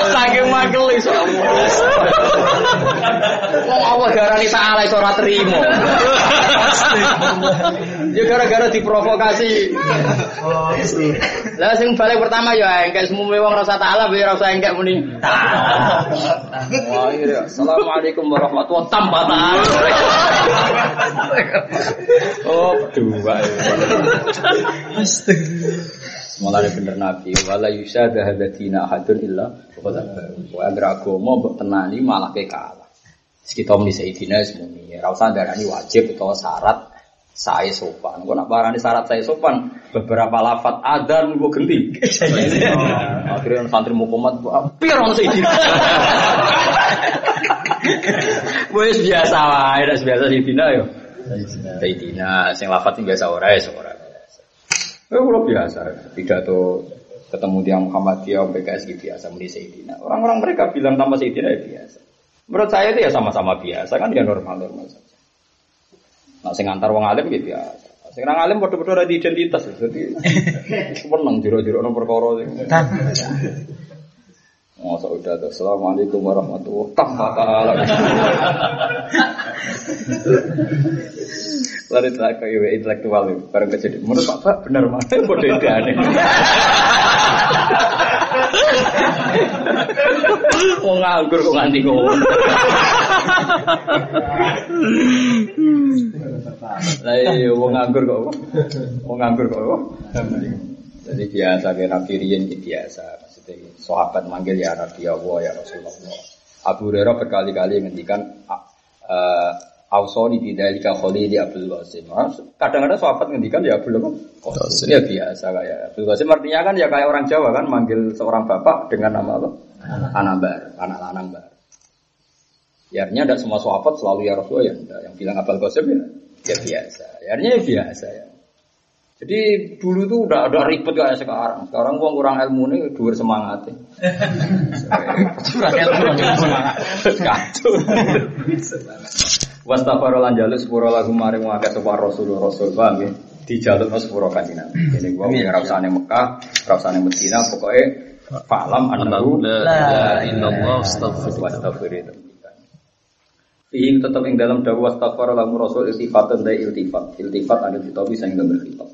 Saking magel iso. Wong Allah garani taala iso ora trimo. Ya gara-gara diprovokasi. Lah sing balik pertama ya engkek semua wong rasa taala biar rasa engkek muni. Wah, iya. Assalamualaikum warahmatullahi wabarakatuh. Oh, dua. Mulane bener Nabi, wala yusada hadatina ahadun illa qad wa agra agama mbok tenani malah ke kalah. Kita muni sayidina semuni, ora usah darani wajib utawa syarat saya sopan. Kok nak barani syarat saya sopan, beberapa lafat adan gua genti. [LAUGHS] Akhirnya santri mukomat, orang sayidina. Wes [LAUGHS] biasa wae, biasa sayidina yo. Sayidina, sing lafat biasa ora ya ora. Eh, kalau biasa, pidato ketemu tiang Muhammadiyah, PKS gitu biasa, muni Sayyidina. Orang-orang mereka bilang nama Sayyidina ya biasa. Menurut saya itu ya sama-sama biasa, kan ya normal-normal saja. Nah, sing antar wong alim gitu biasa. Sing nang alim padha-padha ora di identitas, jadi [LAUGHS] seneng jero-jero ono perkara sing. Masa udah tuh, Assalamualaikum warahmatullahi wabarakatuh. [LAUGHS] Lalu itu kayak intelektual itu, bareng kejadian. Menurut Pak Pak benar mana [LAUGHS] itu aneh. [LAUGHS] Mau nganggur kok nganti ngono. Lah iya wong nganggur kok. Wong nganggur kok. Jadi biasa kayak Nabi Rian gitu biasa. Maksudnya sahabat manggil ya Nabi Allah ya Rasulullah. Abu Hurairah berkali-kali ngendikan eh Ausoni bidalika khalili Abdul Qasim. Ah, Kadang-kadang sahabat ngendikan ya Abdul Qasim. Ya biasa kayak Abdul Qasim artinya kan ya kayak orang Jawa kan manggil seorang bapak dengan nama apa? Anambar, anak lanang bar. Ya artinya tidak semua sahabat selalu ya Rasul ya. Yang bilang Abdul Qasim ya, ya biasa. Ya, artinya ya biasa ya. Jadi dulu tuh udah udah ribet kayak sekarang. Sekarang gua kurang ilmu nih, dua semangat. Kurang ilmu semangat. Kacau. Wastafaro lan jaluk sepuro lagu maring wae sapa Rasul Rasul paham ya. Dijaluk sepuro kanjeng Nabi. Ini gua ora usah ning Mekah, ora usah ning Madinah, pokoke fa'lam annahu La illallah astaghfirullah. wastaghfir Fihi tetap ing dalam dakwah wastaghfar lamu rasul iltifatan dari iltifat. Iltifat ada ditopi sing gambar khitab.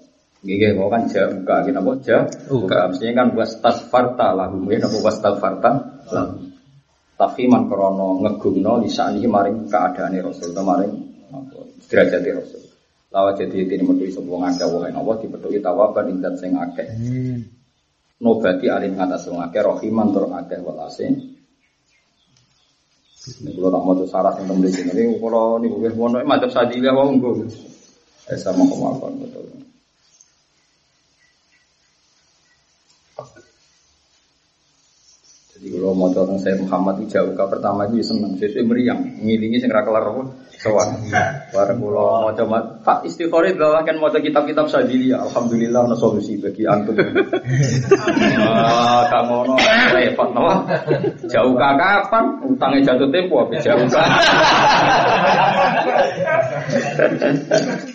Nggih mau kan ja buka kita apa ja buka mestinya kan wastaghfarta lahum ya napa wastaghfarta lahum. Tafhiman krono ngegumno lisani maring keadaane rasul atau maring apa derajate rasul. Lawa jadi ini iso wong akeh wong apa dipethuki tawaban ing zat sing akeh. Nobati alim ngatas wong akeh rohiman tur akeh welase. Ini kalau tak mau syarat yang temen sini. Ini kalau ini gue mau mantap sadili apa enggak? Eh sama kemauan betul. Jadi kalau mau tentang saya Muhammad itu jauh. Pertama itu seneng, sesuai meriang, ngilingi sing kelar sowan. Bareng kalau mau coba Pak Istiqori adalah kan mau kitab-kitab sadili, alhamdulillah ada solusi bagi antum. Ah, kang ngono repot no. Jauh kapan? Utangnya jatuh tempo apa jauh?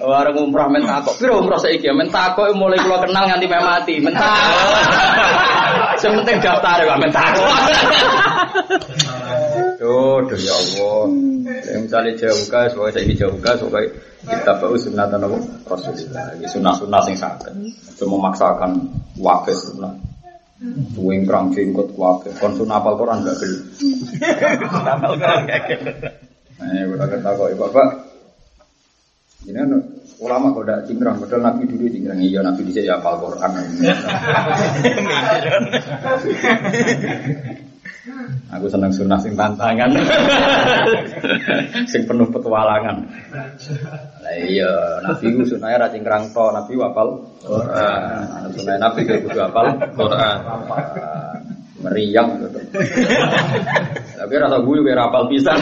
Warung umrah men takok, piro umrah saiki men takok mulai kula kenal nganti mati, men takok. Sing penting daftar kok men takok. Duh, duh ya Allah. Ya, misalnya jauh gas, pokoknya saya jauh gas, pokoknya kita bau sunatan apa? Rasulullah. Ini sunnah-sunnah yang sakit. Cuma memaksakan wakil sunnah. Tuwing perang jenggot wakil. Kon sunnah apal Quran gak gel. Apal Quran gak gel. Nah, udah kata kok, bapak. Ini kan ulama kok udah cingkrang, padahal Nabi dulu cingkrang. Iya, Nabi bisa ya apal Quran. [LAUGHS] Aku seneng sunnah sing tantangan. [LAUGHS] sing penuh petualangan. Lah iya, Nabi ku sunahnya ra to, Nabi wapal Quran. Sunah Nabi ku kudu apal Quran. Meriang gitu. Tapi rasa gue gue rapal pisan.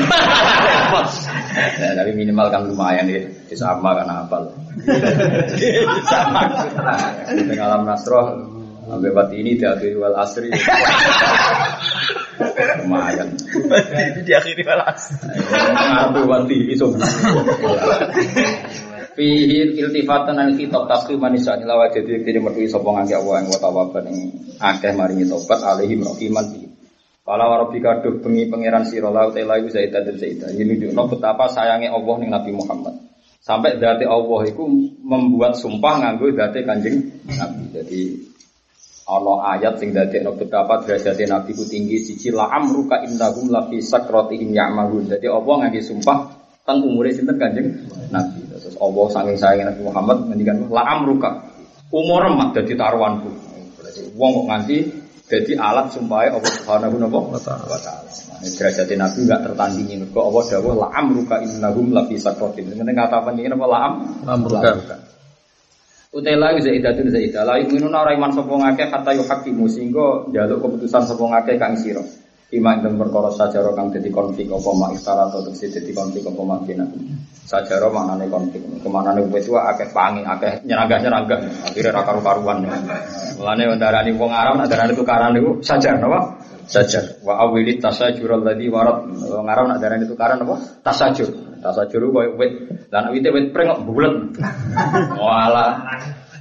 Ya, [LAUGHS] tapi minimal kan lumayan ya, sama kan apal. sama. Alam nasroh, sampai ini diakhiri wal asri. [LAUGHS] Lumayan. Itu diakhiri balas. Ngaku wanti iso. Fihi iltifatan an kitab taslim manisa ila wa jadi diri mertu sapa ngake Allah ing tawaban ing akeh maringi tobat alaihi rahiman bi. Pala warabika duh bengi pangeran sira la uta iku zaidah dan zaidah. Ini nunjukno betapa sayangnya Allah ning Nabi Muhammad. Sampai dati Allah itu membuat sumpah nganggo dati kanjeng Nabi. Jadi ana ayat sing dadekno betapa derajate Nabi ku tinggi siji la amruka innahum la fi sakratihim ya'mahun. Jadi Allah ngangge sumpah teng umure sinten Kanjeng Nabi. Terus Allah saking sayang Nabi Muhammad ngendikan la amruka. Umur mak dadi taruhanku. Berarti wong kok nganti dadi alat sumpahe Allah Subhanahu wa taala. Nah, derajate Nabi enggak tertandingi mergo Allah dawuh la amruka innahum la fi sakratihim. Meneng kata penting apa la am Amruka. Utela zaidatun zaidah la yu'minuna ora iman sapa ngakeh kata yu hakimu sehingga njaluk keputusan sapa ngakeh kang sira. Iman dan perkara sajaro kang dadi konflik apa mak istara atau tegese dadi konflik apa mak kena. Sajaro maknane konflik. Kemanane wis wae akeh pangi, akeh nyeragah-nyeragah. Akhire ra karu-karuan. Mulane ndarani wong Arab nak darani tukaran niku sajar napa? Sajar. Wa awilit tasajur alladzi warat. Wong Arab nak darani tukaran apa? Tasajur. Tasajur koyo wit. Lah nek wite wit preng kok bulet. [LAUGHS] Walah.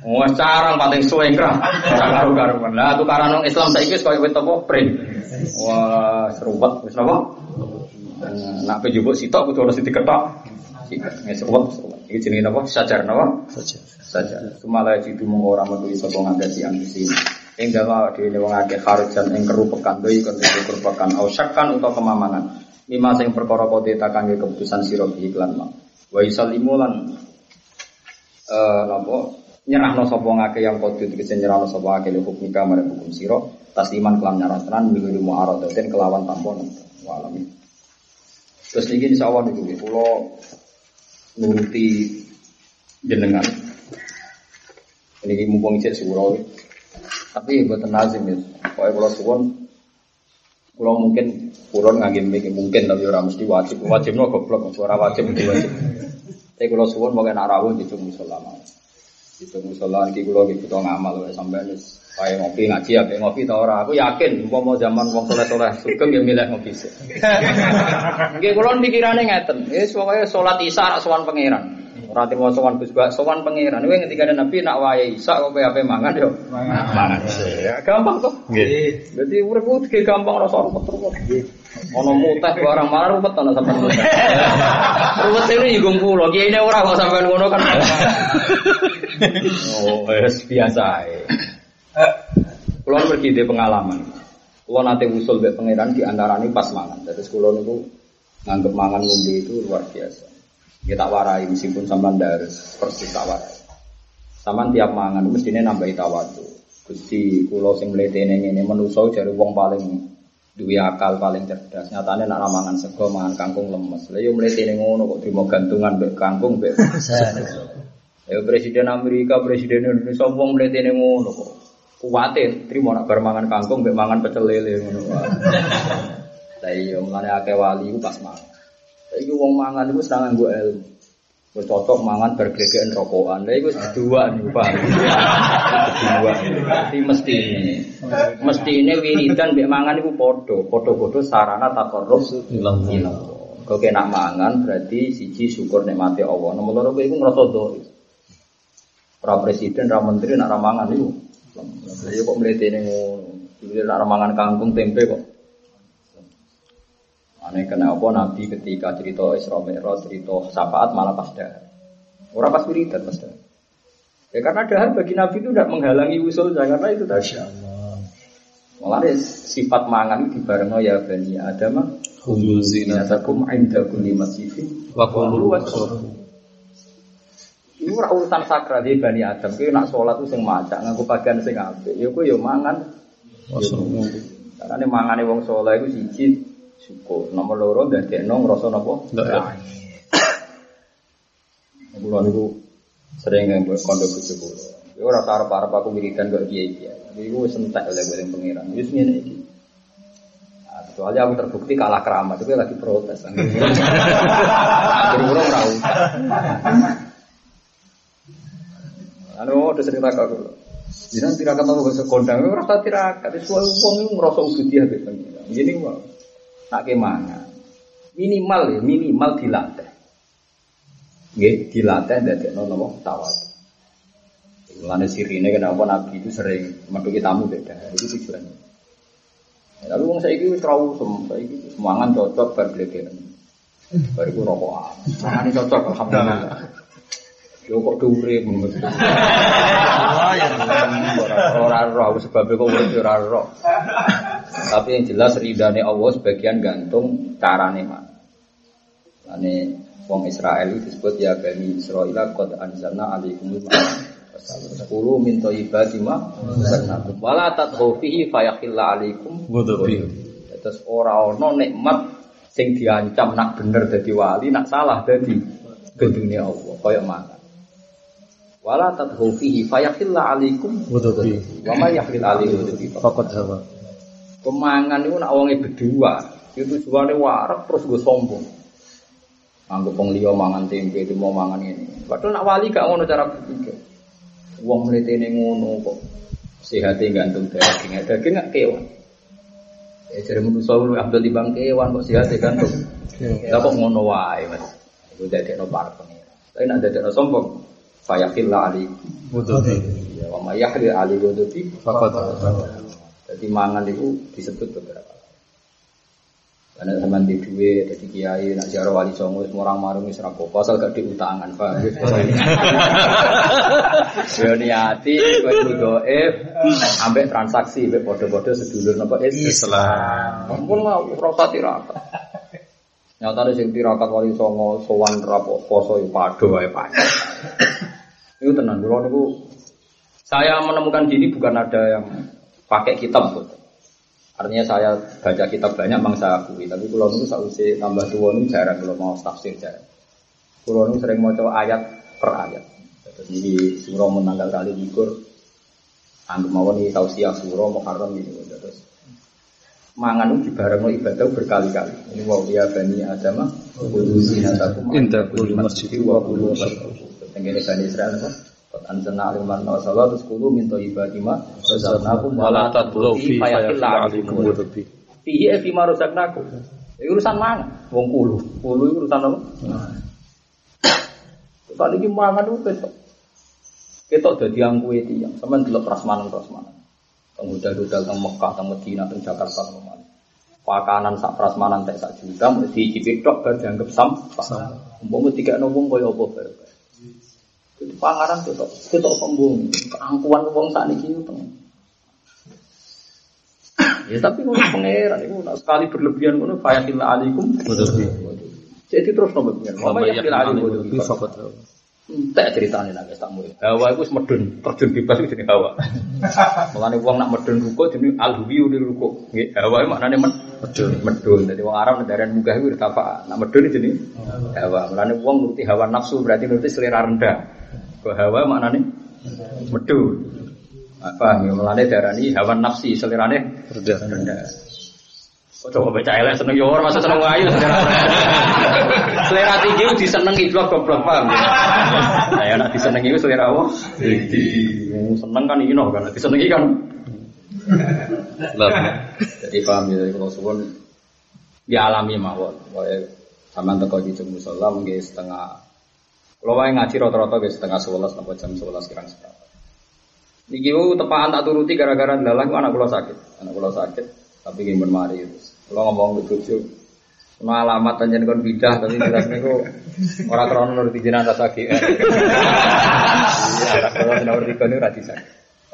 Wah carang pating suwe krah. Karo karuan. Lah tukaran wong Islam saiki wis koyo wit apa preng. Wah, serupet wis napa? Nak pe jupuk sitok kudu ono sing diketok. Wis serupet, serupet. Iki jenenge napa? Sajar napa? Saja. Sajar. Sumala jitu mung ora metu sapa ngagasi ambisi. Ing dawa dhewe wong akeh kharujan ing kerupekan doi kon kerupekan au syakkan utawa kemamangan. Lima sing perkara kote takang keputusan sira iklan mak. Wa yusallimu lan eh napa nyerahno sapa ngake yang kote tegese nyerahno sapa ngake hukum nikah marang hukum sira tasliman kelam nyaran tenan minggu muaradatin kelawan tampon walami. Terus niki insyaallah niku kula nuruti jenengan. Ini mumpung ijek surau. Tapi buat lazim ya. Pokoknya kalau suwon kalau mungkin kulon ngagim mungkin tapi orang mesti wajib. Wajib no goblok suara wajib itu wajib. Tapi kalau suwon mau kena rawuh di tunggu selama di tunggu selama di kulo gitu ngamal ya sampai nih kayak ngopi ngaji ya kayak ngopi tau orang aku yakin mau mau zaman wong soleh soleh sugeng ya milih ngopi sih [LAUGHS] Nggih kulon pikirannya ngeten. Ya pokoknya sholat isya sowan pangeran Rati mau sowan Gus Bak, sowan pangeran. Kowe ketika ada Nabi nak wae Isa kok ape mangan yo. Mangan. Ya gampang. Nggih. Jadi urip ku iki gampang rasa ruwet ruwet. Ono mutah barang marah ruwet ana sampean. Ruwet ini juga kula, kiai ini ora kok sampean ngono kan. [LAUGHS] Oh, wis biasa ae. Kulo pergi di pengalaman. Kulo nate usul mbek pangeran di antarane pas mangan. Terus kulo niku nganggep mangan ngombe itu luar biasa. Kita warai meskipun sampean dares persis tak warai. Sampean tiap mangan mestine nambahi tawadu. Gusti kula sing mletene ngene manusa jare wong paling duwe akal paling cerdas. Nyatane nak ramangan sego mangan kangkung lemes. Lah yo mletene ngono kok dimo gantungan mbek kangkung mbek. [LAUGHS] Ya presiden Amerika, presiden Indonesia wong mletene ngono kok. Kuwate trimo nak bar mangan kangkung mbek mangan pecel lele ngono wae. [LAUGHS] Lah iya mulane akeh wali pas mangan. Saiki wong mangan iku seneng nganggo ilmu. Wis cocok mangan bar glegeken rokokan. Lah iku kedua niku, Pak. [LAUGHS] Kedua. Mesti mesti ini. Mesti ini wiridan mbek mangan iku padha, padha-padha sarana takarrub Ilang. ilallah. Kok kena mangan berarti siji syukur nikmati Allah. Nomor loro kowe iku ngrasa doa. Ora presiden, ora menteri, nak ra mangan iku. Lah kok mletene ngono. Dulu nak ra mangan kangkung tempe kok. Aneh kenapa Nabi ketika cerita Isra Mi'raj, cerita syafaat malah pas dahar. Orang pas wiridan pas dahar. Ya karena dahar bagi Nabi itu tidak menghalangi usul karena itu tadi. Malah sifat mangan itu dibareng ya bani Adam. Zinatakum inda kulli masjidin wa qulu. Ini ora urusan sakral di bani Adam. Kowe nak sholat itu sing maca nganggo pakaian sing apik. Ya kowe ya mangan. Karena ini mangane wong soleh itu siji syukur. Nomor loro dadekno ngrasa napa? Ndak. Kulo niku sering nggak kondo bojo kulo. Ya ora arep-arep aku wiridan kok kiai-kiai. Iku wis entek oleh bareng pengiran. Wis ngene iki. Nah, kecuali aku terbukti kalah keramat, itu lagi protes. Ora usah. Anu udah sering takak kulo. Jinan tirakat apa bahasa kondang, ora usah tirakat. Itu wong iku ngrasa ubudiyah mbek pengiran. Gini wae. Nak kemangan. Minimal ya, minimal dilatih. Nggih, dilatih dadekno napa tawadu. Mulane sirine kenapa Nabi itu sering metuki tamu beda. Itu tujuannya. Ya, Tapi wong saiki wis trau sem, saiki semangan cocok bar glegeken. Bar iku rokokan. Mangane cocok alhamdulillah. Yo kok dhuwure menurut. Ora ora aku sebab kok urip ora ora. Tapi yang jelas ridane Allah sebagian gantung carane mana. Ane wong Israel itu disebut ya bani Israel qad anzalna alaikumul Sepuluh min thayyibati ma razaqnakum wala fihi fayakhilla alaikum Ghadabi. Terus ora ono nikmat sing diancam nak bener dadi wali, nak salah dadi gendune Allah kaya mana. Wala tadghu fihi fayakhilla alaikum Ghadabi. wa ma yakhil alaikum ghadabi. Faqad hawa. Kemangan itu nak wonge berdua, itu tujuane warak terus gue sombong. Anggap wong liya mangan tempe, itu mau mangan ini. Padahal nak wali gak ngono cara berpikir. Wong mletene ngono kok. Sehate gantung daging, daging gak kewan. Ya jadi manusia lu abdul di bang kewan kok sehate gantung. Lah kok ngono wae, Mas. Iku dadekno par pengira. Tapi nak dadekno sombong, fayaqilla ali. Ghadabi. Ya wa may yahri ali ghadabi Faqad. Jadi mangan itu disebut beberapa. Karena zaman di duwe, jadi kiai, nak ziarah wali songo, semua orang marung wis rapopo, asal gak diutangan, pak. [LAUGHS] Ya niati, kowe doef, ambek transaksi, ambek bodoh-bodoh sedulur napa Islam. Ampun lah, rasa tirakat. Nyata sing tirakat wali songo, sowan rapo, poso, ya pado, ya panjang. Itu tenang, kalau niku saya menemukan gini bukan ada yang pakai kitab tuh. Artinya saya baca kitab banyak memang saya akui, tapi kalau saya usai tambah tua ini jarang kalau mau tafsir jarang. Kalau itu sering mau coba ayat per ayat. Terus ini surah menanggal kali likur, anggap mau nih tausiah surah muharram ini. Terus mangan itu bareng ibadah berkali-kali. Ini mau dia bani Adam, kudu zinatakum Inda kulli masjid wa kudu Tenggene bani Israel apa? Anzalna aliman wa salat terus kudu min thayyibati ma razaqnakum wa la tadlu fi fayakhilla alaikum Ghadabi. Fihi fi ma razaqnakum. Ini urusan mangan. Wong kulu. Kulu urusan apa? Tadi iki mangan itu besok. Ketok dadi angkuhe tiyang. Sampeyan delok prasmanan-prasmanan. Teng hotel-hotel teng Mekah, teng Medina, teng Jakarta, teng mana. Pakanan sak prasmanan tek sak juta mesti dicicip tok bar dianggap sampah. Umpama dikekno wong kaya apa bae. Itu panganan ketok, ketok sombong. Keangkuhan wong sak niki itu. Ya tapi ngono pangeran itu sekali berlebihan ngono fayatil alaikum Ghadabi. Jadi terus nomor pengen. Mama yakin yaqil alaikum ceritane nek wis tak mulai. Hawa wis medun, terjun bebas iku jenenge hawa. [LAUGHS] Mulane wong nak medun ruko jenenge al-huwi di ruko. Hawa iku maknane men medun. Medun. Dadi wong Arab ndaran munggah iku tafa. Nak medun jenenge hawa. Mulane wong nuruti hawa nafsu berarti nuruti selera rendah. Kok hawa maknane medun. Apa ya mulane darani hawa nafsi selerane Rendah. rendah. Kok coba baca elek seneng yo ora masa seneng ayu selera. selera tinggi ku disenengi blok goblok paham ya. Nah, ya nek disenengi ku selera apa? Tinggi. Seneng kan ino kan disenengi kan. Lah. Jadi paham ya kalau suwun ya alami mawon. Wae sampean teko di musala nggih setengah kalau wae ngaji rata-rata nggih setengah 11 sampai jam 11 kirang seberapa. Niki ku tepaan tak turuti gara-gara dalah ku anak kula sakit. Anak kula sakit tapi nggih mun mari terus. Kula ngomong ke bojo Ono alamat panjen kon bidah tapi jelas niku ora krono nuruti jenazah sakit. [LAUGHS] Iya, kalau nomor tiga ini rati sakit.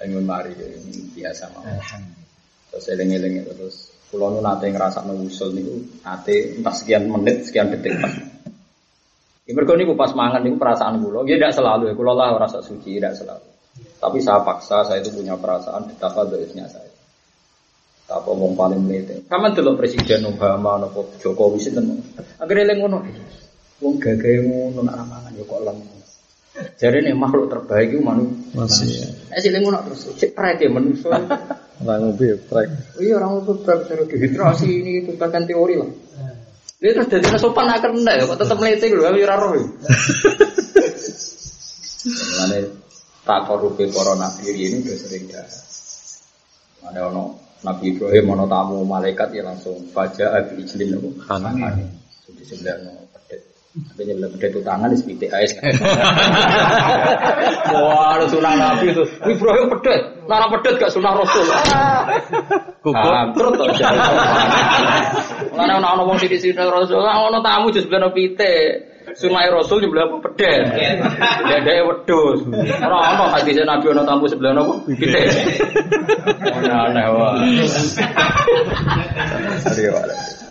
Ingin mari biasa mau. Terus eling-eling terus pulau nu nate ngerasa usul niku nate entah sekian menit sekian detik pas. Ya mergo niku pas mangan niku perasaan kula. Ya tidak selalu ya kula lah rasa suci tidak selalu. Tapi saya paksa saya itu punya perasaan betapa beresnya saya. Apa wong paling mlete. Kaman delok Presiden Obama napa Jokowi sinten. Akhire eling ngono. Wong gagahe ngono nak ramangan ya kok lem. Jadi nih makhluk terbaik itu manusia. Masih. Eh sih ngono terus cek prek ya manusia. Ora ngombe trek. Iya orang itu beberapa dehidrasi ini itu bahkan teori lah. Dia terus jadi sopan nak kena ya, kok tetap melete gitu, kami raro. Mengenai tak korupi corona diri ini udah sering dah. Ada ono Nabi Ibrahim ono tamu malaikat ya langsung baca abi ijlin itu. Kanan. Di sebelah no pedet. Tapi sebelah pedet itu tangan di sepitik ais. [LAUGHS] Wah, ada sunah Nabi itu. Ibrahim pedet, nara pedet gak sunah Rasul. Kukuh. Terus. [LAUGHS] Mulane ana ana wong sithik-sithik Rasul, ana tamu di sebelah pitik. Sunai Rasul sebelah apa pedet. Dedeke wedhus. Ora ana hadis Nabi ana tamu sebelah apa? Pitik. Ana aneh wae. Aduh,